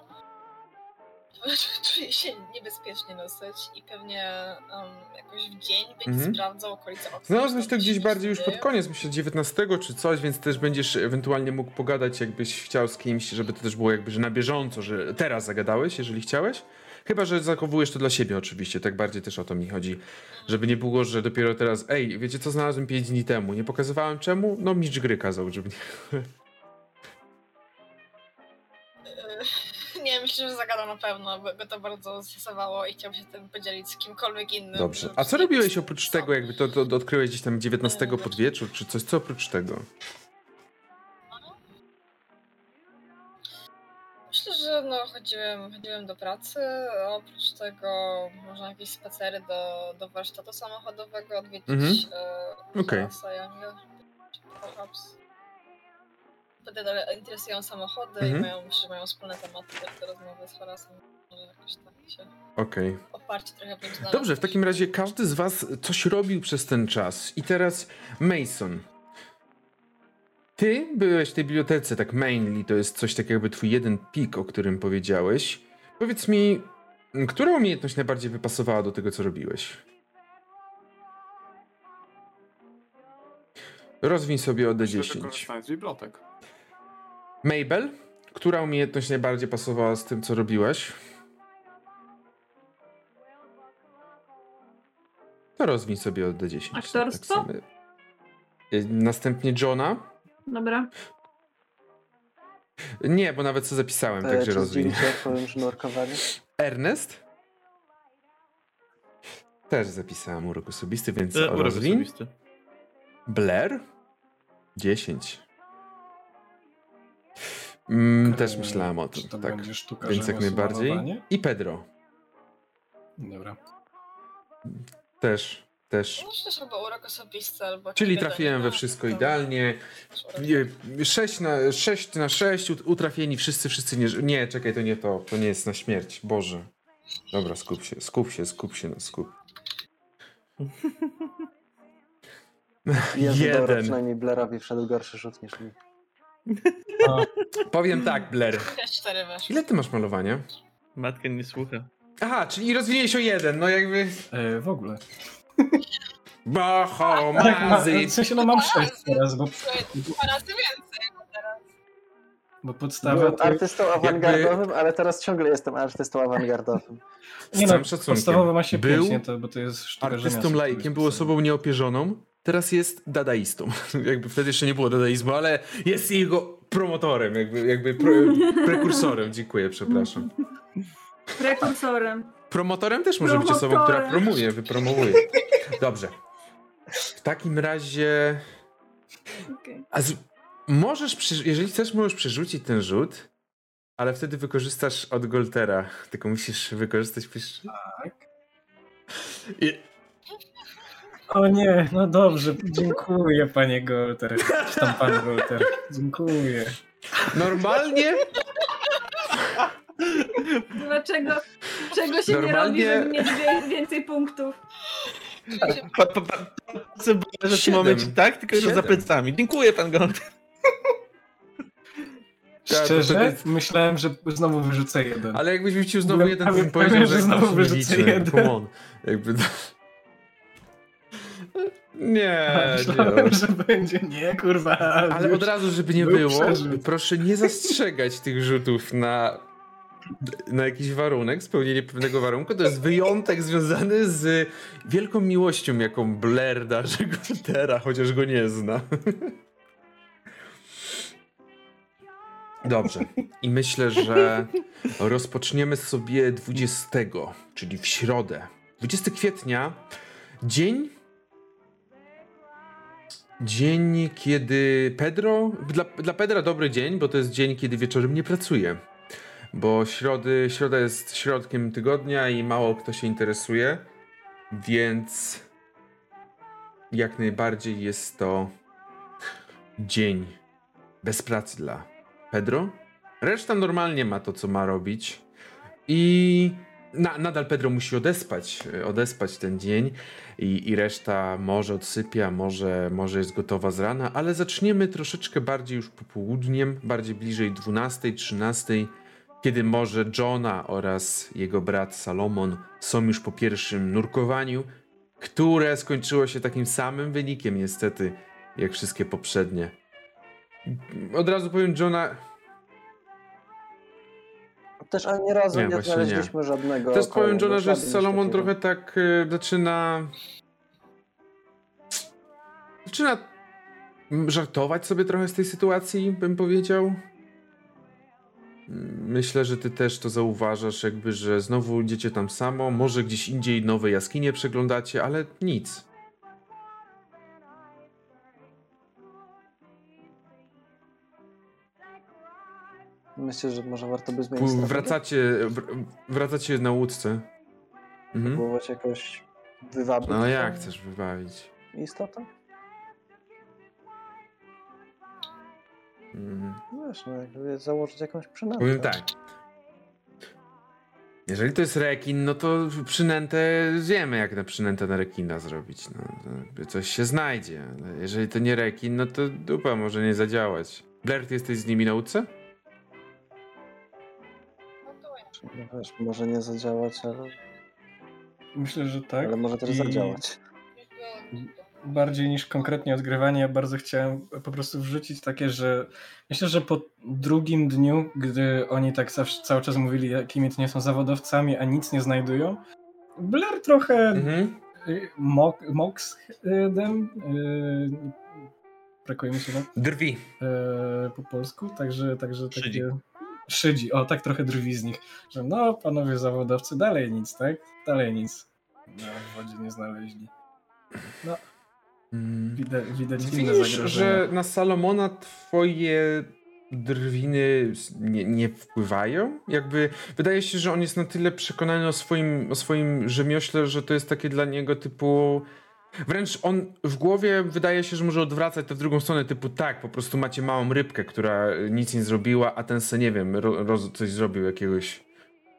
Czuję się niebezpiecznie dosyć i pewnie um, jakoś w dzień będzie Mhm. sprawdzał okolice okna. Znalazłeś to gdzieś bardziej już pod koniec, myślę 19 czy coś, więc też będziesz ewentualnie mógł pogadać, jakbyś chciał z kimś, żeby to też było jakby, że na bieżąco, że teraz zagadałeś, jeżeli chciałeś. Chyba, że zachowujesz to dla siebie oczywiście, tak bardziej też o to mi chodzi. Żeby nie było, że dopiero teraz, ej, wiecie co znalazłem 5 dni temu, nie pokazywałem czemu? No mistrz gry kazał, żeby nie... Nie, myślę, że zagadał na pewno, bo go to bardzo stresowało i chciał się tym podzielić z kimkolwiek innym. Dobrze. A co robiłeś oprócz tego, jakby to, to odkryłeś gdzieś tam 19 Nie, pod wieczór, czy coś, co oprócz tego? Że no, chodziłem, chodziłem do pracy, oprócz tego można jakieś spacery do, do warsztatu samochodowego odwiedzić Mhm. e, Okej. Perhaps. Wtedy interesują samochody Mhm. i mają, że mają wspólne tematy do rozmowy z Horasem. Tak Okej. znaleźć. Dobrze, w takim razie każdy z was coś robił przez ten czas. I teraz Mason. Ty byłeś w tej bibliotece tak mainly, to jest coś tak jakby twój jeden pik, o którym powiedziałeś. Powiedz mi, która umiejętność najbardziej wypasowała do tego, co robiłeś? Rozwiń sobie o Myślę, że D10. korzystałem z bibliotek. Mabel, która umiejętność najbardziej pasowała z tym, co robiłeś? To rozwiń sobie od D10. Aktorstwo? samo. Y, Następnie Johna. Dobra. Nie, bo nawet co zapisałem, E, także nurkowanie? Ernest? Też zapisałem urok osobisty, więc E, urok osobisty. Blair? 10. Mm, też myślałem o tym, to tak. Więc jak najbardziej. I Pedro. Dobra. Też, też. No, też albo urok osobisty, albo... Czyli trafiłem we No, wszystko to- idealnie. Nie, 6 na 6, na 6 utrafieni, wszyscy, wszyscy nie. Nie, czekaj, to nie to. To nie jest na śmierć. Boże. Dobra, skup się, skup się, skup się, no skup. Jezu, dobra, Jeden. przynajmniej Blairowi wszedł gorszy rzut niż mi. Powiem tak, Blair. Ile ty masz malowania? Matka nie słucha. Aha, czyli rozwinięłeś o jeden, no jakby. E, w ogóle. Boho, Tak, w sensie no mam sześć teraz, bo, Słuchaj, dwa razy więcej teraz. bo podstawa Byłem to... artystą awangardowym, ale teraz ciągle jestem artystą awangardowym. Z Nie całym no, szacunkiem. podstawowa ma się Był pięć, nie? To, bo to jest sztuka Artystą laikiem, był osobą nieopierzoną. Teraz jest dadaistą. jakby wtedy jeszcze nie było dadaizmu, ale jest jego promotorem, jakby, jakby pro, prekursorem. Dziękuję, przepraszam. Prekursorem. Promotorem też może być osobą, która Promotorem. promuje, wypromowuje. Dobrze. W takim razie. Okej. A z... możesz, przy... jeżeli chcesz, możesz przerzucić ten rzut, ale wtedy wykorzystasz od Goltera. Tylko musisz wykorzystać. pisz- Tak. I... O nie, no dobrze, dziękuję panie Golter. Czy tam pan Golter. Dziękuję. Normalnie, Dlaczego? Czego się Normalnie- nie robi, żeby mieć więcej punktów? Było w tym momencie, tak? Tylko że za plecami. Dziękuję, pan. Tak, to Szczerze, wtedy- myślałem, że znowu wyrzucę jeden. ale jakbyś wrócił znowu jeden, to bym powiedział, że że znowu wyrzucę jeden. Come on. Jakby... Nie, Myślałem, nie. że będzie. Nie, kurwa. Ale już. od razu, żeby nie był było, przerzut. proszę nie zastrzegać tych rzutów na, na jakiś warunek, spełnienie pewnego warunku. To jest wyjątek związany z wielką miłością, jaką Blair darzy Goltera, chociaż go nie zna. Dobrze. I myślę, że rozpoczniemy sobie 20, czyli w środę. 20 kwietnia, dzień Dzień, kiedy Pedro. Dla, dla Pedra dobry dzień, bo to jest dzień, kiedy wieczorem nie pracuje. Bo środy, środa jest środkiem tygodnia i mało kto się interesuje. Więc jak najbardziej jest to dzień bez pracy dla Pedro. Reszta normalnie ma to, co ma robić. I na, nadal Pedro musi odespać, odespać ten dzień i, i reszta może odsypia, może, może jest gotowa z rana, ale zaczniemy troszeczkę bardziej już popołudniem, bardziej bliżej 12, 13, kiedy może Johna oraz jego brat Salomon są już po pierwszym nurkowaniu, które skończyło się takim samym wynikiem niestety, jak wszystkie poprzednie. Od razu powiem Johna, Też ani razu Nie, nie, znaleźliśmy żadnego. Też powiem Johna, że Salomon trochę tak y, zaczyna. Zaczyna żartować sobie trochę z tej sytuacji, bym powiedział. Myślę, że ty też to zauważasz, jakby, że znowu idziecie tam samo, może gdzieś indziej nowe jaskinie przeglądacie, ale nic. Myślę, że może warto by zmienić strategię? Wracacie, wr- wracacie na łódce. Mhm. Próbować jakoś wywabić No jak chcesz wybawić? istotę? Mm, no jakby założyć jakąś przynętę. Powiem tak. Jeżeli to jest rekin, no to przynętę wiemy, jak na przynętę na rekina zrobić. No, coś się znajdzie. Ale jeżeli to nie rekin, no to dupa może nie zadziałać. Blair, ty jesteś z nimi na łódce? No. No wiesz, może nie zadziałać, ale, Myślę, że tak. ale może też I zadziałać. Bardziej niż konkretnie odgrywanie, ja bardzo chciałem po prostu wrzucić takie, że myślę, że po drugim dniu, gdy oni tak zawsze, cały czas mówili, jakimi to nie są zawodowcami, a nic nie znajdują, Blair trochę Mhm. y, mok, moks y, dem, y, brakuje mi się no, Drwi. po polsku, także, także Szydzi. takie... Szydzi, o tak trochę drwi z nich, że no panowie zawodowcy, dalej nic, tak? Dalej nic. No, w wodzie nie znaleźli. Mm. Widać, widać inne Widzisz, że na Salomona twoje drwiny nie, nie wpływają? Jakby wydaje się, że on jest na tyle przekonany o swoim, o swoim rzemiośle, że to jest takie dla niego typu. Wręcz on w głowie wydaje się, że może odwracać to w drugą stronę, typu tak, po prostu macie małą rybkę, która nic nie zrobiła, a ten se nie wiem, roz, coś zrobił jakiegoś.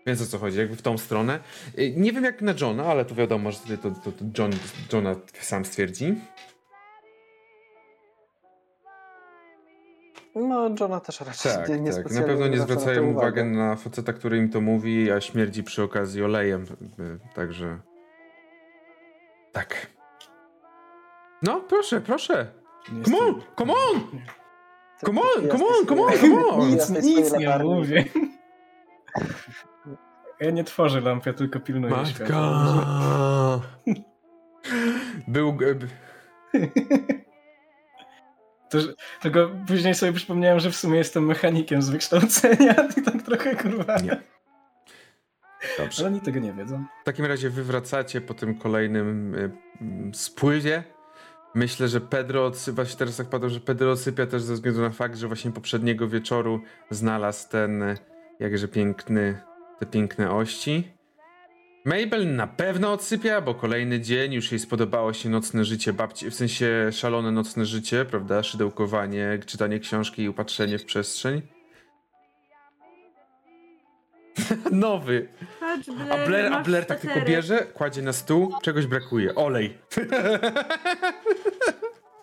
Więc o co chodzi, jakby w tą stronę. Y, Nie wiem jak na Johna, ale to wiadomo, że to, to, to John, Johna sam stwierdzi. No, Johna też raczej Tak, nie, nie tak. Na pewno nie na zwracają uwagę uwagę. na faceta, który im to mówi, a śmierdzi przy okazji olejem. y, Także. Tak. No, proszę, proszę. Nie Come on, come on! Come on, come on, come on, come on! Nic, nic nie mówię. Ja nie tworzę lamp, ja tylko pilnuję Matka! światła. Był. b- To, tylko później sobie przypomniałem, że w sumie jestem mechanikiem z wykształcenia i tak trochę kurwa. Nie. Dobrze. Ale oni tego nie wiedzą. W takim razie wy wracacie po tym kolejnym y, spływie. Myślę, że Pedro odsypia się teraz tak padło, że Pedro odsypia też ze względu na fakt, że właśnie poprzedniego wieczoru znalazł ten y, jakże piękny, te piękne ości. Mabel na pewno odsypia, bo kolejny dzień już jej spodobało się nocne życie babci, w sensie szalone nocne życie, prawda? Szydełkowanie, czytanie książki i upatrzenie w przestrzeń. Nowy. A Blair, a Blair tak tylko bierze, kładzie na stół, czegoś brakuje. Olej.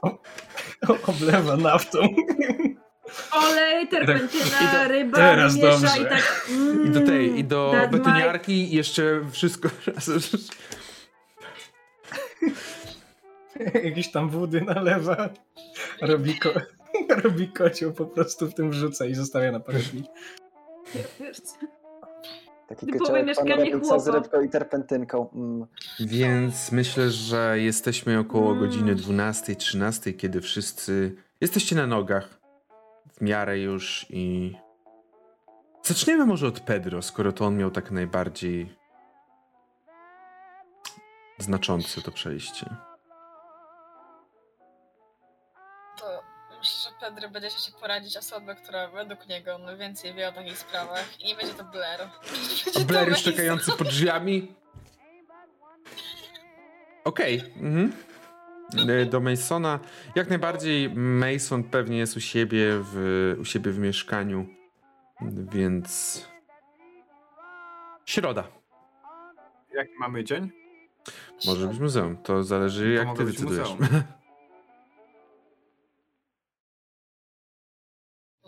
Oblewa naftą. Olej, terpentyna, i to- ryba, teraz miesza dobrze. i tak... Mm, I do tej, i do betoniarki i jeszcze wszystko razem. Jakieś tam wody nalewa. Robi, ko robi kocioł, po prostu w tym wrzuca i zostawia na my- co? Taki Typowe mieszkanie panorabica z chłopa. rybką i terpentynką. Mm. Więc myślę, że jesteśmy około Mm. godziny 12-13, kiedy wszyscy jesteście na nogach. W miarę już i. Zaczniemy może od Pedro, skoro to on miał tak najbardziej znaczące to przejście. To myślę, że Pedro będzie się poradzić osobę, która według niego najwięcej wie o takich sprawach. I nie będzie to Blair. Będzie Blair już czekający pod drzwiami. Okej. mhm. E, Do Masona. Jak najbardziej Mason pewnie jest u siebie w, u siebie w mieszkaniu. Więc. Środa. Jaki mamy dzień? Może być muzeum. To zależy, jak mogę ty decydujesz.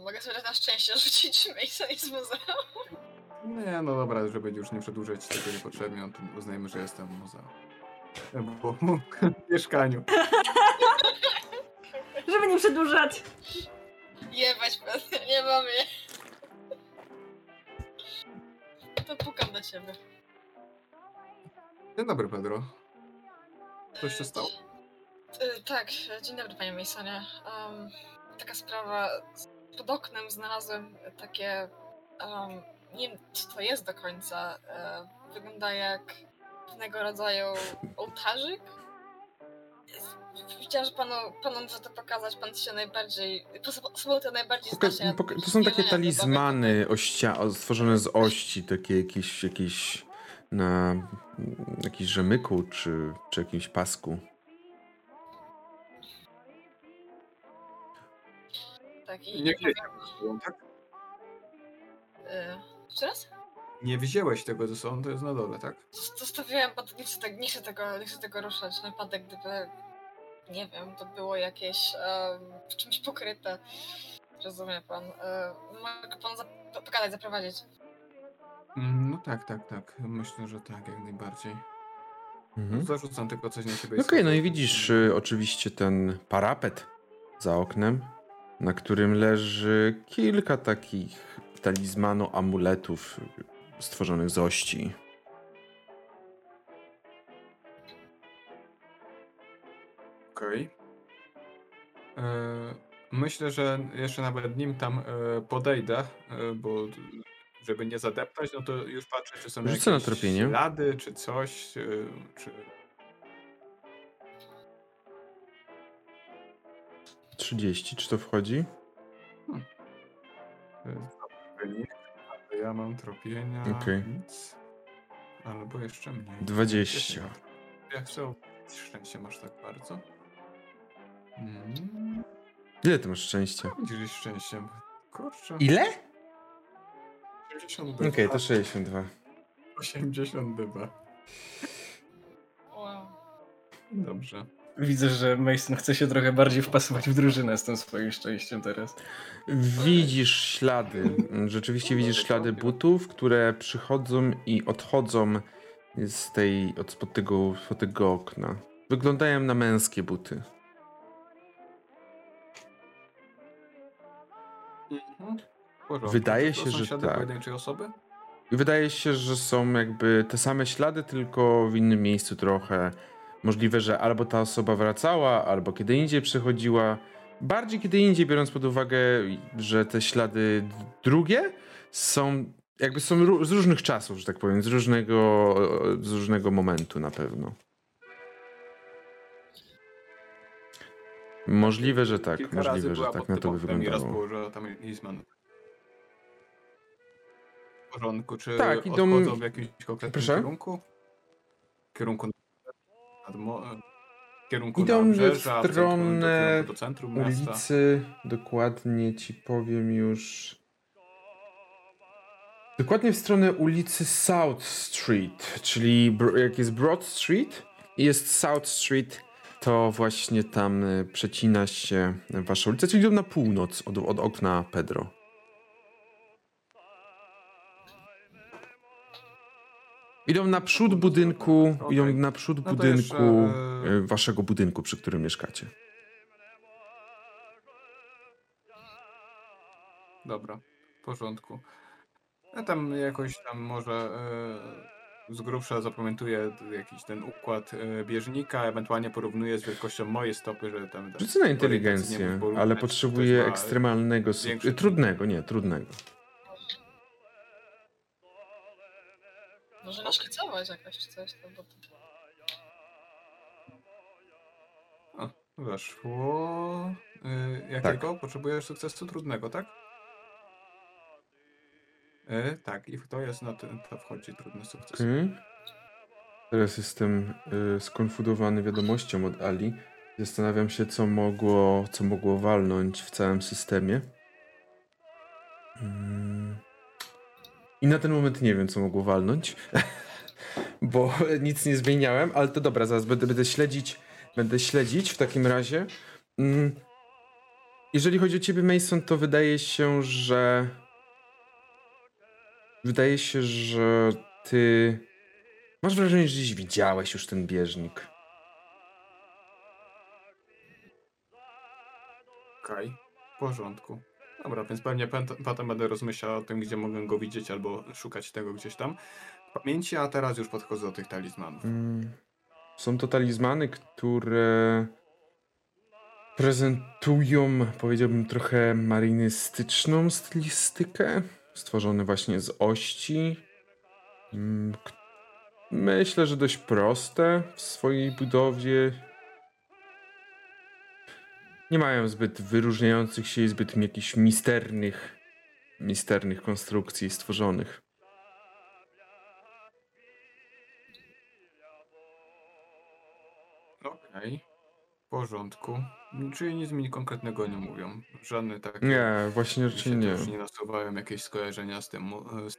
Mogę sobie na szczęście rzucić Mason i z muzeum. Nie, no dobra, żeby już nie przedłużać tego niepotrzebnie, no to uznajmy, że jestem w muzeum. Bo w mieszkaniu. Żeby nie przedłużać. Jebać Pedro, nie mamy. To pukam do ciebie. Dzień dobry, Pedro. Coś się stało? Y, tak, dzień dobry panie Masonie. Um, taka sprawa, pod oknem znalazłem takie, um, nie wiem co to jest do końca, e, wygląda jak pewnego rodzaju ołtarzyk. Widziałam, że panu, panu muszę to pokazać, pan się najbardziej, osobą to najbardziej Poka- zna się poka- to są takie talizmany ościa- stworzone z ości, takie jakieś, jakieś na jakiś rzemyku czy, czy jakimś pasku. Tak. I Nie nie tak? y, jeszcze raz? Nie wzięłeś tego ze sobą, to jest na dole, tak? Zos- Zostawiłem, bo nie chcę, tak, nie, chcę tego, nie chcę tego ruszać. Na wypadek, gdyby, nie wiem, to było jakieś w czymś pokryte. Rozumie pan. E, mogę pan zap- pogadać, zaprowadzić. Mm, No tak, tak, tak. Myślę, że tak, jak najbardziej. Mhm. Zarzucam tylko coś na siebie. Okej, no i widzisz y, oczywiście ten parapet za oknem, na którym leży kilka takich talizmanu amuletów stworzonych z ości. Okej. E, Myślę, że jeszcze nawet nim tam e, podejdę, e, bo żeby nie zadeptać, no to już patrzę, czy są Rzucę na jakieś tropienie. ślady, czy coś, czy... 30, czy to wchodzi? To ja mam tropienia, Okej. nic. Albo jeszcze mniej. 20. Ja chcę szczęście masz tak bardzo. Mm, Ile ty masz szczęścia? Widzisz szczęściem. Kurczę. Ile? 80 Okej, to 62. 80 dyba. Wow. Dobrze. Widzę, że Mason chce się trochę bardziej wpasować w drużynę z tym swoim szczęściem teraz. Widzisz ślady. Rzeczywiście widzisz ślady butów, które przychodzą i odchodzą z tej, od spod tego, spod tego okna. Wyglądają na męskie buty. Mhm. Porządku. Wydaje się, że ślady tak. pojedynczej osoby? Wydaje się, że są jakby te same ślady, tylko w innym miejscu trochę. Możliwe, że albo ta osoba wracała, albo kiedy indziej przychodziła. Bardziej kiedy indziej, biorąc pod uwagę, że te ślady drugie są jakby są z różnych czasów, że tak powiem, z różnego, z różnego momentu na pewno. Możliwe, że tak. Kilka Możliwe, że tak na to by raz wyglądało. położyła tam Lisman. W porządku, czy Tak, idą- w jakimś konkretnym Proszę? kierunku? W kierunku nad mo... w kierunku Idą w do, stronę do ulicy, dokładnie ci powiem już. Dokładnie w stronę ulicy South Street, czyli jak jest Broad Street i jest South Street, to właśnie tam y, przecina się wasza ulica, czyli idą na północ od, od okna Pedro. Idą na przód budynku, Okej. idą na przód No budynku, jeszcze, y, waszego budynku, przy którym mieszkacie. Dobra, w porządku. Ja tam jakoś tam może e, z grubsza zapamiętuję jakiś ten układ e, bieżnika, ewentualnie porównuję z wielkością mojej stopy, że tam... Rzucę na inteligencję, ale potrzebuję e, ekstremalnego. większy- Trudnego, nie, trudnego. Może naszkicować jakoś czy coś tam, bo to... Weszło. Y, jakiego? Potrzebujesz sukcesu trudnego, tak? Y, tak, i to jest na ten, to wchodzi trudny sukces. Okej. Teraz jestem y, skonfudowany wiadomością od Ali. Zastanawiam się, co mogło, co mogło walnąć w całym systemie. Mm. I na ten moment nie wiem, co mogło walnąć, bo nic nie zmieniałem, ale to dobra, zaraz będę, będę śledzić, będę śledzić w takim razie. Mm. Jeżeli chodzi o ciebie, Mason, to wydaje się, że wydaje się, że ty masz wrażenie, że gdzieś widziałeś już ten bieżnik. Okej, w porządku. Dobra, więc pewnie potem będę rozmyślał o tym, gdzie mogę go widzieć albo szukać tego gdzieś tam w pamięci, a teraz już podchodzę do tych talizmanów. Mm. Są to talizmany, które prezentują, powiedziałbym, trochę marynystyczną stylistykę, stworzone właśnie z ości. Mm, Myślę, że dość proste w swojej budowie. Nie mają zbyt wyróżniających się i zbyt jakichś misternych, misternych konstrukcji stworzonych. Okej. porządku. Czyli nic mi konkretnego nie mówią. Żadne takie. Nie, właśnie raczej nie. nie nasuwają jakieś skojarzenia z tym. mu- Z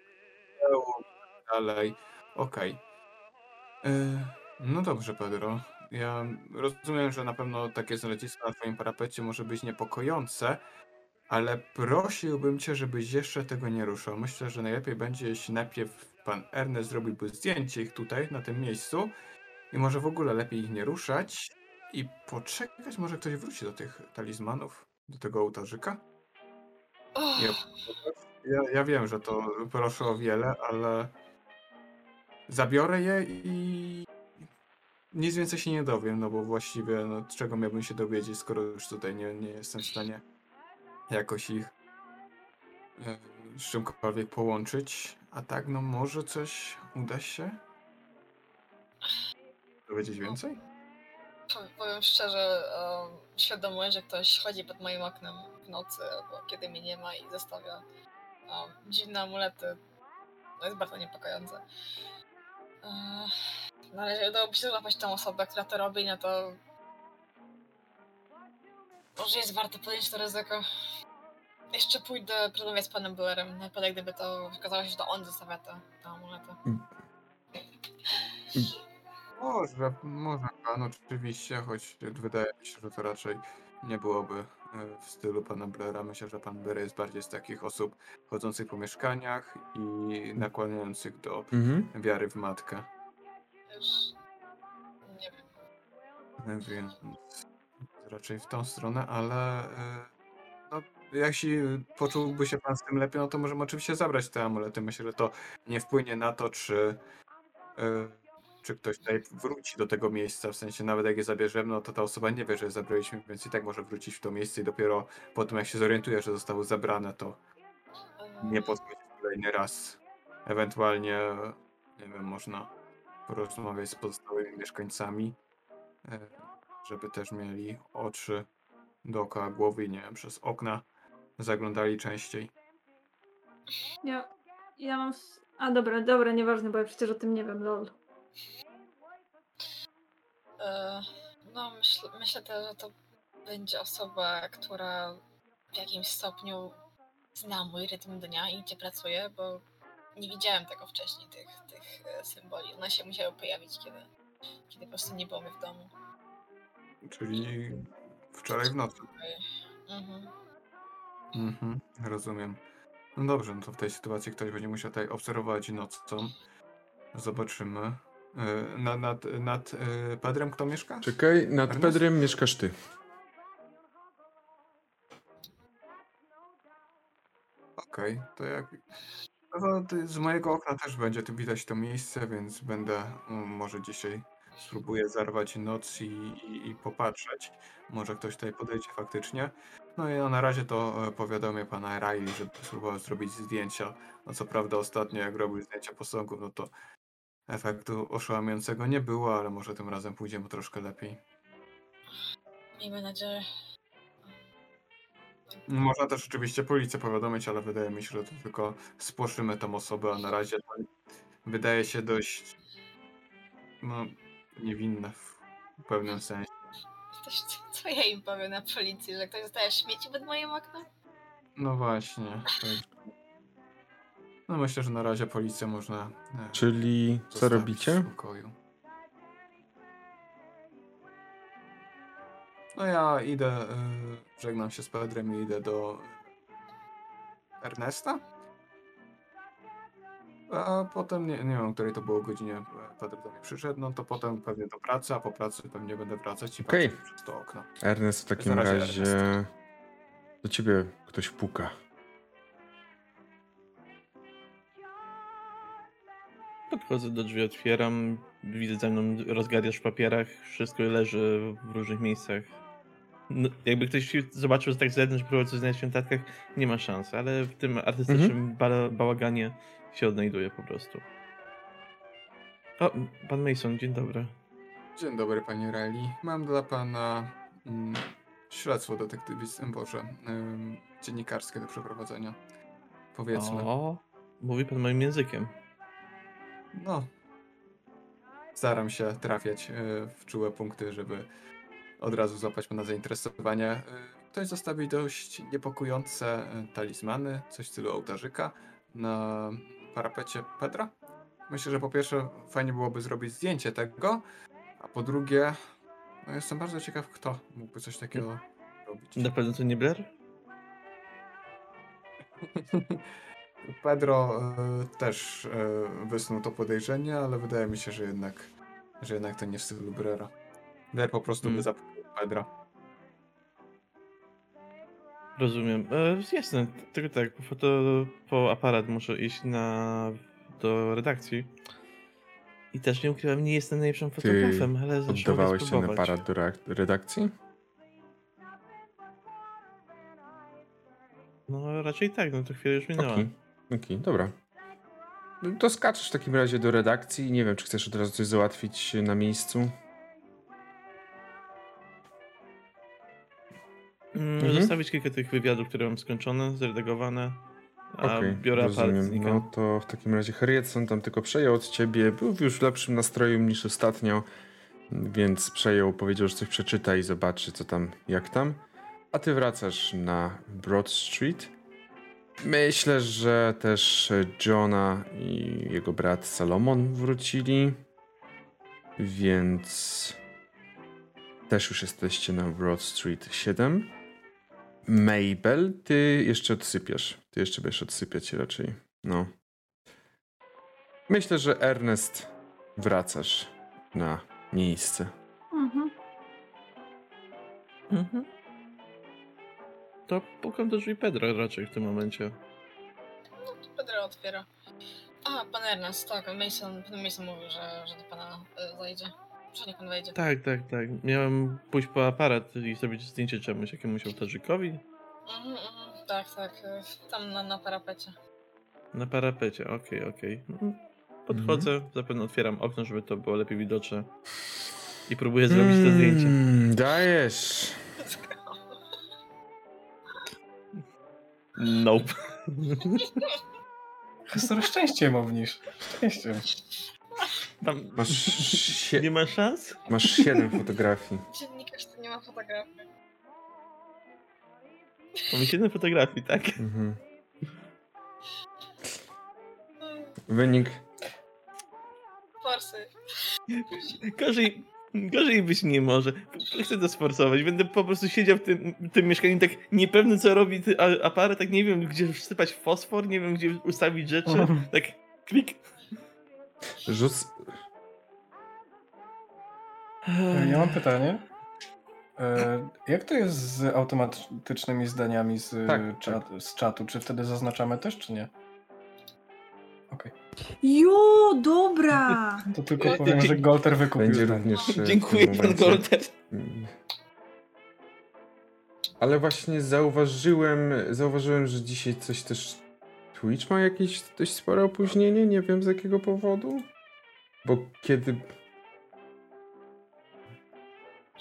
dalej. Okej. E, No dobrze, Pedro. Ja rozumiem, że na pewno takie znalezisko na twoim parapecie może być niepokojące, ale prosiłbym cię, żebyś jeszcze tego nie ruszał. Myślę, że najlepiej będzie, jeśli najpierw pan Ernest zrobiłby zdjęcie ich tutaj, na tym miejscu i może w ogóle lepiej ich nie ruszać i poczekać, może ktoś wróci do tych talizmanów, do tego ołtarzyka. Ja, ja, ja wiem, że to proszę o wiele, ale zabiorę je i nic więcej się nie dowiem, no bo właściwie no, czego miałbym się dowiedzieć, skoro już tutaj nie, nie jestem w stanie jakoś ich e, z czymkolwiek połączyć. A tak, no może coś uda się dowiedzieć więcej? po- powiem szczerze, um, świadomość, że ktoś chodzi pod moim oknem w nocy, albo kiedy mnie nie ma i zostawia um, dziwne amulety, no jest bardzo niepokojące. Eee, No ale jeżeli udałoby się złapać tą osobę, która to robi, no to może jest warto podjąć to ryzyko. Jeszcze pójdę porozmawiać z panem Bullerem, na wypadek gdyby to okazało się, że to on zostawia te, te amulety. Może, może pan oczywiście, choć wydaje mi się, że to raczej nie byłoby w stylu pana Blaira. Myślę, że pan Blair jest bardziej z takich osób chodzących po mieszkaniach i nakłaniających do Mhm. wiary w matkę. Już nie wiem. Więc raczej w tą stronę, ale e, no, jeśli poczułby się pan z tym lepiej, no to możemy oczywiście zabrać te amulety. Myślę, że to nie wpłynie na to, czy, e, czy ktoś tutaj wróci do tego miejsca. W sensie nawet jak je zabierzemy, no to ta osoba nie wie, że je zabraliśmy, więc i tak może wrócić w to miejsce i dopiero po tym, jak się zorientuje, że zostało zabrane, to nie podchodzić kolejny raz. Ewentualnie, nie wiem, można porozmawiać z pozostałymi mieszkańcami, e, żeby też mieli oczy dookoła głowy i nie wiem, przez okna zaglądali częściej. Ja, ja mam. A dobra, dobra, nieważne, bo ja przecież o tym nie wiem, lol. E, No, myślę, myślę też, że to będzie osoba, która w jakimś stopniu zna mój rytm dnia i gdzie pracuję, bo nie widziałem tego wcześniej, tych, tych e, symboli. One się musiały pojawić, kiedy, kiedy po prostu nie było mnie w domu. Czyli wczoraj w nocy. Mhm. Mhm, rozumiem. No dobrze, no to w tej sytuacji ktoś będzie musiał tutaj obserwować nocą. Zobaczymy. E, Na, nad, nad e, Pedrem kto mieszka? Czekaj, nad Ernest? Pedrem mieszkasz ty. Okej, to jak. No to z mojego okna też będzie tu widać to miejsce, więc będę mm, może dzisiaj spróbuję zarwać noc i, i, i popatrzeć. Może ktoś tutaj podejdzie faktycznie. No i no, na razie to e, powiadomię pana Riley, żeby spróbował zrobić zdjęcia. No co prawda ostatnio jak robił zdjęcia posągów, no to efektu oszałamiającego nie było, ale może tym razem pójdzie mu troszkę lepiej. Miejmy nadzieję. Można też oczywiście policję powiadomić, ale wydaje mi się, że to tylko spłoszymy tą osobę, a na razie wydaje się dość no, niewinne w pewnym sensie. Co ja im powiem na policji, że ktoś zostaje śmieci pod moim oknem? No właśnie. tak. No myślę, że na razie policję można e, Czyli co zostawić robicie? w spokoju. No ja idę, y, żegnam się z Pedrem i idę do Ernesta. A potem, nie, nie wiem, o której to było godzinie, e, Pedro do mnie przyszedł, no to potem pewnie do pracy, a po pracy pewnie będę wracać i Okej. patrzeć przez to okno. Ernest, w takim Na razie, razie do ciebie ktoś puka. Podchodzę do drzwi, otwieram, widzę za mną rozgariasz w papierach, wszystko leży w różnych miejscach. No, jakby ktoś zobaczył, że tak z zewnątrz próbował coś znaleźć w notatkach, nie ma szans, ale w tym artystycznym ba bałaganie się odnajduje po prostu. O, pan Mason, dzień dobry. Dzień dobry, panie Riley. Mam dla pana mm, śledztwo detektywistyczne, Boże, ym, dziennikarskie do przeprowadzenia. Powiedzmy. O, mówi pan moim językiem. No. Staram się trafiać e, w czułe punkty, żeby od razu złapać pana zainteresowanie. Y, Ktoś zostawił dość niepokojące y, talizmany, coś w stylu ołtarzyka na parapecie Pedra. Myślę, że po pierwsze fajnie byłoby zrobić zdjęcie tego, a po drugie no jestem bardzo ciekaw, kto mógłby coś takiego robić. Na pewno to nie Blair? Pedro y, też y, wysnuł to podejrzenie, ale wydaje mi się, że jednak, że jednak to nie w stylu Brera. Blair po prostu by Mm. zapytał Pedra. Rozumiem. E, jasne, tylko tak, po, foto, po aparat muszę iść na, do redakcji. I też nie ukrywam, nie jestem najlepszym fotografem, ale zawsze mogę Oddawałeś ten spróbować. aparat do redakcji? No raczej tak, no to chwilę już minęła. Okej, okej, dobra. No To skaczesz w takim razie do redakcji. Nie wiem, czy chcesz od razu coś załatwić na miejscu. Mm, Mhm. Zostawić kilka tych wywiadów, które mam skończone, zredagowane. A Okej, biorę rozumiem. No to w takim razie Harrietson tam tylko przejął od ciebie. Był już w lepszym nastroju niż ostatnio, więc przejął, powiedział, że coś przeczyta i zobaczy, co tam, jak tam. A ty wracasz na Broad Street. Myślę, że też Johna i jego brat Salomon wrócili, więc też już jesteście na Broad Street 7. Mabel, ty jeszcze odsypiasz. Ty jeszcze będziesz odsypiać raczej. No. Myślę, że Ernest wracasz na miejsce. Mhm. Mhm. To pukam do drzwi Pedra raczej w tym momencie. No to Pedro otwiera. A, pan Ernest, tak, Mason, pan Mason mówił, że, że do pana y, zajdzie. Że niech pan wejdzie. Tak, tak, tak. Miałem pójść po aparat i zrobić zdjęcie czemuś, jakiemuś ołtarzykowi Mhm, mhm, tak, tak, y, tam na, na parapecie. na parapecie. Okej, okej. Mhm. Podchodzę, zapewne otwieram okno, żeby to było lepiej widoczne. I próbuję zrobić to zdjęcie. Mm, Dajesz. Nope. Historię szczęściem obniż. Szczęściem. Tam Masz, sie- nie ma szans? masz siedem fotografii. Dziennikarz to nie ma fotografii. Mamy 7 fotografii, tak? Mhm. Mm, Wynik. Forsy. Gorzej, gorzej być nie może. Chcę to sforsować. Będę po prostu siedział w tym, tym mieszkaniu tak niepewny, co robi ty, a- aparat, tak nie wiem, gdzie wsypać fosfor, nie wiem, gdzie ustawić rzeczy. Tak klik. Rzuc. E, Ja mam pytanie. E, Jak to jest z automatycznymi zdaniami z, Tak, czat, z czatu? Czy wtedy zaznaczamy też, czy nie? Okej. Jo, dobra! To tylko powiem, że Golter wykupił Będzie również. e, Dziękuję, pan. Golter. Mm. Ale właśnie zauważyłem, zauważyłem, że dzisiaj coś też. Twitch ma jakieś dość spore opóźnienie, nie wiem z jakiego powodu. Bo kiedy.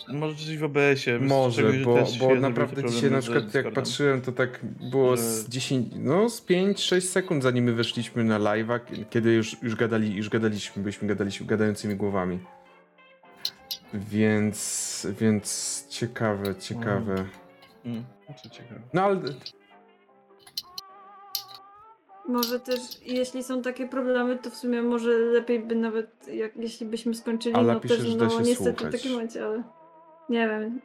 Może coś w OBS-ie. Może, że bo, bo naprawdę dzisiaj na przykład jak patrzyłem, to tak było z Że- 10, no z 5-6 sekund zanim my weszliśmy na live'a, kiedy już, już gadali, już gadaliśmy, byliśmy gadaliśmy gadającymi głowami. Więc, więc ciekawe, ciekawe. Mm. Co ciekawe. No ale Może też, jeśli są takie problemy, to w sumie może lepiej by nawet, jak, jeśli byśmy skończyli, Ala no pisze, też, że da no się niestety słuchać. w takim momencie, ale nie wiem.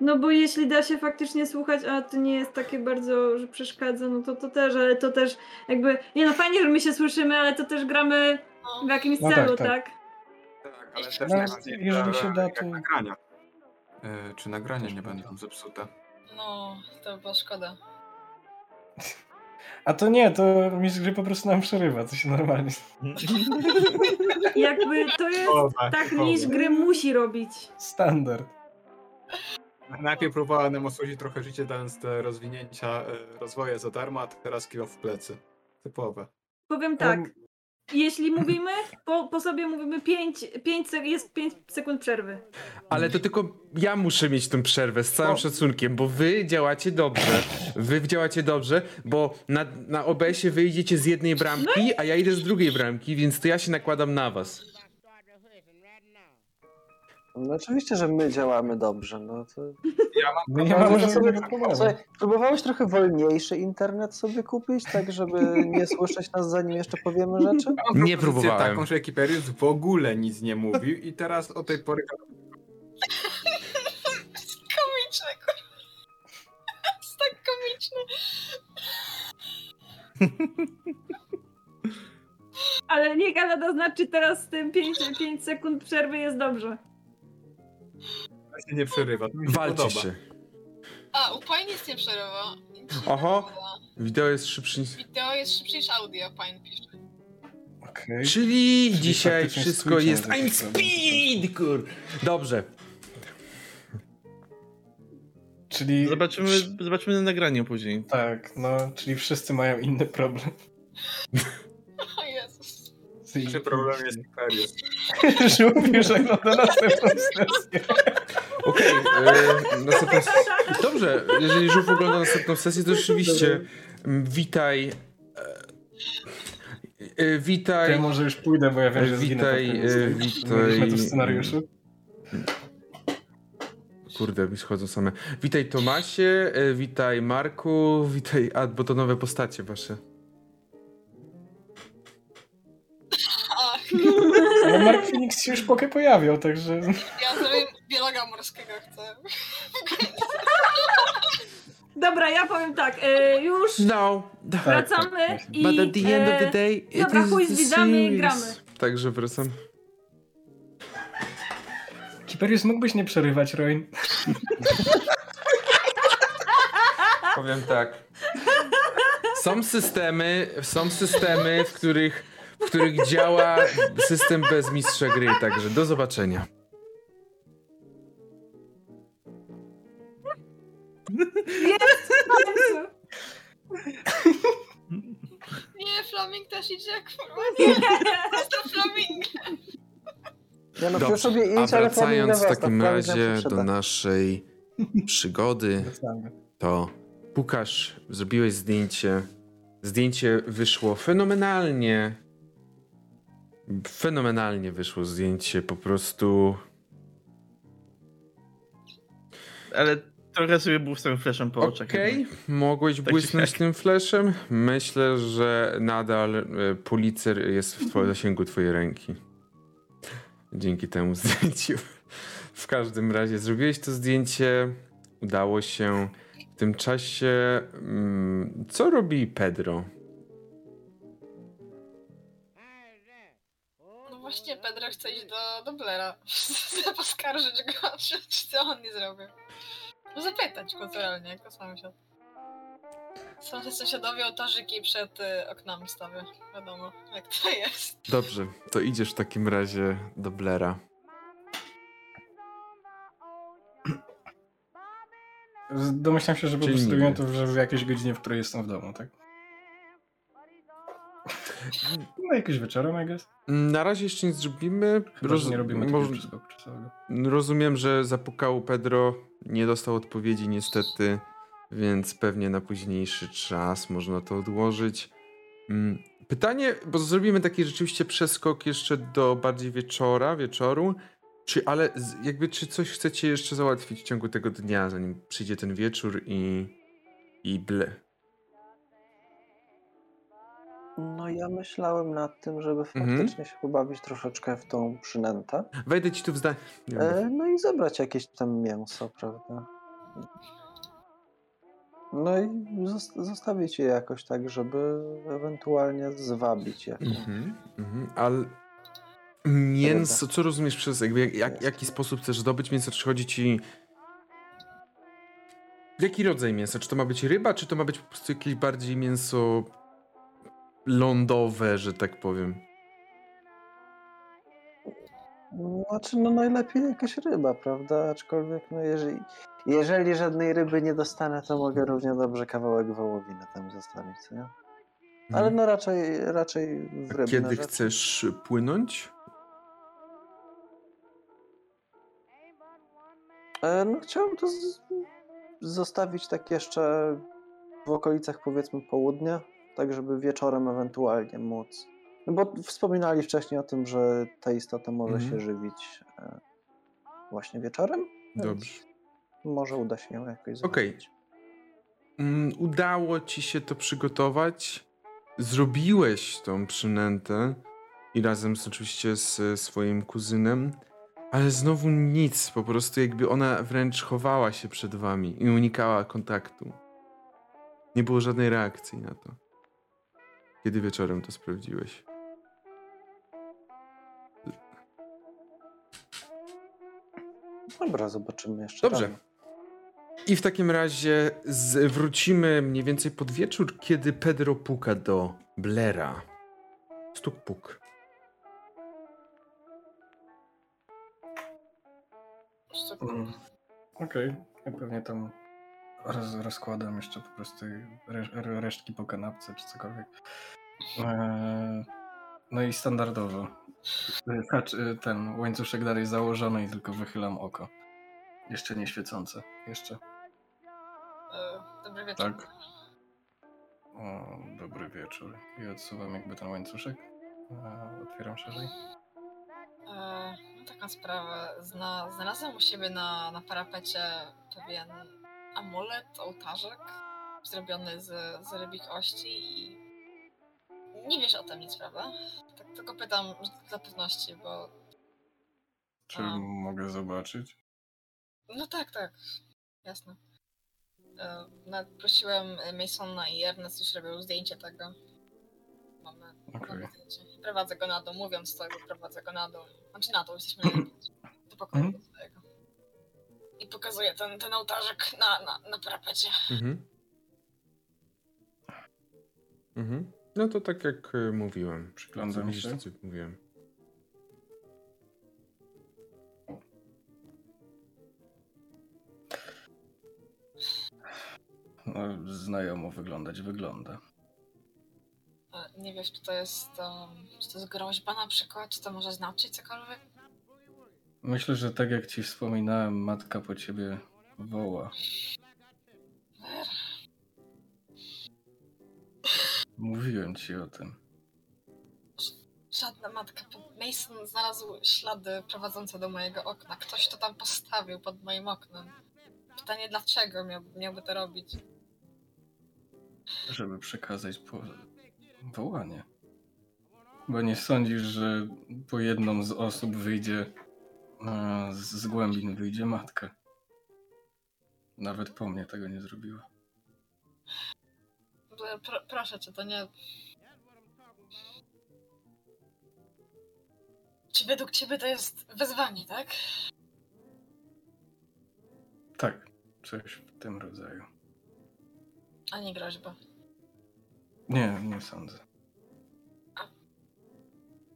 No bo jeśli da się faktycznie słuchać, a to nie jest takie bardzo, że przeszkadza, no to to też, ale to też jakby, nie no fajnie, że my się słyszymy, ale to też gramy w jakimś No tak, celu, tak. tak? Tak, ale też No, jeżeli się da, jak to- nagrania. E, Czy nagrania nie będą zepsute? no, to by było szkoda. A to nie, to mistrz gry po prostu nam przerywa, to się normalnie. Jakby to jest tak niż gry musi robić. Standard. Najpierw próbowała nam osłodzić trochę życie, dając te rozwinięcia e, rozwoje za darmo, a teraz kilo w plecy. Typowe. Powiem tak, jeśli mówimy, po, po sobie mówimy 5, 5 sek- jest 5 sekund przerwy. Ale to tylko ja muszę mieć tę przerwę z całym No. szacunkiem, bo wy działacie dobrze. Wy działacie dobrze, bo na, na OBS-ie wyjdziecie z jednej bramki, a ja idę z drugiej bramki, więc to ja się nakładam na was. No oczywiście, że my działamy dobrze, no to... My nie No, mamy to sobie. Słuchaj, próbowałeś trochę wolniejszy internet sobie kupić, tak żeby nie słyszeć nas zanim jeszcze powiemy rzeczy? Mam Nie próbowałem. taką, że Ekiperius w ogóle nic nie mówił i teraz o tej pory Komiczne. Jest tak komiczne. Ale nie Kanada znaczy teraz z tym 5, 5 sekund przerwy jest dobrze. Się nie przerywa. To mi się Walczy podoba. się. A, u nic nie przerywa. Oho. Wideo jest szybszy niż... Wideo jest szybsze niż audio, Pain pisze. Okej. Czyli Czyli dzisiaj faktycznie wszystko jest... I'm speed, kur... Dobrze. Czyli... Zobaczymy, zobaczymy na nagraniu później. Tak, no, czyli wszyscy mają inny problem. O Jezus. Czy problem jest Ekiperius? Żółwi żegląda następną sesję. Okej, e, następną... Dobrze, jeżeli Żółw ogląda następną sesję, to rzeczywiście witaj... e, e, To ja Witaj... może już pójdę, bo ja wiem, że zginę Witaj, Mówiliśmy witaj- to w scenariuszu. Kurde, mi schodzą same. Witaj Tomasie, witaj Marku, witaj... A, bo to nowe postacie wasze. Ale Mark Phoenix się już pokę pojawiał, także... ja zrobię biologa morskiego chcę. Dobra, ja powiem tak, e, już No, Tak, wracamy tak, i... but at the end of the e, day, it dobra, is chuj z widzami, series. gramy. Także wracam. Kiperius, mógłbyś nie przerywać, Roin? Powiem tak. Są systemy, są systemy, w których, w których działa system bez mistrza gry, także do zobaczenia. końcu. Nie, Flaming też idzie, kurwa. Nie, zostaw Flaming. Ja no Dobrze, sobie a idź, ale wracając w takim razie do naszej przygody, to Pukasz, zrobiłeś zdjęcie. Zdjęcie wyszło fenomenalnie. Fenomenalnie wyszło zdjęcie, po prostu Ale trochę sobie błysnąłem fleszem po oczach. Okej, jednak. mogłeś Tak błysnąć tym fleszem. Myślę, że nadal e, Pulitzer jest w twoim zasięgu twojej ręki. Dzięki temu zdjęciu. W każdym razie zrobiłeś to zdjęcie, udało się. W tym czasie, mm, co robi Pedro? Właśnie, Pedro chce iść do, do Blera. Poskarżyć go, czy, czy co on nie zrobił. No zapytać kulturalnie, jak to sąsiad. Są sąsiadowie ołtarzyki przed y, oknami stawia. Wiadomo, jak to jest. Dobrze, to idziesz w takim razie do Blera. Domyślam się, że po Czyli prostu nigdy. to że w jakiejś godzinie, w której jestem w domu, tak? No jakoś wieczorem, I guess. Na razie jeszcze nic zrobimy. Chyba, że nie robimy przeskoku czasowego. Rozumiem, że zapukał Pedro, nie dostał odpowiedzi niestety, więc pewnie na późniejszy czas można to odłożyć. Mm, Pytanie, bo zrobimy taki rzeczywiście przeskok jeszcze do bardziej wieczora, wieczoru. Czy ale jakby czy coś chcecie jeszcze załatwić w ciągu tego dnia, zanim przyjdzie ten wieczór i i ble. No ja myślałem nad tym, żeby Mhm. faktycznie się pobawić troszeczkę w tą przynętę. Wejdę ci tu w zdanie. Nie E, no i zebrać jakieś tam mięso, prawda? No i zos- zostawić je jakoś tak, żeby ewentualnie zwabić je. Mhm, mhm, ale mięso, co rozumiesz przez jakby jak, jak, jaki sposób chcesz zdobyć mięso? Czy chodzi ci jaki rodzaj mięsa? Czy to ma być ryba, czy to ma być po prostu jakieś bardziej mięso lądowe, że tak powiem? Znaczy, no najlepiej jakaś ryba, prawda? Aczkolwiek, no jeżeli, jeżeli żadnej ryby nie dostanę, to mogę równie dobrze kawałek wołowiny tam zostawić, co nie? Ale Mhm. no raczej, raczej w A rybne Kiedy chcesz płynąć? E, No chciałbym to z... zostawić tak jeszcze w okolicach powiedzmy południa, tak żeby wieczorem ewentualnie móc. No bo wspominali wcześniej o tym, że ta istota może Mhm. się żywić e, właśnie wieczorem. Dobrze. Może uda się ją jakoś Okej. załatwić. Mm, udało ci się to przygotować. Zrobiłeś tą przynętę i razem z, oczywiście z swoim kuzynem, ale znowu nic. Po prostu jakby ona wręcz chowała się przed wami i unikała kontaktu. Nie było żadnej reakcji na to. Kiedy wieczorem to sprawdziłeś? Dobra, zobaczymy jeszcze Dobrze. rano. I w takim razie z, wrócimy mniej więcej pod wieczór, kiedy Pedro puka do Blera. Stuk puk. Mm. Okej, ja pewnie tam roz, rozkładam jeszcze po prostu resz, re- resztki po kanapce czy cokolwiek. Eee, no i standardowo. Y, ten łańcuszek dalej założony i tylko wychylam oko. Jeszcze nie świecące. Jeszcze. E, Dobry wieczór. Tak. O, dobry wieczór. I odsuwam jakby ten łańcuszek. Otwieram szerzej. E, Mam taką sprawę. Zna, znalazłam u siebie na, na parapecie pewien amulet, ołtarzek zrobiony z, z rybich ości i nie wiesz o tym nic, prawda? Tak tylko pytam dla pewności, bo Czy A. mogę zobaczyć? no tak, tak, jasne. E, Nawet prosiłem Masona i Ernest już robią zdjęcie tego. Mamy, Okej. mamy zdjęcie. Prowadzę go na dół, mówiąc to, prowadzę go na dół. Znaczy na dół, jesteśmy do pokoju Mhm. swojego. I pokazuję ten, ten ołtarzek na, na, na parapecie. Mhm. Mhm. No to tak jak y, mówiłem. Przyglądam się. co mówiłem. No, znajomo wyglądać wygląda. E, Nie wiesz, czy to jest, um, czy to jest groźba na przykład, czy to może znaczyć cokolwiek? Myślę, że tak jak ci wspominałem, matka po ciebie woła. Mówiłem ci o tym. Żadna matka. Mason znalazł ślady prowadzące do mojego okna. Ktoś to tam postawił pod moim oknem. Pytanie, dlaczego miał, miałby to robić? Żeby przekazać po... wołanie. Bo nie sądzisz, że po jedną z osób wyjdzie, z z głębin wyjdzie matka. Nawet po mnie tego nie zrobiła. Pro, proszę cię, to nie... Czy według ciebie to jest wezwanie, tak? Tak, coś w tym rodzaju. A nie groźba. Nie, nie sądzę.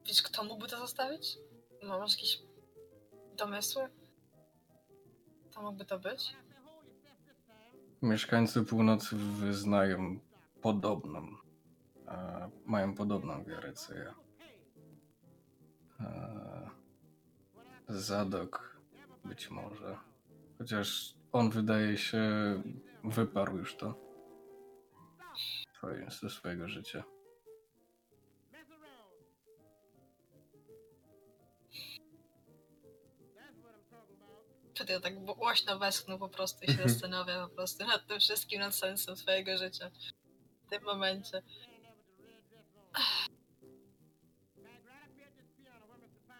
Wiesz, kto mógłby to zostawić? Masz jakieś domysły? Kto mógłby to być? Mieszkańcy północy wyznają podobną, e, mają podobną wiarę co ja. E, Zadok być może. Chociaż on wydaje się wyparł już to swoje, ze swojego życia. Wtedy ja tak głośno westchnął po prostu i się Mhm. zastanawia po prostu nad tym wszystkim, nad sensem swojego życia. W tym momencie.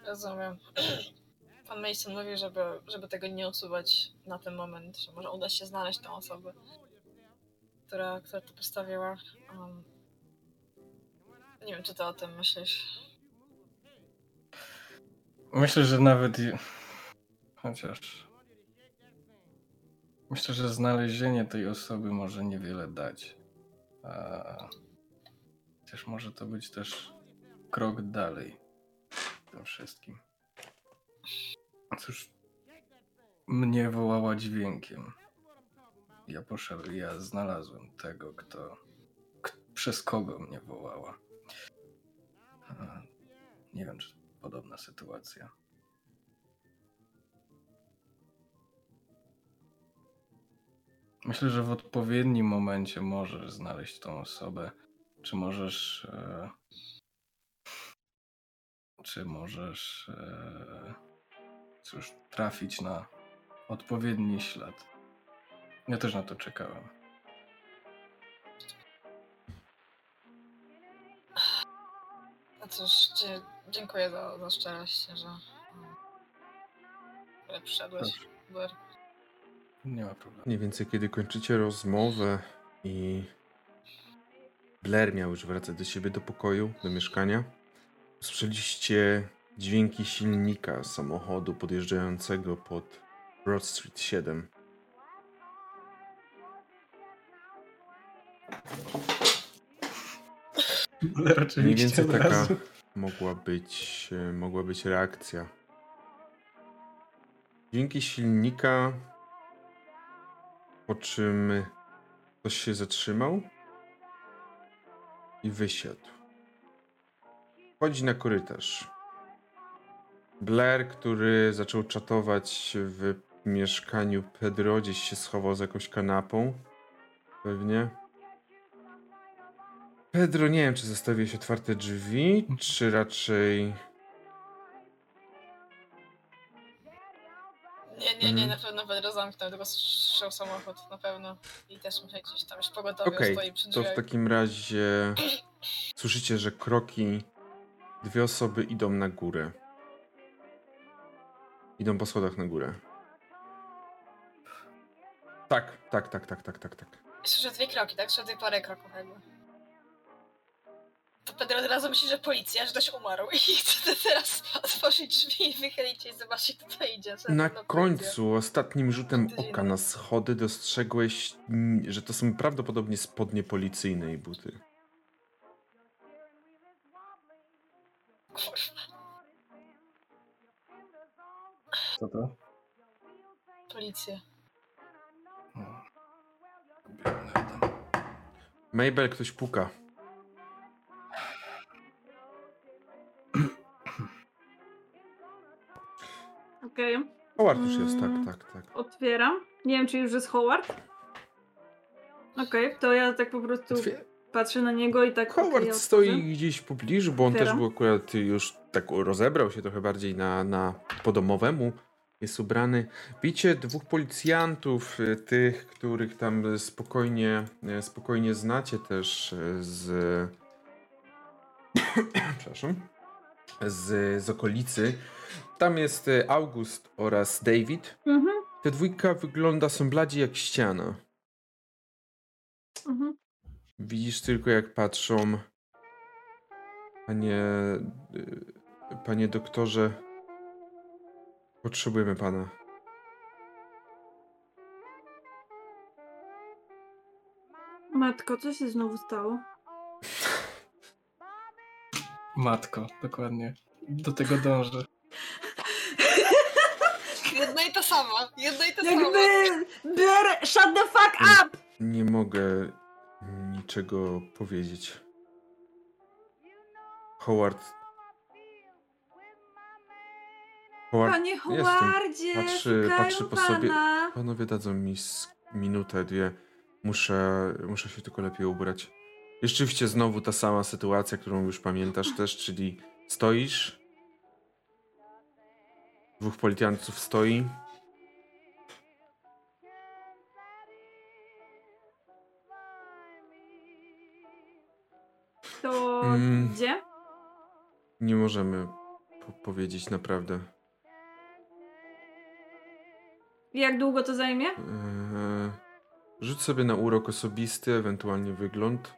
Rozumiem. Pan Mason mówi, żeby, żeby tego nie usuwać na ten moment, że może uda się znaleźć tą osobę, która, która to postawiła. Um, nie wiem, czy ty o tym myślisz. Myślę, że nawet. Chociaż. Myślę, że znalezienie tej osoby może niewiele dać. Chociaż może to być też krok dalej w tym wszystkim. Cóż, mnie wołała dźwiękiem. Ja poszedłem, ja znalazłem tego, kto. przez kogo mnie wołała. Nie wiem, czy podobna sytuacja. Myślę, że w odpowiednim momencie możesz znaleźć tą osobę. Czy możesz. E, czy możesz. E, cóż, trafić na odpowiedni ślad. Ja też na to czekałem. No cóż, dzie- dziękuję za, za szczerość, że, że przyszedłeś. Nie ma problemu. Mniej więcej kiedy kończycie rozmowę i Blair miał już wracać do siebie do pokoju, do mieszkania, usłyszeliście dźwięki silnika samochodu podjeżdżającego pod Broad Street 7. Ale Mniej więcej taka razu. mogła być, mogła być reakcja. Dźwięki silnika, po czym ktoś się zatrzymał i wysiadł. Wchodzi na korytarz. Blair, który zaczął czatować w mieszkaniu Pedro, gdzieś się schował za jakąś kanapą. Pewnie. Pedro, nie wiem, czy zostawiłeś otwarte drzwi, czy raczej. Nie, nie, nie, Mhm. na pewno będę zamknął, tylko słyszał samochód, na pewno. I też muszę gdzieś tam już pogotowie Okej, stoi przy to w takim razie słyszycie, że kroki. Dwie osoby idą na górę. Idą po schodach na górę. Tak, tak, tak, tak, tak, tak, tak. Słyszę dwie kroki, tak? Słyszę parę kroków jakby. To Pedro od razu myśli, że policja, że ktoś umarł i chce teraz otworzyć drzwi i wychylić się i zobaczyć, kto to idzie. Na końcu, ostatnim rzutem oka na schody dostrzegłeś, że to są prawdopodobnie spodnie policyjne i buty. Kurwa, Co to? policja. Tam. Mabel, ktoś puka. Howard już jest, tak, Mm. tak, tak. otwieram. Nie wiem, czy już jest Howard. Okej, to ja tak po prostu Otwie- patrzę na niego i tak. Howard ja stoi gdzieś w pobliżu, bo on też Otwieram. był akurat już tak rozebrał się trochę bardziej na, na po domowemu. Jest ubrany. Widzicie dwóch policjantów, y, tych, których tam spokojnie, y, spokojnie znacie też y, z. Przepraszam. Z, z okolicy. Tam jest y, August oraz David. Mhm, Te dwójka wygląda, są bladzi jak ściana. mhm. Widzisz tylko jak patrzą. Panie. y, Panie doktorze. Potrzebujemy pana. Matko, co się znowu stało? Matko, dokładnie. Do tego dążę. Jedna i ta sama, jedna i ta sama. Jakby... Blair, shut the fuck up! Nie mogę niczego powiedzieć. Howard. Howard. Panie jestem. Howardzie, Patrzy- patrzy po sobie. pana. Panowie dadzą mi minutę, dwie. Muszę, muszę się tylko lepiej ubrać. Rzeczywiście znowu ta sama sytuacja, którą już pamiętasz też, czyli stoisz. Dwóch policjantów stoi. To Mm. gdzie? Nie możemy po powiedzieć naprawdę. Jak długo to zajmie? Eee, rzuć sobie na urok osobisty, ewentualnie wygląd.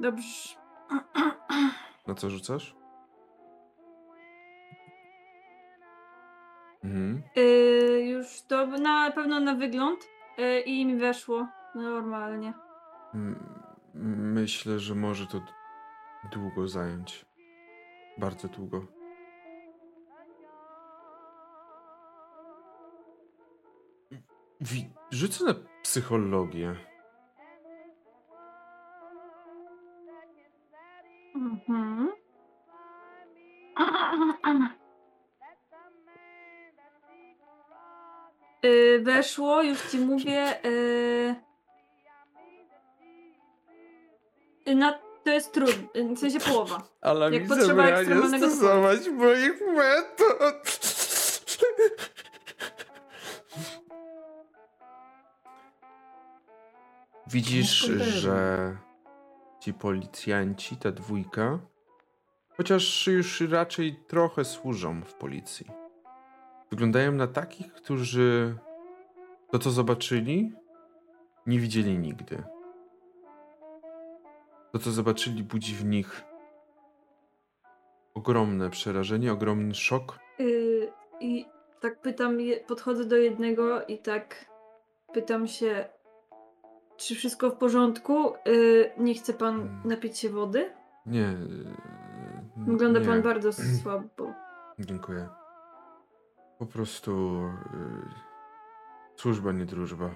Dobrze. Na co rzucasz? Mhm. Yy, już to na pewno na wygląd yy, i mi weszło normalnie. M- Myślę, że może to długo zająć. Bardzo długo. Rzucę na psychologię. Mhm. Yy, weszło, już ci mówię. Yy, na to jest trudne, w sensie połowa. Ale Jak mi potrzeba ekstremalnego stosować moich metod. Widzisz, że ci policjanci, ta dwójka, chociaż już raczej trochę służą w policji, wyglądają na takich, którzy to, co zobaczyli, nie widzieli nigdy. To, co zobaczyli, budzi w nich ogromne przerażenie, ogromny szok. Yy, I tak pytam, podchodzę do jednego i tak pytam się, czy wszystko w porządku? Yy, nie chce pan Mm. napić się wody? Nie. yy, Wygląda nie. pan bardzo słabo. Dziękuję. Po prostu. Yy, służba, nie drużba.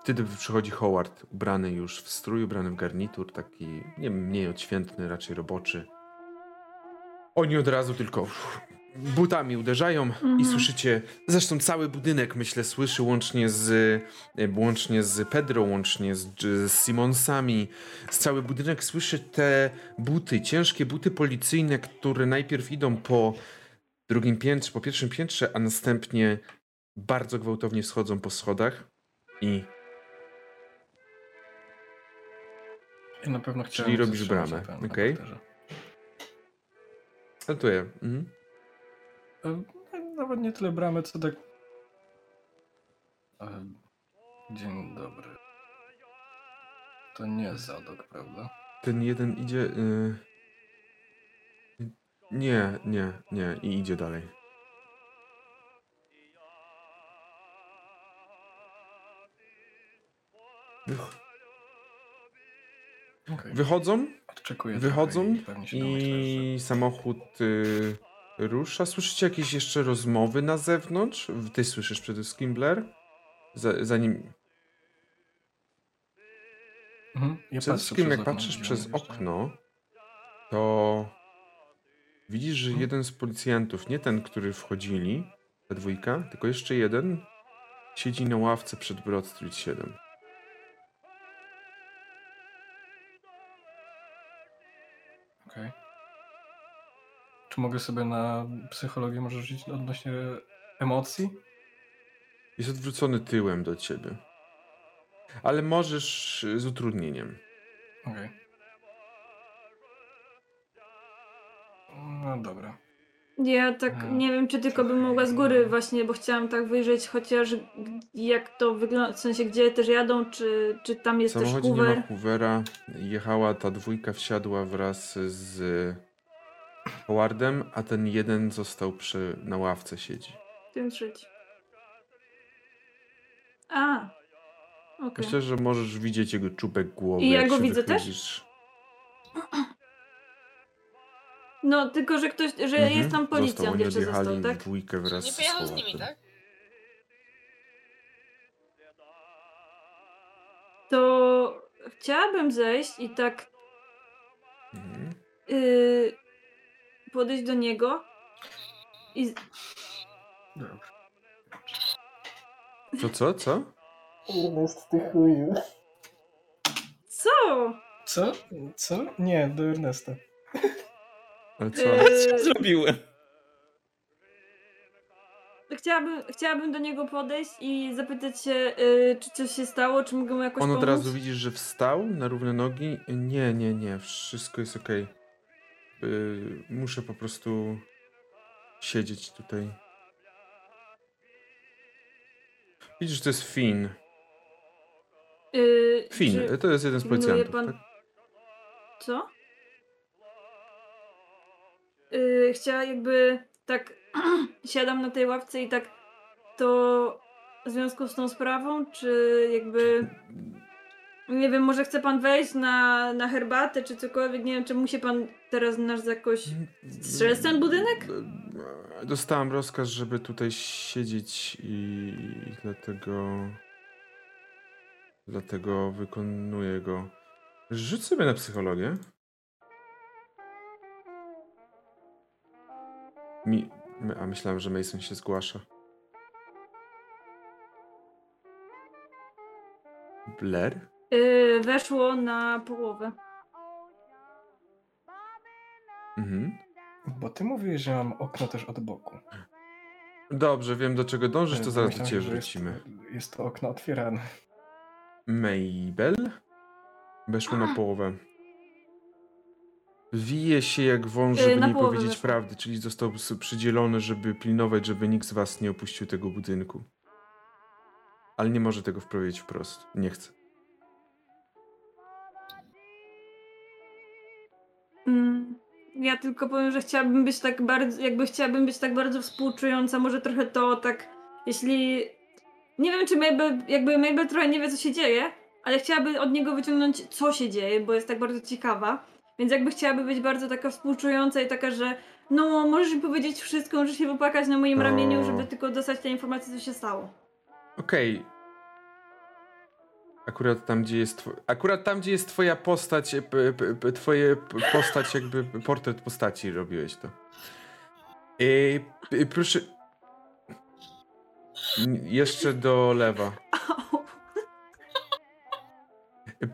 Wtedy przychodzi Howard, ubrany już w strój, ubrany w garnitur, taki nie mniej odświętny, raczej roboczy. Oni od razu tylko butami uderzają i Mhm. słyszycie, zresztą cały budynek myślę słyszy łącznie z, e, łącznie z Pedro, łącznie z, z Simonsami. Z cały budynek słyszy te buty, ciężkie buty policyjne, które najpierw idą po drugim piętrze, po pierwszym piętrze, a następnie bardzo gwałtownie schodzą po schodach i Ja na pewno chciałem Czyli robisz bramę, okej. Startuję. Mhm. E, Nawet nie tyle bramy, co tak... E, Dzień dobry. To nie Zadok, prawda? Ten jeden idzie. y, Nie, nie, nie. I idzie dalej. Wych- Okej. Wychodzą, Odczekuję wychodzą i samochód y, rusza. Słyszycie jakieś jeszcze rozmowy na zewnątrz? Ty słyszysz przede wszystkim, Blair? Za, zanim. Mhm. Ja Przede wszystkim, jak okno, patrzysz przez okno, to widzisz, że Mhm. jeden z policjantów, nie ten, który wchodzili, ta dwójka, tylko jeszcze jeden, siedzi na ławce przed Broad Street 7. Okej. Czy mogę sobie na psychologię może rzucić odnośnie emocji? Jest odwrócony tyłem do ciebie. Ale możesz z utrudnieniem. Okej. No dobra. Ja tak nie wiem, czy tylko bym mogła z góry właśnie, bo chciałam tak wyjrzeć chociaż jak to wygląda, w sensie gdzie też jadą, czy, czy tam jest też samochodzie nie ma Hoover. Hoovera. Jechała ta dwójka, wsiadła wraz z Howardem, a ten jeden został przy, na ławce siedzi. Tym trzeci. A, okej. Myślę, że możesz widzieć jego czubek głowy. I ja jak go widzę też? No, tylko że ktoś, że Mhm, jest tam policjant jeszcze został, tak? w dwójkę wraz Nie z pojechał z Howardem. nimi, tak? To chciałabym zejść i tak Mhm. yy, podejść do niego i z- Dobrze. Co, co, co? Ernest, ty chuju. co? Co? Co? Nie, do Ernesta. Ale co? Yy, Zrobiłem. chciałabym, chciałabym do niego podejść i zapytać się, yy, czy coś się stało, czy mogę mu jakoś On od pomóc? razu widzisz, że wstał na równe nogi. Nie, nie, nie. Wszystko jest okej. Yy, muszę po prostu siedzieć tutaj. Widzisz, to jest Finn. Yy, Finn, czy- to jest jeden z policjantów. pan- Tak? Co? Yy, chciała jakby tak siadam na tej ławce i tak to w związku z tą sprawą, czy jakby nie wiem, może chce pan wejść na, na herbatę czy cokolwiek, nie wiem, czy musi pan teraz nas jakoś strzec ten budynek? Dostałam rozkaz, żeby tutaj siedzieć i dlatego dlatego wykonuję go. Rzuć sobie na psychologię. Mi... A myślałem, że Mason się zgłasza. Blair? Yy, weszło na połowę. Mhm. Bo ty mówisz, że mam okno też od boku. Dobrze, wiem do czego dążysz, to E, zaraz do ciebie wrócimy. Jest, jest to okno otwierane. Mabel? Weszło na połowę. Wije się jak wąż, Yy, żeby na nie powiedzieć weszło. prawdy, czyli został przydzielony, żeby pilnować, żeby nikt z was nie opuścił tego budynku. Ale nie może tego wprowadzić wprost. Nie chce. Mm, Ja tylko powiem, że chciałabym być tak bardzo, jakby chciałabym być tak bardzo współczująca, może trochę to tak, jeśli... Nie wiem, czy Mabel, jakby Mabel trochę nie wie, co się dzieje, ale chciałaby od niego wyciągnąć, co się dzieje, bo jest tak bardzo ciekawa. Więc jakby chciałaby być bardzo taka współczująca i taka, że no, możesz mi powiedzieć wszystko, możesz się wypłakać na moim ramieniu, żeby tylko dostać te informacje, co się stało. Okej. Akurat tam, gdzie jest. Akurat tam, gdzie jest twoja postać, e, p, p, twoje postać, jakby portret postaci robiłeś to. P- proszę. Jeszcze do lewa.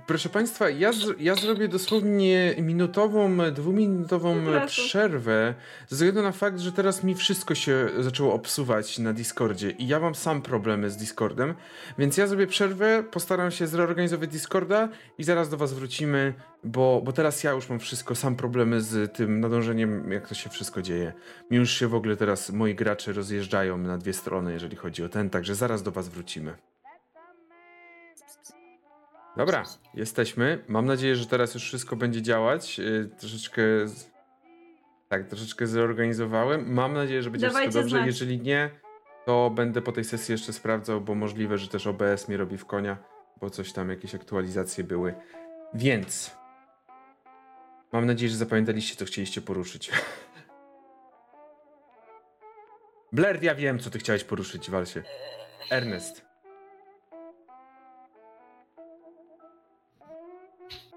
Proszę Państwa, ja, z, ja zrobię dosłownie minutową, dwuminutową przerwę ze względu na fakt, że teraz mi wszystko się zaczęło obsuwać na Discordzie i ja mam sam problemy z Discordem, więc ja zrobię przerwę, postaram się zreorganizować Discorda i zaraz do Was wrócimy, bo, bo teraz ja już mam wszystko, sam problemy z tym nadążeniem, jak to się wszystko dzieje. Mi już się w ogóle teraz moi gracze rozjeżdżają na dwie strony, jeżeli chodzi o ten, także zaraz do Was wrócimy. Dobra, jesteśmy. Mam nadzieję, że teraz już wszystko będzie działać. Yy, troszeczkę. Tak, troszeczkę zreorganizowałem. Mam nadzieję, że będzie Dawajcie wszystko dobrze. znać. Jeżeli nie, to będę po tej sesji jeszcze sprawdzał, bo możliwe, że też OBS mnie robi w konia, bo coś tam, jakieś aktualizacje były. Więc. Mam nadzieję, że zapamiętaliście, co chcieliście poruszyć. Blair, ja wiem, co ty chciałeś poruszyć, Walsie. Ernest.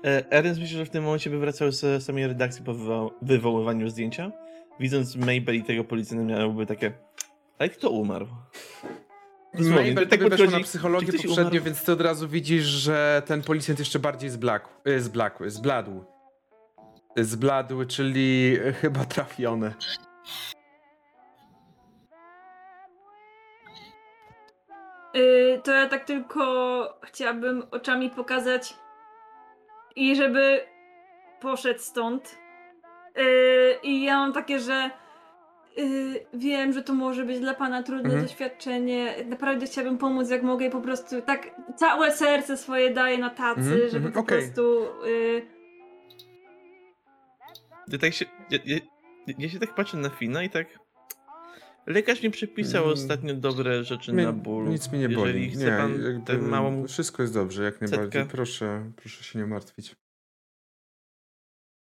E, Ernest myślę, że w tym momencie by wracał z samej redakcji po wywo- wywoływaniu zdjęcia. Widząc Mabel i tego policjanta miałby takie. Ale kto umarł? Dosłownie, Mabel tak weszła na psychologię poprzednio, umarł? więc ty od razu widzisz, że ten policjant jeszcze bardziej zblakł. y, Zblakł, zbladł. Zbladł, czyli chyba trafione. Yy, to ja tak tylko chciałabym oczami pokazać i żeby poszedł stąd. Yy, I ja mam takie, że yy, wiem, że to może być dla pana trudne Mhm. doświadczenie. Naprawdę chciałabym pomóc jak mogę i po prostu tak całe serce swoje daję na tacy, Mhm, żeby mhm, po okej. prostu. Yy, Ja, tak się, ja, ja, ja się tak patrzę na Fina i tak. Lekarz mi przepisał Mm. ostatnio dobre rzeczy Mnie- na ból. Nic mnie nie Jeżeli boli. chce Nie, pan jakby małą Wszystko jest dobrze, jak najbardziej. setkę? Proszę, proszę się nie martwić.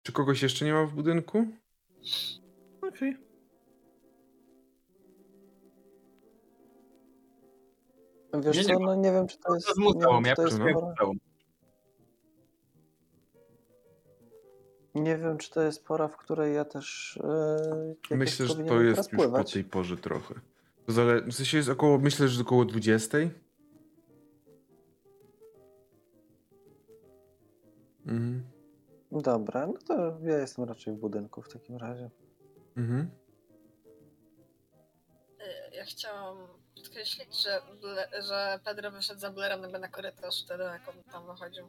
Czy kogoś jeszcze nie ma w budynku? Okej. Wiesz Nie, co, no nie wiem, czy to jest, nie wiem, czy ja to jest nie wiem, czy to jest pora, w której ja też e, jakoś Myślę, że to jest już po tej porze trochę. To zale... W sensie jest około, myślę, że około 20. Mhm. Dobra, no to ja jestem raczej w budynku w takim razie. Mhm. Y, Ja chciałam podkreślić, że, Ble- że Pedro wyszedł za Blairem jakby na korytarz wtedy, jak on tam wychodził.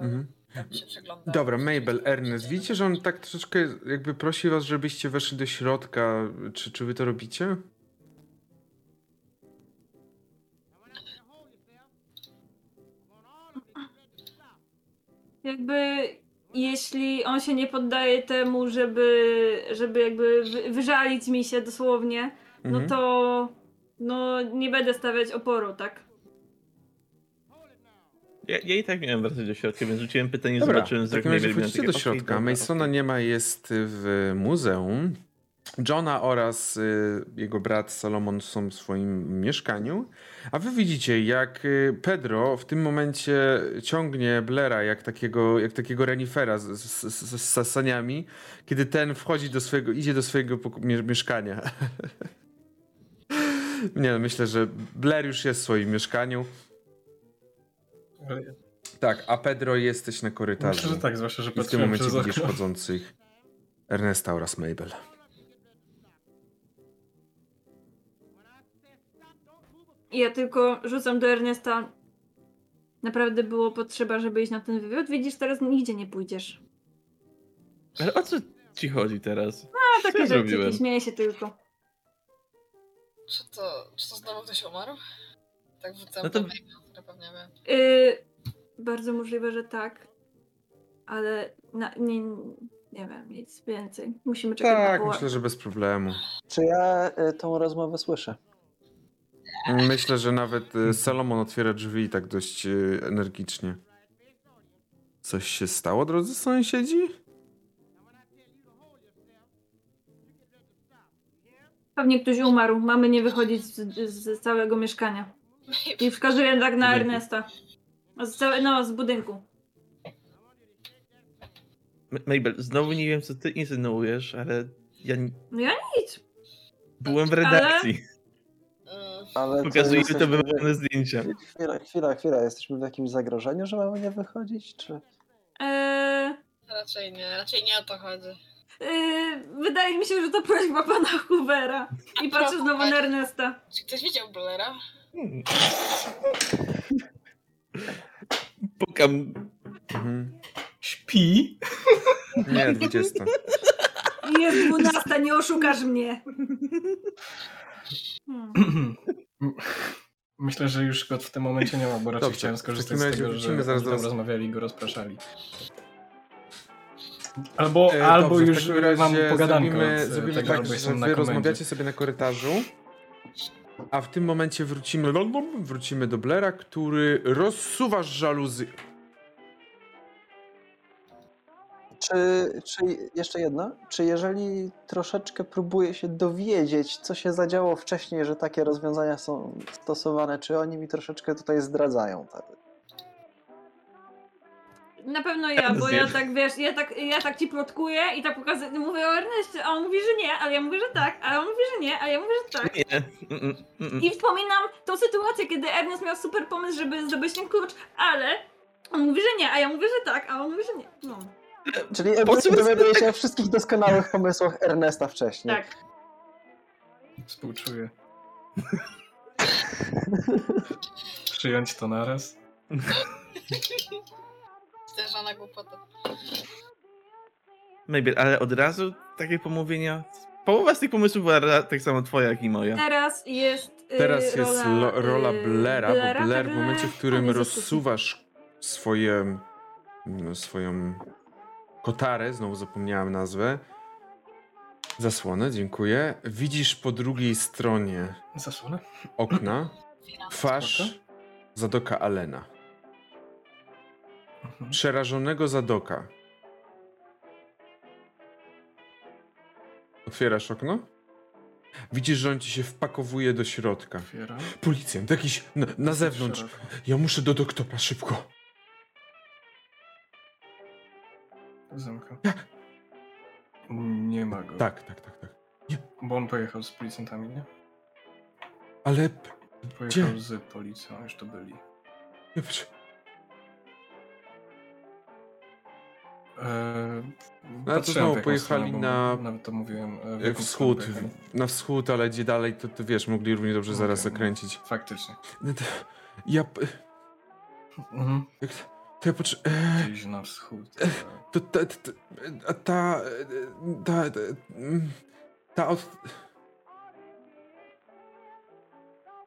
Mhm. tam się. Dobra, Mabel, Ernest, widzicie, że on tak troszeczkę jakby prosi was, żebyście weszli do środka. Czy, czy wy to robicie? jakby jeśli on się nie poddaje temu, żeby, żeby jakby wy- wyżalić mi się dosłownie, no Mhm. to no nie będę stawiać oporu, tak? Ja, ja i tak miałem wracać do środka, więc rzuciłem pytanie, Dobra, zobaczyłem z takim razie wchodzicie do środka. Masona nie ma, jest w muzeum. Johna oraz y, jego brat Salomon są w swoim mieszkaniu. A wy widzicie, jak y, Pedro w tym momencie ciągnie Blera jak takiego, jak takiego renifera z, z, z, z sasaniami, kiedy ten wchodzi do swojego, idzie do swojego mieszkania. Nie, no, myślę, że Blair już jest w swoim mieszkaniu. Tak, a Pedro jesteś na korytarzu. Myślę, że tak, zwłaszcza, że I w tym momencie widzisz okno. chodzących Ernesta oraz Mabel. Ja tylko rzucam do Ernesta. Naprawdę było potrzeba, żeby iść na ten wywiad. Widzisz, teraz nigdzie nie pójdziesz. Ale o co ci chodzi teraz? A Co takie zrobiłem? śmieję się tylko. Czy to, czy to znowu ktoś umarł? Tak wrzucam No to- do które pewnie wiem. Yy, bardzo możliwe, że tak. Ale na, nie, nie wiem, nic więcej. Musimy czekać na Tak, myślę, że bez problemu. Czy ja y, tą rozmowę słyszę? Myślę, że nawet y, Salomon otwiera drzwi tak dość y, energicznie. Coś się stało, drodzy sąsiedzi? Pewnie ktoś umarł. Mamy nie wychodzić z, z całego mieszkania. I wskazuję tak na. Ernesta. Z całe, no, z budynku. M- Mabel, znowu nie wiem, co ty insynuujesz, ale ja n- No ja nic. byłem w redakcji. Mm, Ale to Pokazuję to jesteśmy- zdjęcia. Chwila, chwila, chwila. Jesteśmy w jakimś zagrożeniu, że mamy nie wychodzić? Czy... Eee, raczej nie, raczej nie o to chodzi. Eee, wydaje mi się, że to prośba pana Hoovera. I patrzę znowu na Ernesta. Czy ktoś widział Blera? Hmm. Pukam. Mhm. Śpi? Nie, 20. Jest dwunasta, nie oszukasz mnie. Hmm. Myślę, że już go w tym momencie nie ma, bo raczej Dobrze, chciałem skorzystać z tego, że zaraz do rozmawiali i go rozpraszali. Albo, E, albo dobrze, już w takim razie mam pogadankę zrobimy, od zrobimy tego, tak, albo że wy rozmawiacie sobie na korytarzu, a w tym momencie wrócimy, wrócimy do Blera, który rozsuwa żaluzy. Czy, czy jeszcze jedno? Czy jeżeli troszeczkę próbuję się dowiedzieć, co się zadziało wcześniej, że takie rozwiązania są stosowane, czy oni mi troszeczkę tutaj zdradzają? Tak? Na pewno ja, bo ja tak wiesz, ja tak, ja tak ci plotkuję i tak pokazuję, mówię o Erneście, a on mówi, że nie, ale ja mówię, że tak, ale on mówi, że nie, a ja mówię, że tak. Nie. Mm, mm, mm. I wspominam tą sytuację, kiedy Ernest miał super pomysł, żeby zdobyć ten klucz, ale on mówi, że nie, a ja mówię, że tak, a on mówi, że nie. No, Czyli dowiaduję się o wszystkich doskonałych pomysłach Ernesta wcześniej. tak. Współczuję. Przyjąć to naraz. Zderzona głupota. Mabel, ale od razu takie pomówienia. Połowa z tych pomysłów była tak samo twoja, jak i moja. Teraz jest y, Teraz jest rola, lo, rola y, Blera, bo Blair w także momencie, w którym dyskusji. rozsuwasz swoje, no, swoją kotarę, znowu zapomniałem nazwę, zasłonę, dziękuję, widzisz po drugiej stronie Zasłonę? okna twarz. Zadoka Alena. Mhm. Przerażonego Zadoka. Otwierasz okno? Widzisz, że on ci się wpakowuje do środka. Otwieram. Policjant, jakiś na, na zewnątrz. Szeroko. Ja muszę do doktora, szybko. Zamkam. Nie ma go. Tak, tak, tak, tak. Bo on pojechał z policjantami, nie? Ale... Pojechał Gdzie? z policją, już to byli. Nie, patrz. Eee, No, to patrzyłem znowu pojechali stronę, na- Nawet to mówiłem. e, e, Wschód, na wschód, ale gdzie dalej, to, to wiesz, mogli równie dobrze zaraz Okej, no. zakręcić. Faktycznie. No to, ja... Mhm. To ja potrze... e, Gdzieś na wschód. To ta... ta, ta, ta, mm, ta od...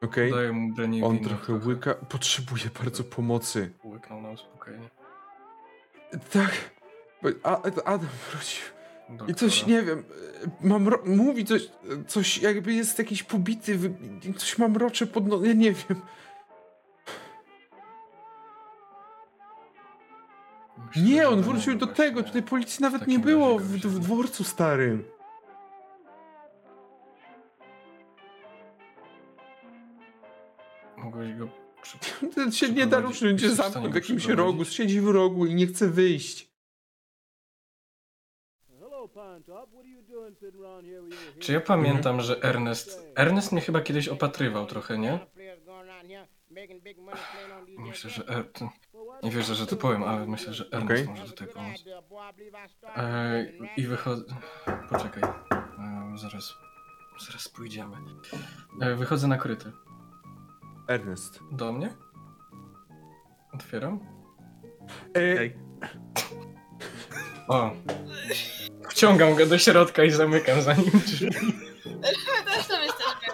Okej, branie on trochę łyka, potrzebuje bardzo pomocy. Łyknął na uspokojenie. Tak, a, Adam wrócił. I Doktora. coś, nie wiem, mam, ro- mówi coś, coś jakby jest jakiś pobity, coś mam rocze pod no, ja nie wiem. Myślę, Nie, on to wrócił do tego, tutaj policji nawet nie było w, w dworcu starym. Mogłeś go przy... Ten się nie da ruszyć, będzie Jesteś w jakimś rogu, siedzi w rogu i nie chce wyjść. Czy ja pamiętam, że Ernest... Ernest mnie chyba kiedyś opatrywał trochę, nie? Myślę, że er, nie wierzę, że to powiem, ale myślę, że Ernest Okej. może tutaj pomóc. E, I wychodzę. Poczekaj. E, zaraz. Zaraz pójdziemy. E, wychodzę na kryty. Ernest. Do mnie? Otwieram. E, Okej. O. Wciągam go do środka i zamykam za nim drzwi.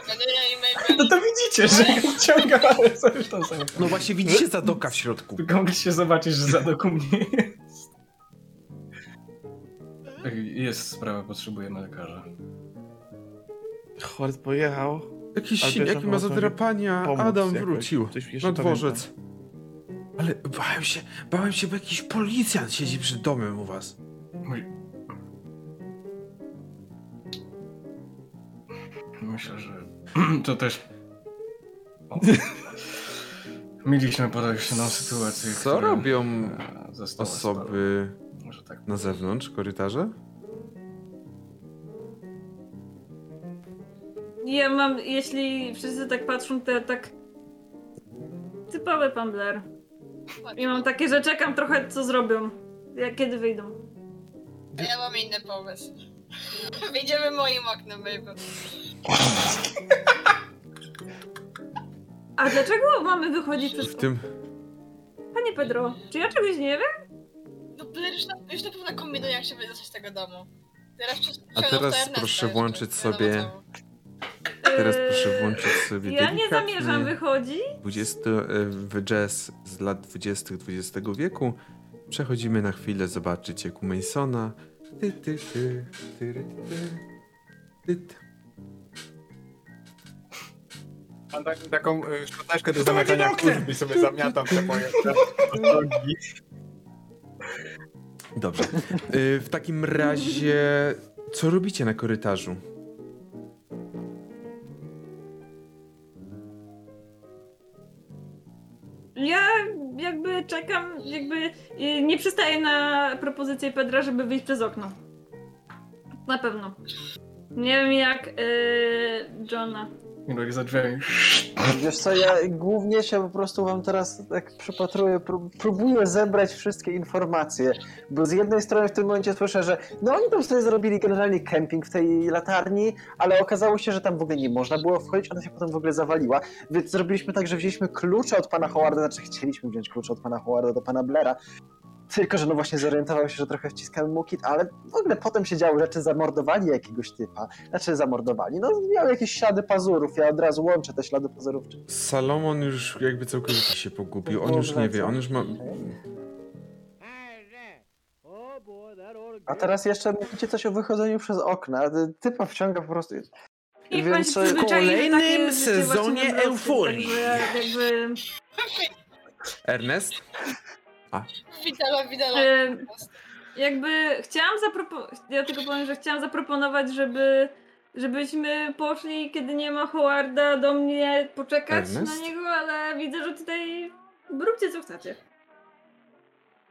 Tam nie? I Mabel. No to widzicie, że go wciągam, ale zresztą zamykam. No właśnie widzicie Zadoka w środku. Tylko mogliście zobaczyć, że zadok u mnie jest. Jest sprawa, potrzebujemy lekarza. Hort pojechał. Jakiś Ale silnik, wiesz, jaki no, ma zadrapania. pomóc Adam wrócił na dworzec. Ale bałem się, bałem się, bo jakiś policjant siedzi przed domem u was. Mój... Myślę, że to też... O. Mieliśmy podejrzaną sytuację, Co robią e, Osoby tak na zewnątrz, korytarze? Ja mam, jeśli wszyscy tak patrzą, to ja tak... Typowy pan Blair. I mam takie, że czekam trochę, co zrobią. Jak kiedy wyjdą. A ja mam inny pomysł. Wyjdziemy moim oknem, Mabel. A dlaczego mamy wychodzić przez... W tym... Panie Pedro, czy ja czegoś nie wiem? No Blair już na, już na pewno kombinuje, jak się wydostać z tego domu. Teraz przez- A teraz proszę włączyć sobie-. Teraz proszę włączyć sobie Ja nie zamierzam wychodzić. 20, e, w jazz z lat 20. XX wieku. Przechodzimy na chwilę zobaczyć jak u Masona. Ty, ty, ty, ty, ty, ty, ty. Mam tak, taką y, szczoteczkę do zamykania kurz i sobie zamiatam te moje nogi. Dobrze. Y, W takim razie, co robicie na korytarzu? Propozycję Pedra, żeby wyjść przez okno. Na pewno. Nie wiem jak y, Johna. Milek za drzwiami. Wiesz co, ja głównie się po prostu wam teraz tak przypatruję, prób- próbuję zebrać wszystkie informacje, bo z jednej strony w tym momencie słyszę, że no oni tam sobie zrobili generalnie kemping w tej latarni, ale okazało się, że tam w ogóle nie można było wchodzić, ona się potem w ogóle zawaliła, więc zrobiliśmy tak, że wzięliśmy klucze od pana Howarda, znaczy chcieliśmy wziąć klucze od pana Howarda do pana Blaira, tylko, że no właśnie zorientował się, że trochę wciskałem mu kit, ale w ogóle potem się działy rzeczy, zamordowali jakiegoś typa, znaczy zamordowali, no miał jakieś ślady pazurów, ja od razu łączę te ślady pazurów, Salomon już jakby całkowicie się pogubił. On już nie wie, on już ma... A teraz jeszcze mówicie coś o wychodzeniu przez okna. Typa wciąga po prostu. Niech Więc, kolejnym sezonie euforii. Jakby... Ernest? Widala, widala. E, jakby chciałam zaproponować, ja tylko powiem, że chciałam zaproponować, żeby żebyśmy poszli, kiedy nie ma Howarda, do mnie poczekać Ernest? na niego, ale widzę, że tutaj róbcie co chcecie.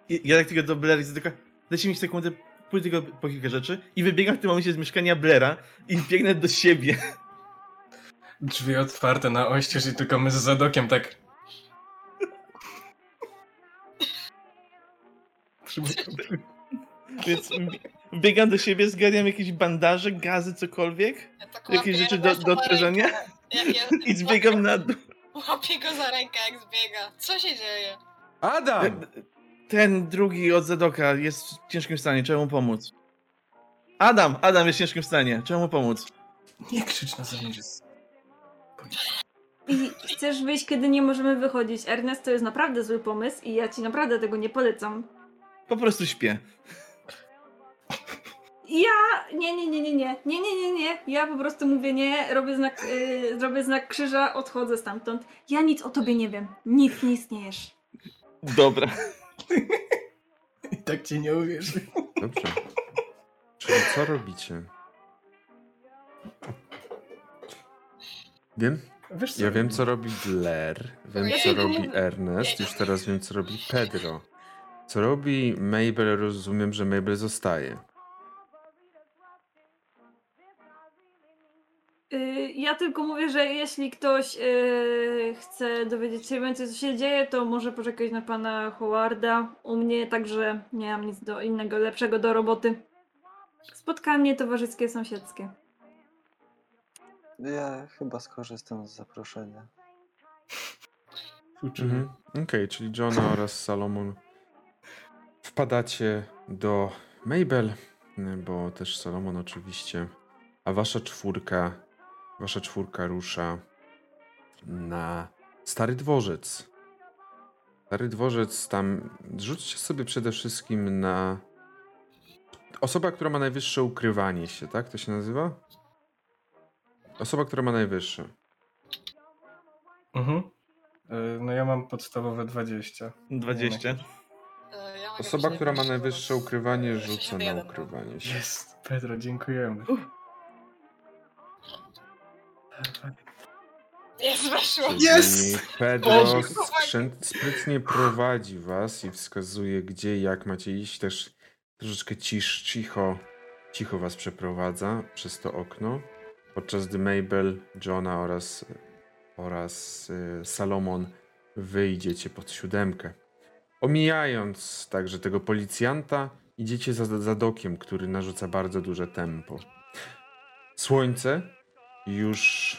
I- Ja tak tylko do Blaira i tylko dajcie mi sekundę, pójdę tylko po kilka rzeczy i wybiegam w tym momencie z mieszkania Blaira i biegnę do siebie. Drzwi otwarte na oścież i tylko my z zadokiem tak... Więc wbie- wbiegam do siebie, zgarniam jakieś bandaże, gazy, cokolwiek Ja tak jakieś rzeczy do- do. Ja, ja, i zbiegam na dół. Łapię go za rękę, jak zbiega. Co się dzieje? Adam! Ten drugi od Zadoka jest w ciężkim stanie, trzeba mu pomóc. Adam, Adam jest w ciężkim stanie, trzeba mu pomóc. Nie krzycz na zewnątrz. I chcesz wyjść, kiedy nie możemy wychodzić. Ernest, to jest naprawdę zły pomysł i ja ci naprawdę tego nie polecam. Po prostu śpię. Ja... Nie, nie, nie, nie, nie. Nie, nie, nie, nie. Ja po prostu mówię nie, robię znak, yy, robię znak krzyża, odchodzę stamtąd. Ja nic o tobie nie wiem. Nic nie istniejesz. Dobra. I tak ci nie uwierzy. Dobrze. Czyli co robicie? Wiem? Wiesz co? Ja wiem, co robi Blair. Wiem, co robi Ernest. Już teraz wiem, co robi Pedro. Co robi Mabel, rozumiem, że Mabel zostaje. Y, Ja tylko mówię, że jeśli ktoś y, chce dowiedzieć się więcej, co się dzieje, to może poczekać na pana Howarda. U mnie także nie mam nic do innego, lepszego do roboty. Spotkanie towarzyskie, sąsiedzkie. Ja chyba skorzystam z zaproszenia. Mhm. Okej, czyli Johna oraz Salomon wpadacie do Mabel, bo też Salomon oczywiście, a wasza czwórka, wasza czwórka rusza na Stary Dworzec. Stary Dworzec tam, rzućcie sobie przede wszystkim na osoba, która ma najwyższe ukrywanie się, tak? To się nazywa? Osoba, która ma najwyższe. Mhm. Y, No ja mam podstawowe 20. 20. Osoba, która ma najwyższe ukrywanie, rzuca na 61 mam. ukrywanie się. Jest, Pedro, dziękujemy. Jest, weszło! Czyli Pedro skrzęt, sprytnie prowadzi was i wskazuje, gdzie i jak macie iść. Też troszeczkę cisz, cicho, cicho was przeprowadza przez to okno. Podczas gdy Mabel, Johna oraz, oraz y, Salomon wyjdziecie pod siódemkę. Omijając także tego policjanta, idziecie za zadokiem, który narzuca bardzo duże tempo. Słońce już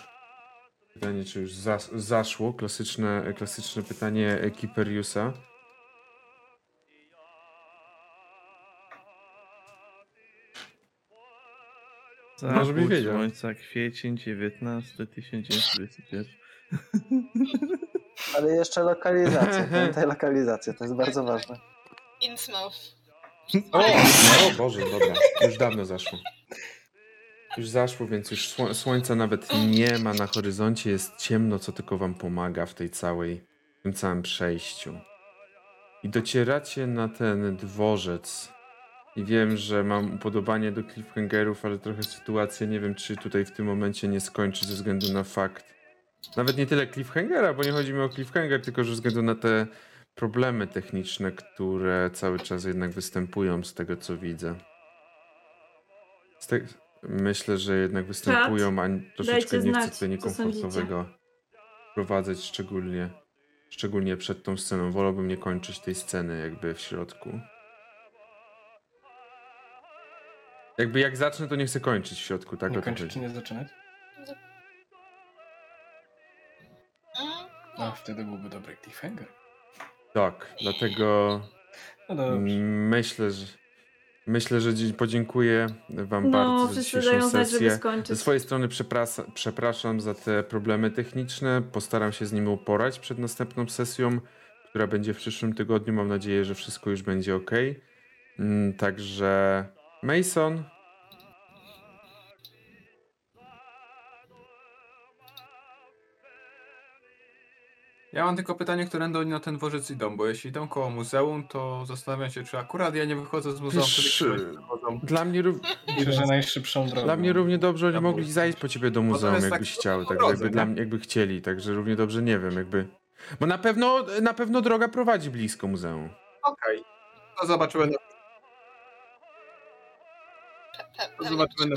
Pytanie, czy już zas zaszło? Klasyczne, klasyczne pytanie Kiperiusa. Może byś Zachód wiedział. słońca, kwiecień 19 1921. Ale jeszcze lokalizację. Pamiętaj lokalizację, to jest bardzo ważne. Innsmouth. O, o Boże, dobra. Już dawno zaszło. Już zaszło, więc już sło słońca nawet nie ma na horyzoncie. Jest ciemno, co tylko wam pomaga w tej całej, w tym całym przejściu. I docieracie na ten dworzec. I wiem, że mam upodobanie do cliffhangerów, ale trochę sytuacja nie wiem, czy tutaj w tym momencie nie skończy ze względu na fakt. Nawet nie tyle cliffhangera, bo nie chodzi mi o cliffhanger, tylko że ze względu na te problemy techniczne, które cały czas jednak występują z tego, co widzę. Z te... Myślę, że jednak występują, a troszeczkę dajcie nie chcę tutaj niekomfortowego prowadzać, szczególnie, szczególnie przed tą sceną. Wolałbym nie kończyć tej sceny jakby w środku. Jakby jak zacznę, to nie chcę kończyć w środku, tak? Nie kończyć czy nie zaczynać? No, wtedy byłby dobry cliffhanger. Tak, dlatego No Myślę, że myślę, że dzi- podziękuję wam No, bardzo za dzisiejszą znać, sesję. skończyć. Ze swojej strony przepraszam za te problemy techniczne. Postaram się z nimi uporać przed następną sesją, która będzie w przyszłym tygodniu. Mam nadzieję, że wszystko już będzie ok. Mm, Także Mason. Ja mam tylko pytanie, którędy oni na ten dworzec idą, bo jeśli idą koło muzeum, to zastanawiam się, czy akurat ja nie wychodzę z muzeum, wtedy wychodzą. Dla mnie, ró- Myślę, że najszybszą drogą. dla mnie równie dobrze oni Ja mogli zajść po ciebie do muzeum, jakbyś tak chciał. po Tak jakby, dla nie? mnie, jakby chcieli. Także równie dobrze nie wiem, jakby. Bo na pewno, na pewno droga prowadzi blisko muzeum. Okej. To zobaczymy na, to zobaczymy na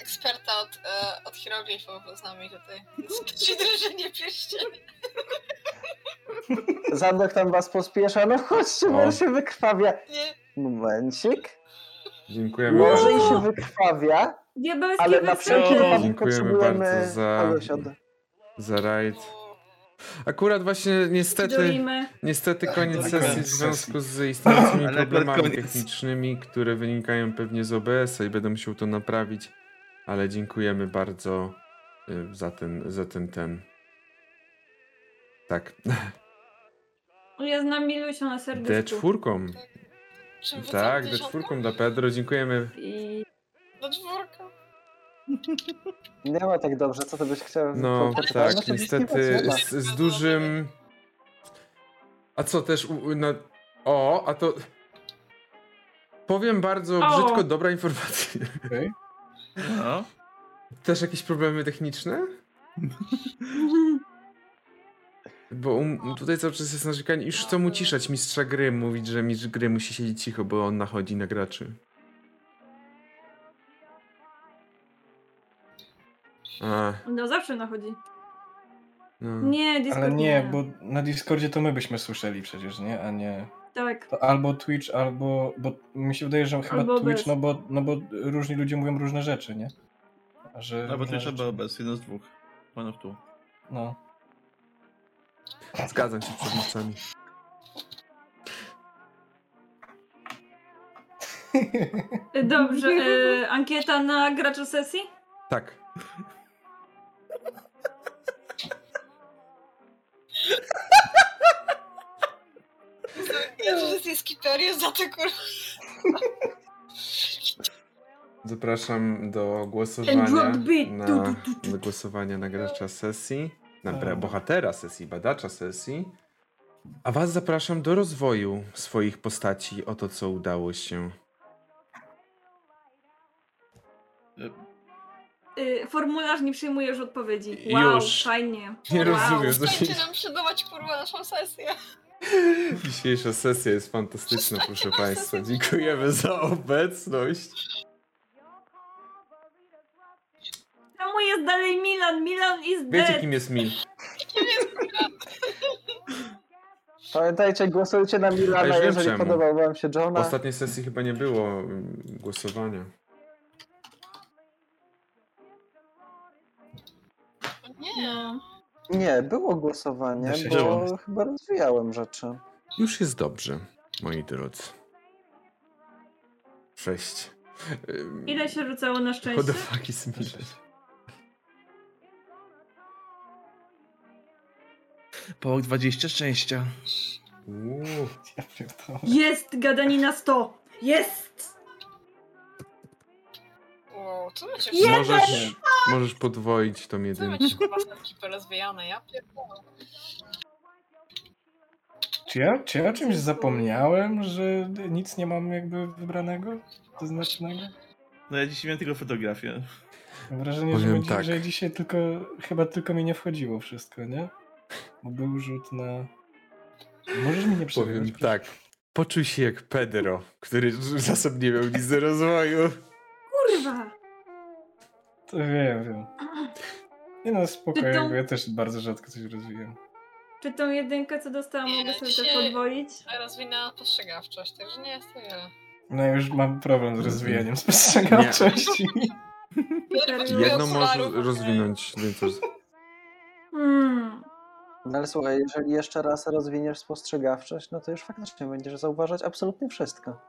eksperta od, e, od hieroglifów z nami tutaj. Z drużynie pierścieni. Zadok tam was pospiesza, no chodźcie, bo O. on się wykrwawia. Nie, Momencik. Dziękujemy Może i bardzo. się wykrwawia, Diabelski ale na wszelki wypadek Dziękujemy potrzebujemy bardzo za- za rajd. Akurat właśnie niestety, niestety koniec Tak, sesji w związku z istniejącymi problemami koniec. technicznymi, które wynikają pewnie z OBS-a i będę musiał to naprawić, ale dziękujemy bardzo y, za ten, za ten, ten. Tak, Ja znam Milusią na serduszku. D4. przywrócam Tak, dziesiątkę D4 dla Pedro, dziękujemy. I Do czwórka. Nie ma tak dobrze, co to byś chciał? No po- po- tak, niestety z, z dużym... A co też, no... O, a to... Powiem bardzo O. brzydko, dobra informacja. Okej. No. Też jakieś problemy techniczne? Bo um, tutaj cały czas jest narzekanie. Już chcą uciszać mistrza gry, mówić, że mistrz gry musi siedzieć cicho, bo on nachodzi na graczy. A, No zawsze nachodzi. no. Nie, Discord Ale nie, bo na Discordzie to my byśmy słyszeli przecież, nie? A nie... Tak. To albo Twitch, albo... Bo mi się wydaje, że chyba Albo Twitch, bez. no bo, no bo różni ludzie mówią różne rzeczy, nie? A Że Albo Twitch, albo bez, jeden z dwóch. One of two. No. Zgadzam się z przedmówcami. Dobrze, e, ankieta na gracza sesji? Tak. Jezu, że jest skiperius za to kurwa. Zapraszam do głosowania na, do głosowania na gracza sesji, na Dobra. bohatera sesji, badacza sesji. A was zapraszam do rozwoju swoich postaci o to, co udało się. Y, formularz nie przyjmuje już odpowiedzi. Wow, Już. fajnie. Nie wow. rozumiem, się... Przestańcie nam przydawać kurwa naszą sesję. Dzisiejsza sesja jest fantastyczna, proszę państwa. Dziękujemy za obecność. Czemu jest dalej Milan? Milan is Wiecie, dead. kim jest Mil? Pamiętajcie, głosujcie na Milana, jeżeli czemu. podobał wam się W Johna. ostatniej sesji chyba nie było mm, głosowania. No. Nie, było głosowanie, bo chyba rozwijałem rzeczy. Już jest dobrze, moi drodzy. Sześć. Ym, Ile się rzucało na What szczęście? the fuck is? Połok 20 szczęścia. Uuu. Jest gadanina 100. Jest! Wow, co Jeden! Możesz, możesz podwoić tą Co jedynkę. kurwa rozwijane? Ja pierdolę. Czy ja, czy ja o czymś zapomniałem, że nic nie mam jakby wybranego? Zaznaczonego? No ja dzisiaj miałem tylko fotografię. Mam wrażenie, że, Powiem będzie, tak. że dzisiaj tylko, chyba tylko mi nie wchodziło wszystko, nie? Bo był rzut na... Możesz mi nie przerywać? Powiem tak. Poczuj się jak Pedro, który zasobnie nie miał nic do rozwoju. To wiem, wiem. Nie no, to- bo ja też bardzo rzadko coś rozwijam. Czy tą jedynkę, co dostałam, mogę sobie też podwoić? Rozwinęła postrzegawczość, także nie jest to wiele. No już mam problem z rozwijaniem spostrzegawczości. Jedno może rozwinąć więcej. Hmm. No ale słuchaj, jeżeli jeszcze raz rozwiniesz spostrzegawczość, no to już faktycznie będziesz zauważać absolutnie wszystko.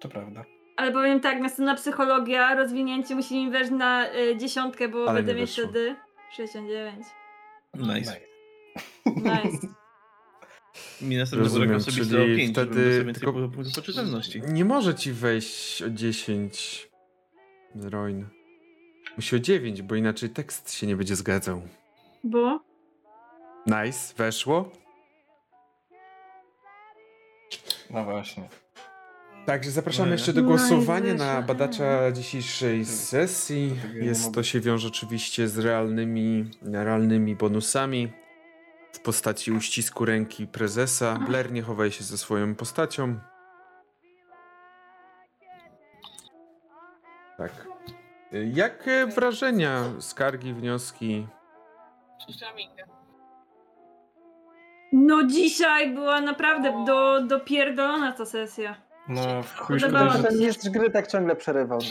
To prawda. Ale powiem tak, następna psychologia, rozwinięcie musi mi wejść na y, dziesiątkę, bo Ale będę nie mieć wtedy 69. Nice. Nice. Mi następnym Rozumiem, rokiem sobie czyli zdało 5, wtedy wtedy tylko- tylko... punktów poczytalności. Nie może ci wejść o 10 z Roin. Musi o 9, bo inaczej tekst się nie będzie zgadzał. Bo? Nice, weszło. No właśnie. Także zapraszamy Nie. jeszcze do No głosowania na badacza dzisiejszej sesji. Dlatego nie Jest to się wiąże oczywiście z realnymi, realnymi bonusami w postaci uścisku ręki prezesa. Blair nie chowaj się ze swoją postacią. Tak. Jakie wrażenia, skargi, wnioski? No dzisiaj była naprawdę do, dopierdolona ta sesja. No, w chuj szkoda, że, Ten mistrz gry tak ciągle przerywał.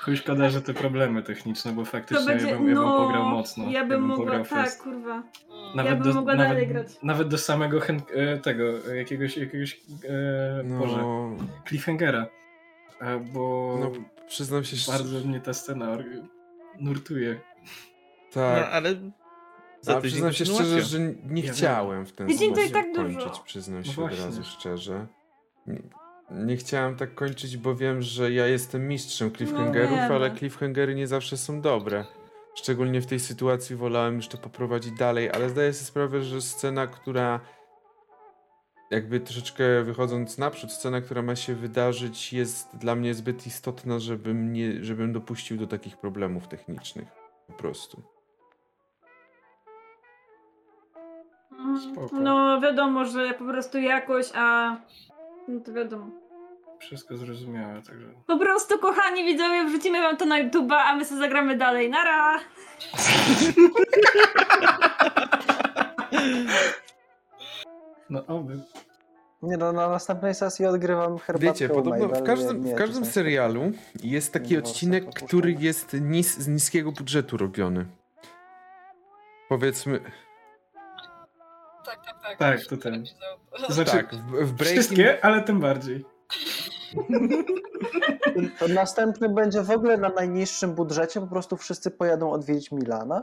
Chuj szkoda, że te problemy techniczne, bo faktycznie będzie, ja bym, ja bym no, pograł mocno. ja bym mogła, pograł tak, fest. kurwa. Nawet bym do, mogła nawet, dalej grać. Nawet do samego hen, e, tego, jakiegoś, jakiegoś e, Boże, No, cliffhangera. E, bo no przyznam się szczerze. bardzo mnie ta scena nurtuje. No, Tak. ale za przyznam się szczerze, że nie Ja chciałem w ten Tydzień to i sposób tak dużo. kończyć, przyznam No się od właśnie. razu szczerze. Nie, nie chciałem tak kończyć, bo wiem, że ja jestem mistrzem cliffhangerów, wiemy. ale cliffhangery nie zawsze są dobre. Szczególnie w tej sytuacji wolałem już to poprowadzić dalej, ale zdaję sobie sprawę, że scena, która jakby troszeczkę wychodząc naprzód, scena, która ma się wydarzyć jest dla mnie zbyt istotna, żebym, nie, żebym dopuścił do takich problemów technicznych. Po prostu. Spoko. No wiadomo, że po prostu jakoś, a... No to wiadomo. Wszystko zrozumiałe, także... Po prostu, kochani widzowie, wrzucimy wam to na YouTube'a, a my sobie zagramy dalej. Nara! No oby. Nie no, na następnej sesji odgrywam herbatkę Wiecie, podobno w każdym, nie, w każdym serialu jest taki Nie, odcinek, który jest nis, z niskiego budżetu robiony. Powiedzmy, Tak, tak, tak. Tak, to ten. To znaczy, tak, w, w Breaking... wszystkie, ale tym bardziej. To następny będzie w ogóle na najniższym budżecie, po prostu wszyscy pojadą odwiedzić Milana.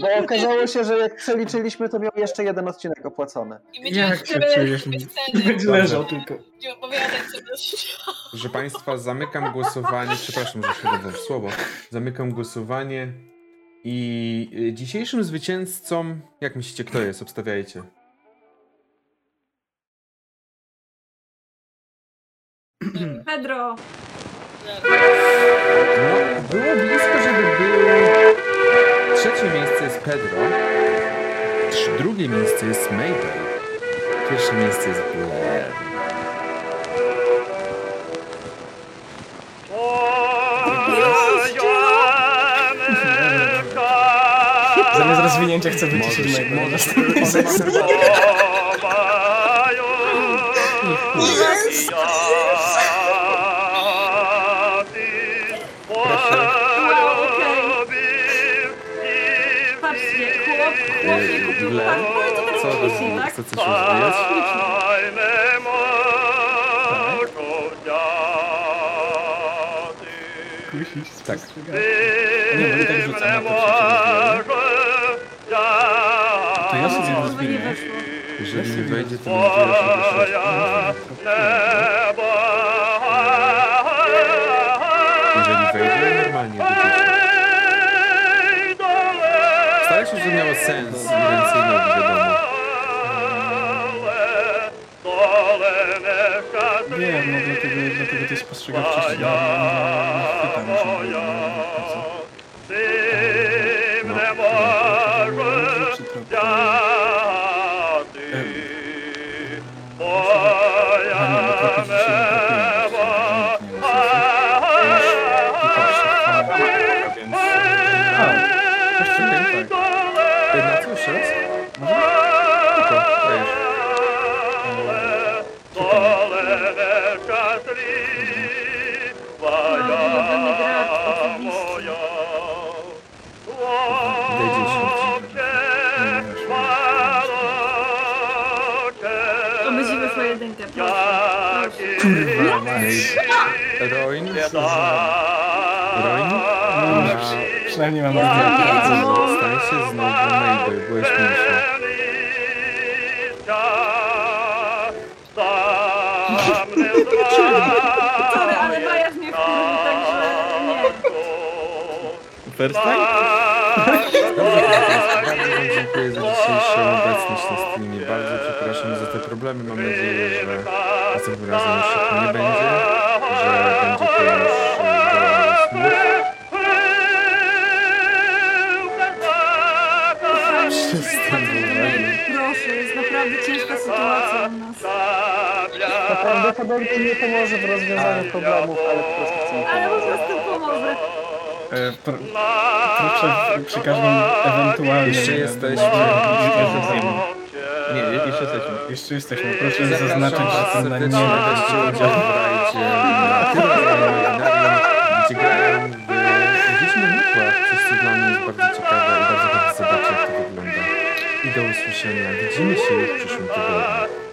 Bo okazało się, że jak przeliczyliśmy, to miał jeszcze jeden odcinek opłacony. I Jak się czujesz? Będzie leżał tylko. Nie opowiadać. Proszę Państwa, zamykam głosowanie. Przepraszam, że się w słowo. Zamykam głosowanie. I y, dzisiejszym zwycięzcą, jak myślicie, kto jest? Obstawiajcie. Pedro! No, było blisko, żeby był. Trzecie miejsce jest Pedro. Drugie miejsce jest Mabel. Pierwsze miejsce jest Blair. Zamiast rozwinięcia chcę wyciszyć Możesz- mojego. możesz- to teraz co, śmieci, tak? chcesz rozwijać? Kusić, Tak. Nie, bo i tak rzucam na to To rozwinę. nie weszło. Jeżeli nie wejdzie, to będzie Jeżeli wejdzie, normalnie. Stara się, że miało sens i więcej wiadomo. Wiem, no dlatego, dlatego to jest spostrzegawczość. Ja nie chwytam, żeby nie co. proszę. proszę. Ej, Roin? Roin? No, przy- Przynajmniej mam Ja. nadzieję. No. Stań się znowu Mabel, byłeś śmieszny. Sorry, ale Maja First time? Bardzo wam dziękuję za dzisiejszą obecność na streamie. Bardzo przepraszam za te problemy. Mam nadzieję, że następnym razem już tak nie będzie, że będzie to już e, smooth. Przestań. Proszę, jest naprawdę ciężka sytuacja u nas. To prawdopodobnie nie pomoże w rozwiązaniu problemów, ale po prostu chcę Ale po prostu pr- Proszę przy każdym ewentualnym... Jeszcze jesteśmy. Nie, je- jeszcze jesteśmy. Jeszcze jesteśmy. Proszę Zapraszam zaznaczyć, że to na nie... weźcie udział w rajdzie na Tyrolarium, gdzie grają w na mydłach, coś co dla mnie jest bardzo ciekawe i bardzo chętnie zobaczę jak to wygląda. I do usłyszenia. Widzimy się już w przyszłym tygodniu.